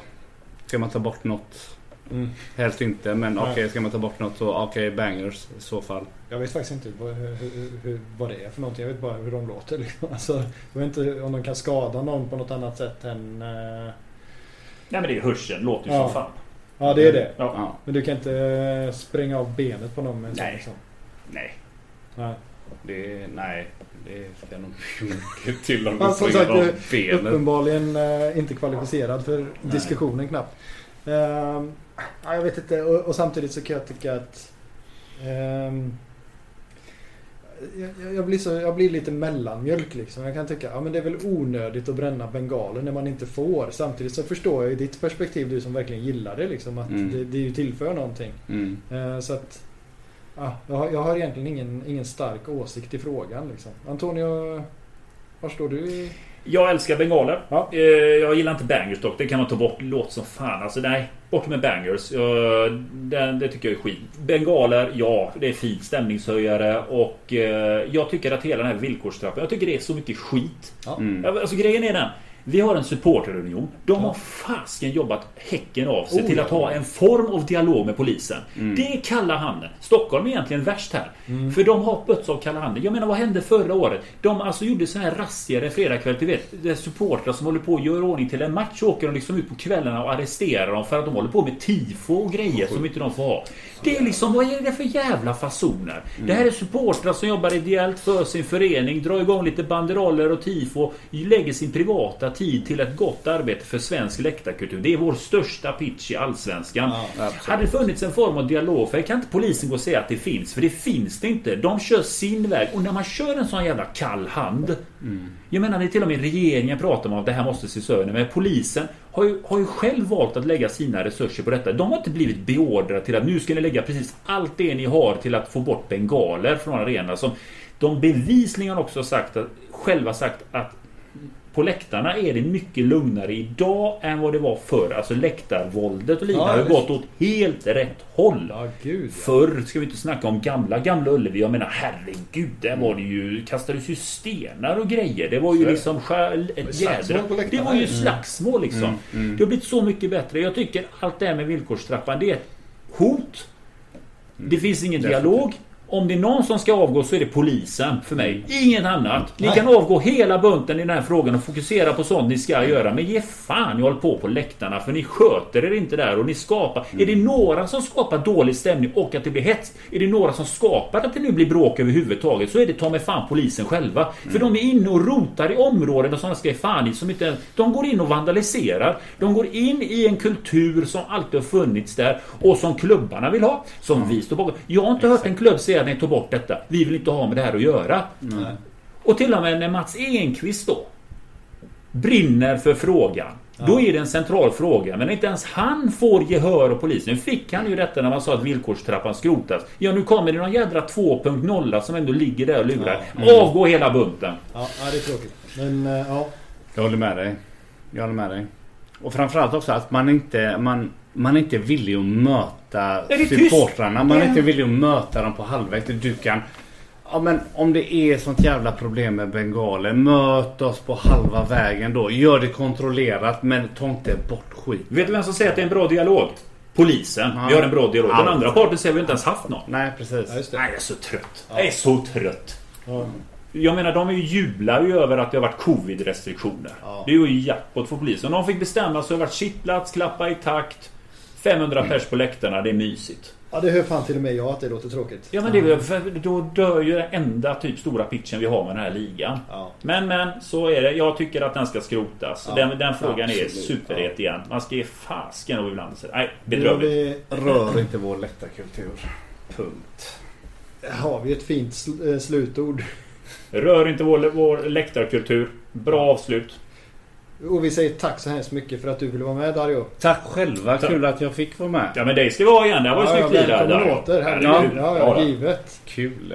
Ska man ta bort något? Mm. Helst inte, men okej, Nej. ska man ta bort något så okej, bangers i så fall. Jag vet faktiskt inte vad, hur, hur, hur, vad det är för någonting. Jag vet bara hur de låter. <laughs> Liksom. Alltså, jag vet inte om de kan skada någon på något annat sätt än... eh, Nej men det är hörseln. Låter ju Ja. som fan. Ja, det är det. Ja. Ja, Men du kan inte eh, spränga av benet på någon med en sån Nej. liksom. nej. Nej. Det, nej, det ska nog mycket till om du springer av benet. Uppenbarligen eh, inte kvalificerad för diskussionen knappt. Ja, jag vet inte. Och, och samtidigt så kan jag tycka att... ehm, jag, jag, blir så, jag blir lite mellanmjölk liksom. Jag kan tycka ja, men det är väl onödigt att bränna bengaler när man inte får. Samtidigt så förstår jag ju ditt perspektiv, du som verkligen gillar det. Liksom, att Mm. det, det ju tillför någonting. Mm. Eh, så att... Ja, jag, har, jag har egentligen ingen, ingen stark åsikt i frågan. Liksom. Antonio, var står du i... Jag älskar bengaler. Ja. Eh, Jag gillar inte bangers dock. Det kan man ta bort. Låt som fan. Alltså nej. Bort med bangers. Det, det tycker jag är skit. Bengaler, ja. Det är fint. Stämningshöjare. Och eh, jag tycker att hela den här villkorstrappan. Jag tycker det är så mycket skit. Ja. Mm. Alltså grejen är den. Vi har en supporterunion. De Ja. har fasken jobbat häcken av sig Oh, till ja. att ha en form av dialog med polisen. Mm. Det är kalla handen. Stockholm är egentligen värst här. Mm. För de har bötts av kalla handen. Jag menar vad hände förra året? De alltså gjorde så här razzior en fredagkväll. Du vet, det är supportrar som håller på att göra ordning till en match. Så åker de liksom ut på kvällarna och arresterar dem för att de håller på med tifo och grejer som inte de får ha. Det är liksom, vad är det för jävla fasoner? Det här är supportrar som jobbar ideellt för sin förening, drar igång lite banderoller och tifo, lägger sin privata tid till ett gott arbete för svensk läktarkultur. Det är vår största pitch i Allsvenskan. Ja. Hade det funnits en form av dialog, för kan inte polisen gå och säga att det finns, för det finns det inte. De kör sin väg. Och när man kör en sån jävla kall hand. Jag menar, det är till och med regeringen pratar om att det här måste ses över. Men polisen har ju, har ju själv valt att lägga sina resurser på detta. De har inte blivit beordrade till att nu ska ni lägga precis allt det ni har till att få bort bengaler från arenan. Som de bevisligen också sagt att, själva sagt att på läktarna är det mycket lugnare idag än vad det var förr. Alltså läktarvåldet och liknande Ja, har gått åt helt rätt håll. Ja, gud ja. Förr ska vi inte snacka om gamla, gamla Ullevi. Jag menar herregud, där var det ju... Kastades ju stenar och grejer. Det var ju Så liksom ett jädra... Det var ju Mm. slagsmål liksom. Mm. Det har blivit så mycket bättre. Jag tycker allt det här med villkorstrappan, det är ett hot. Det finns ingen Definitivt. dialog. Om det är någon som ska avgå så är det polisen för mig. Ingen annat. Ni Nej. kan avgå hela bunten i den här frågan och fokusera på sånt ni ska göra. Men ge fan jag håller på på läktarna för ni sköter er inte där och ni skapar... Är det några som skapar dålig stämning och att det blir hets? Är det några som skapar att det nu blir bråk överhuvudtaget så är det ta mig fan polisen själva. För de är inne och rotar i områden och sådana ska fan i som inte... De går in och vandaliserar. De går in i en kultur som alltid har funnits där och som klubbarna vill ha. Som vi står bakom. Jag har inte hört en klubb säga att ni tar bort detta. Vi vill inte ha med det här att göra. Nej. Och till och med när Mats Enqvist då brinner för frågan. Då är det en central fråga. Men inte ens han får gehör av polisen. Nu fick han ju detta när man sa att villkorstrappan skrotas. Ja, nu kommer det någon jädra 2.0 som ändå ligger där och lurar. Avgå hela bunten. Ja, ja, det är tråkigt. Men eh, ja. Jag håller med dig. Jag håller med dig. Och framförallt också att man inte, man, man är inte villig att möta är supportrarna. Man är Ja. inte villig att möta dem på halvvägs. Du kan... Ja men om det är sånt jävla problem med bengaler. Möt oss på halva vägen då. Gör det kontrollerat men ta inte bort skit. Vet du vem som säger att det är en bra dialog? Polisen. Ja. Vi har en bra dialog. Den andra parten säger vi inte ens haft någon. Nej precis. Ja, just det. Nej, jag är så trött. Jag är så trött. Ja. Jag menar, de är ju jublar ju över att det har varit covid-restriktioner. Ja. Det är ju jackpot för polisen. Om de fick bestämma så har det varit sittplats, klappa i takt. 500 pers på läktarna, det är mysigt. ja, det hör fan till och med jag att det låter tråkigt. Ja men det är för då dör ju den enda typ stora pitchen vi har med den här ligan. Ja. Men men, så är det. Jag tycker att den ska skrotas. Ja, den, den frågan är absolut, superhet igen. Man ska ge fasken och ibland säga Nej, bedrövligt. vi, Rör inte vår läktarkultur. Punkt. har vi ett fint sl- eh, slutord. Rör inte vår, vår läktarkultur. Bra avslut. Och vi säger tack så hemskt mycket för att du ville vara med Dario. Tack själva. Tack. Kul att jag fick vara med. Ja men det ska vi ha igen. Det var ju Ja, ja, snyggt lirat. välkommen åter. Herregud. Ja, Ja, ja, givet. Kul.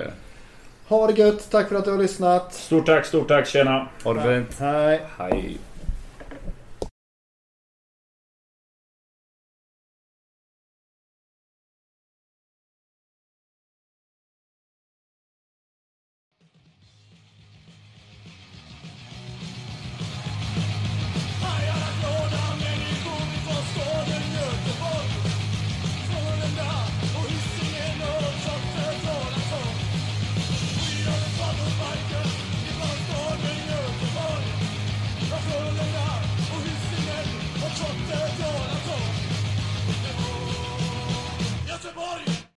Ha det gött. Tack för att du har lyssnat. Stort tack, stort tack. Tjena. Ha det fint. Hej. Hej.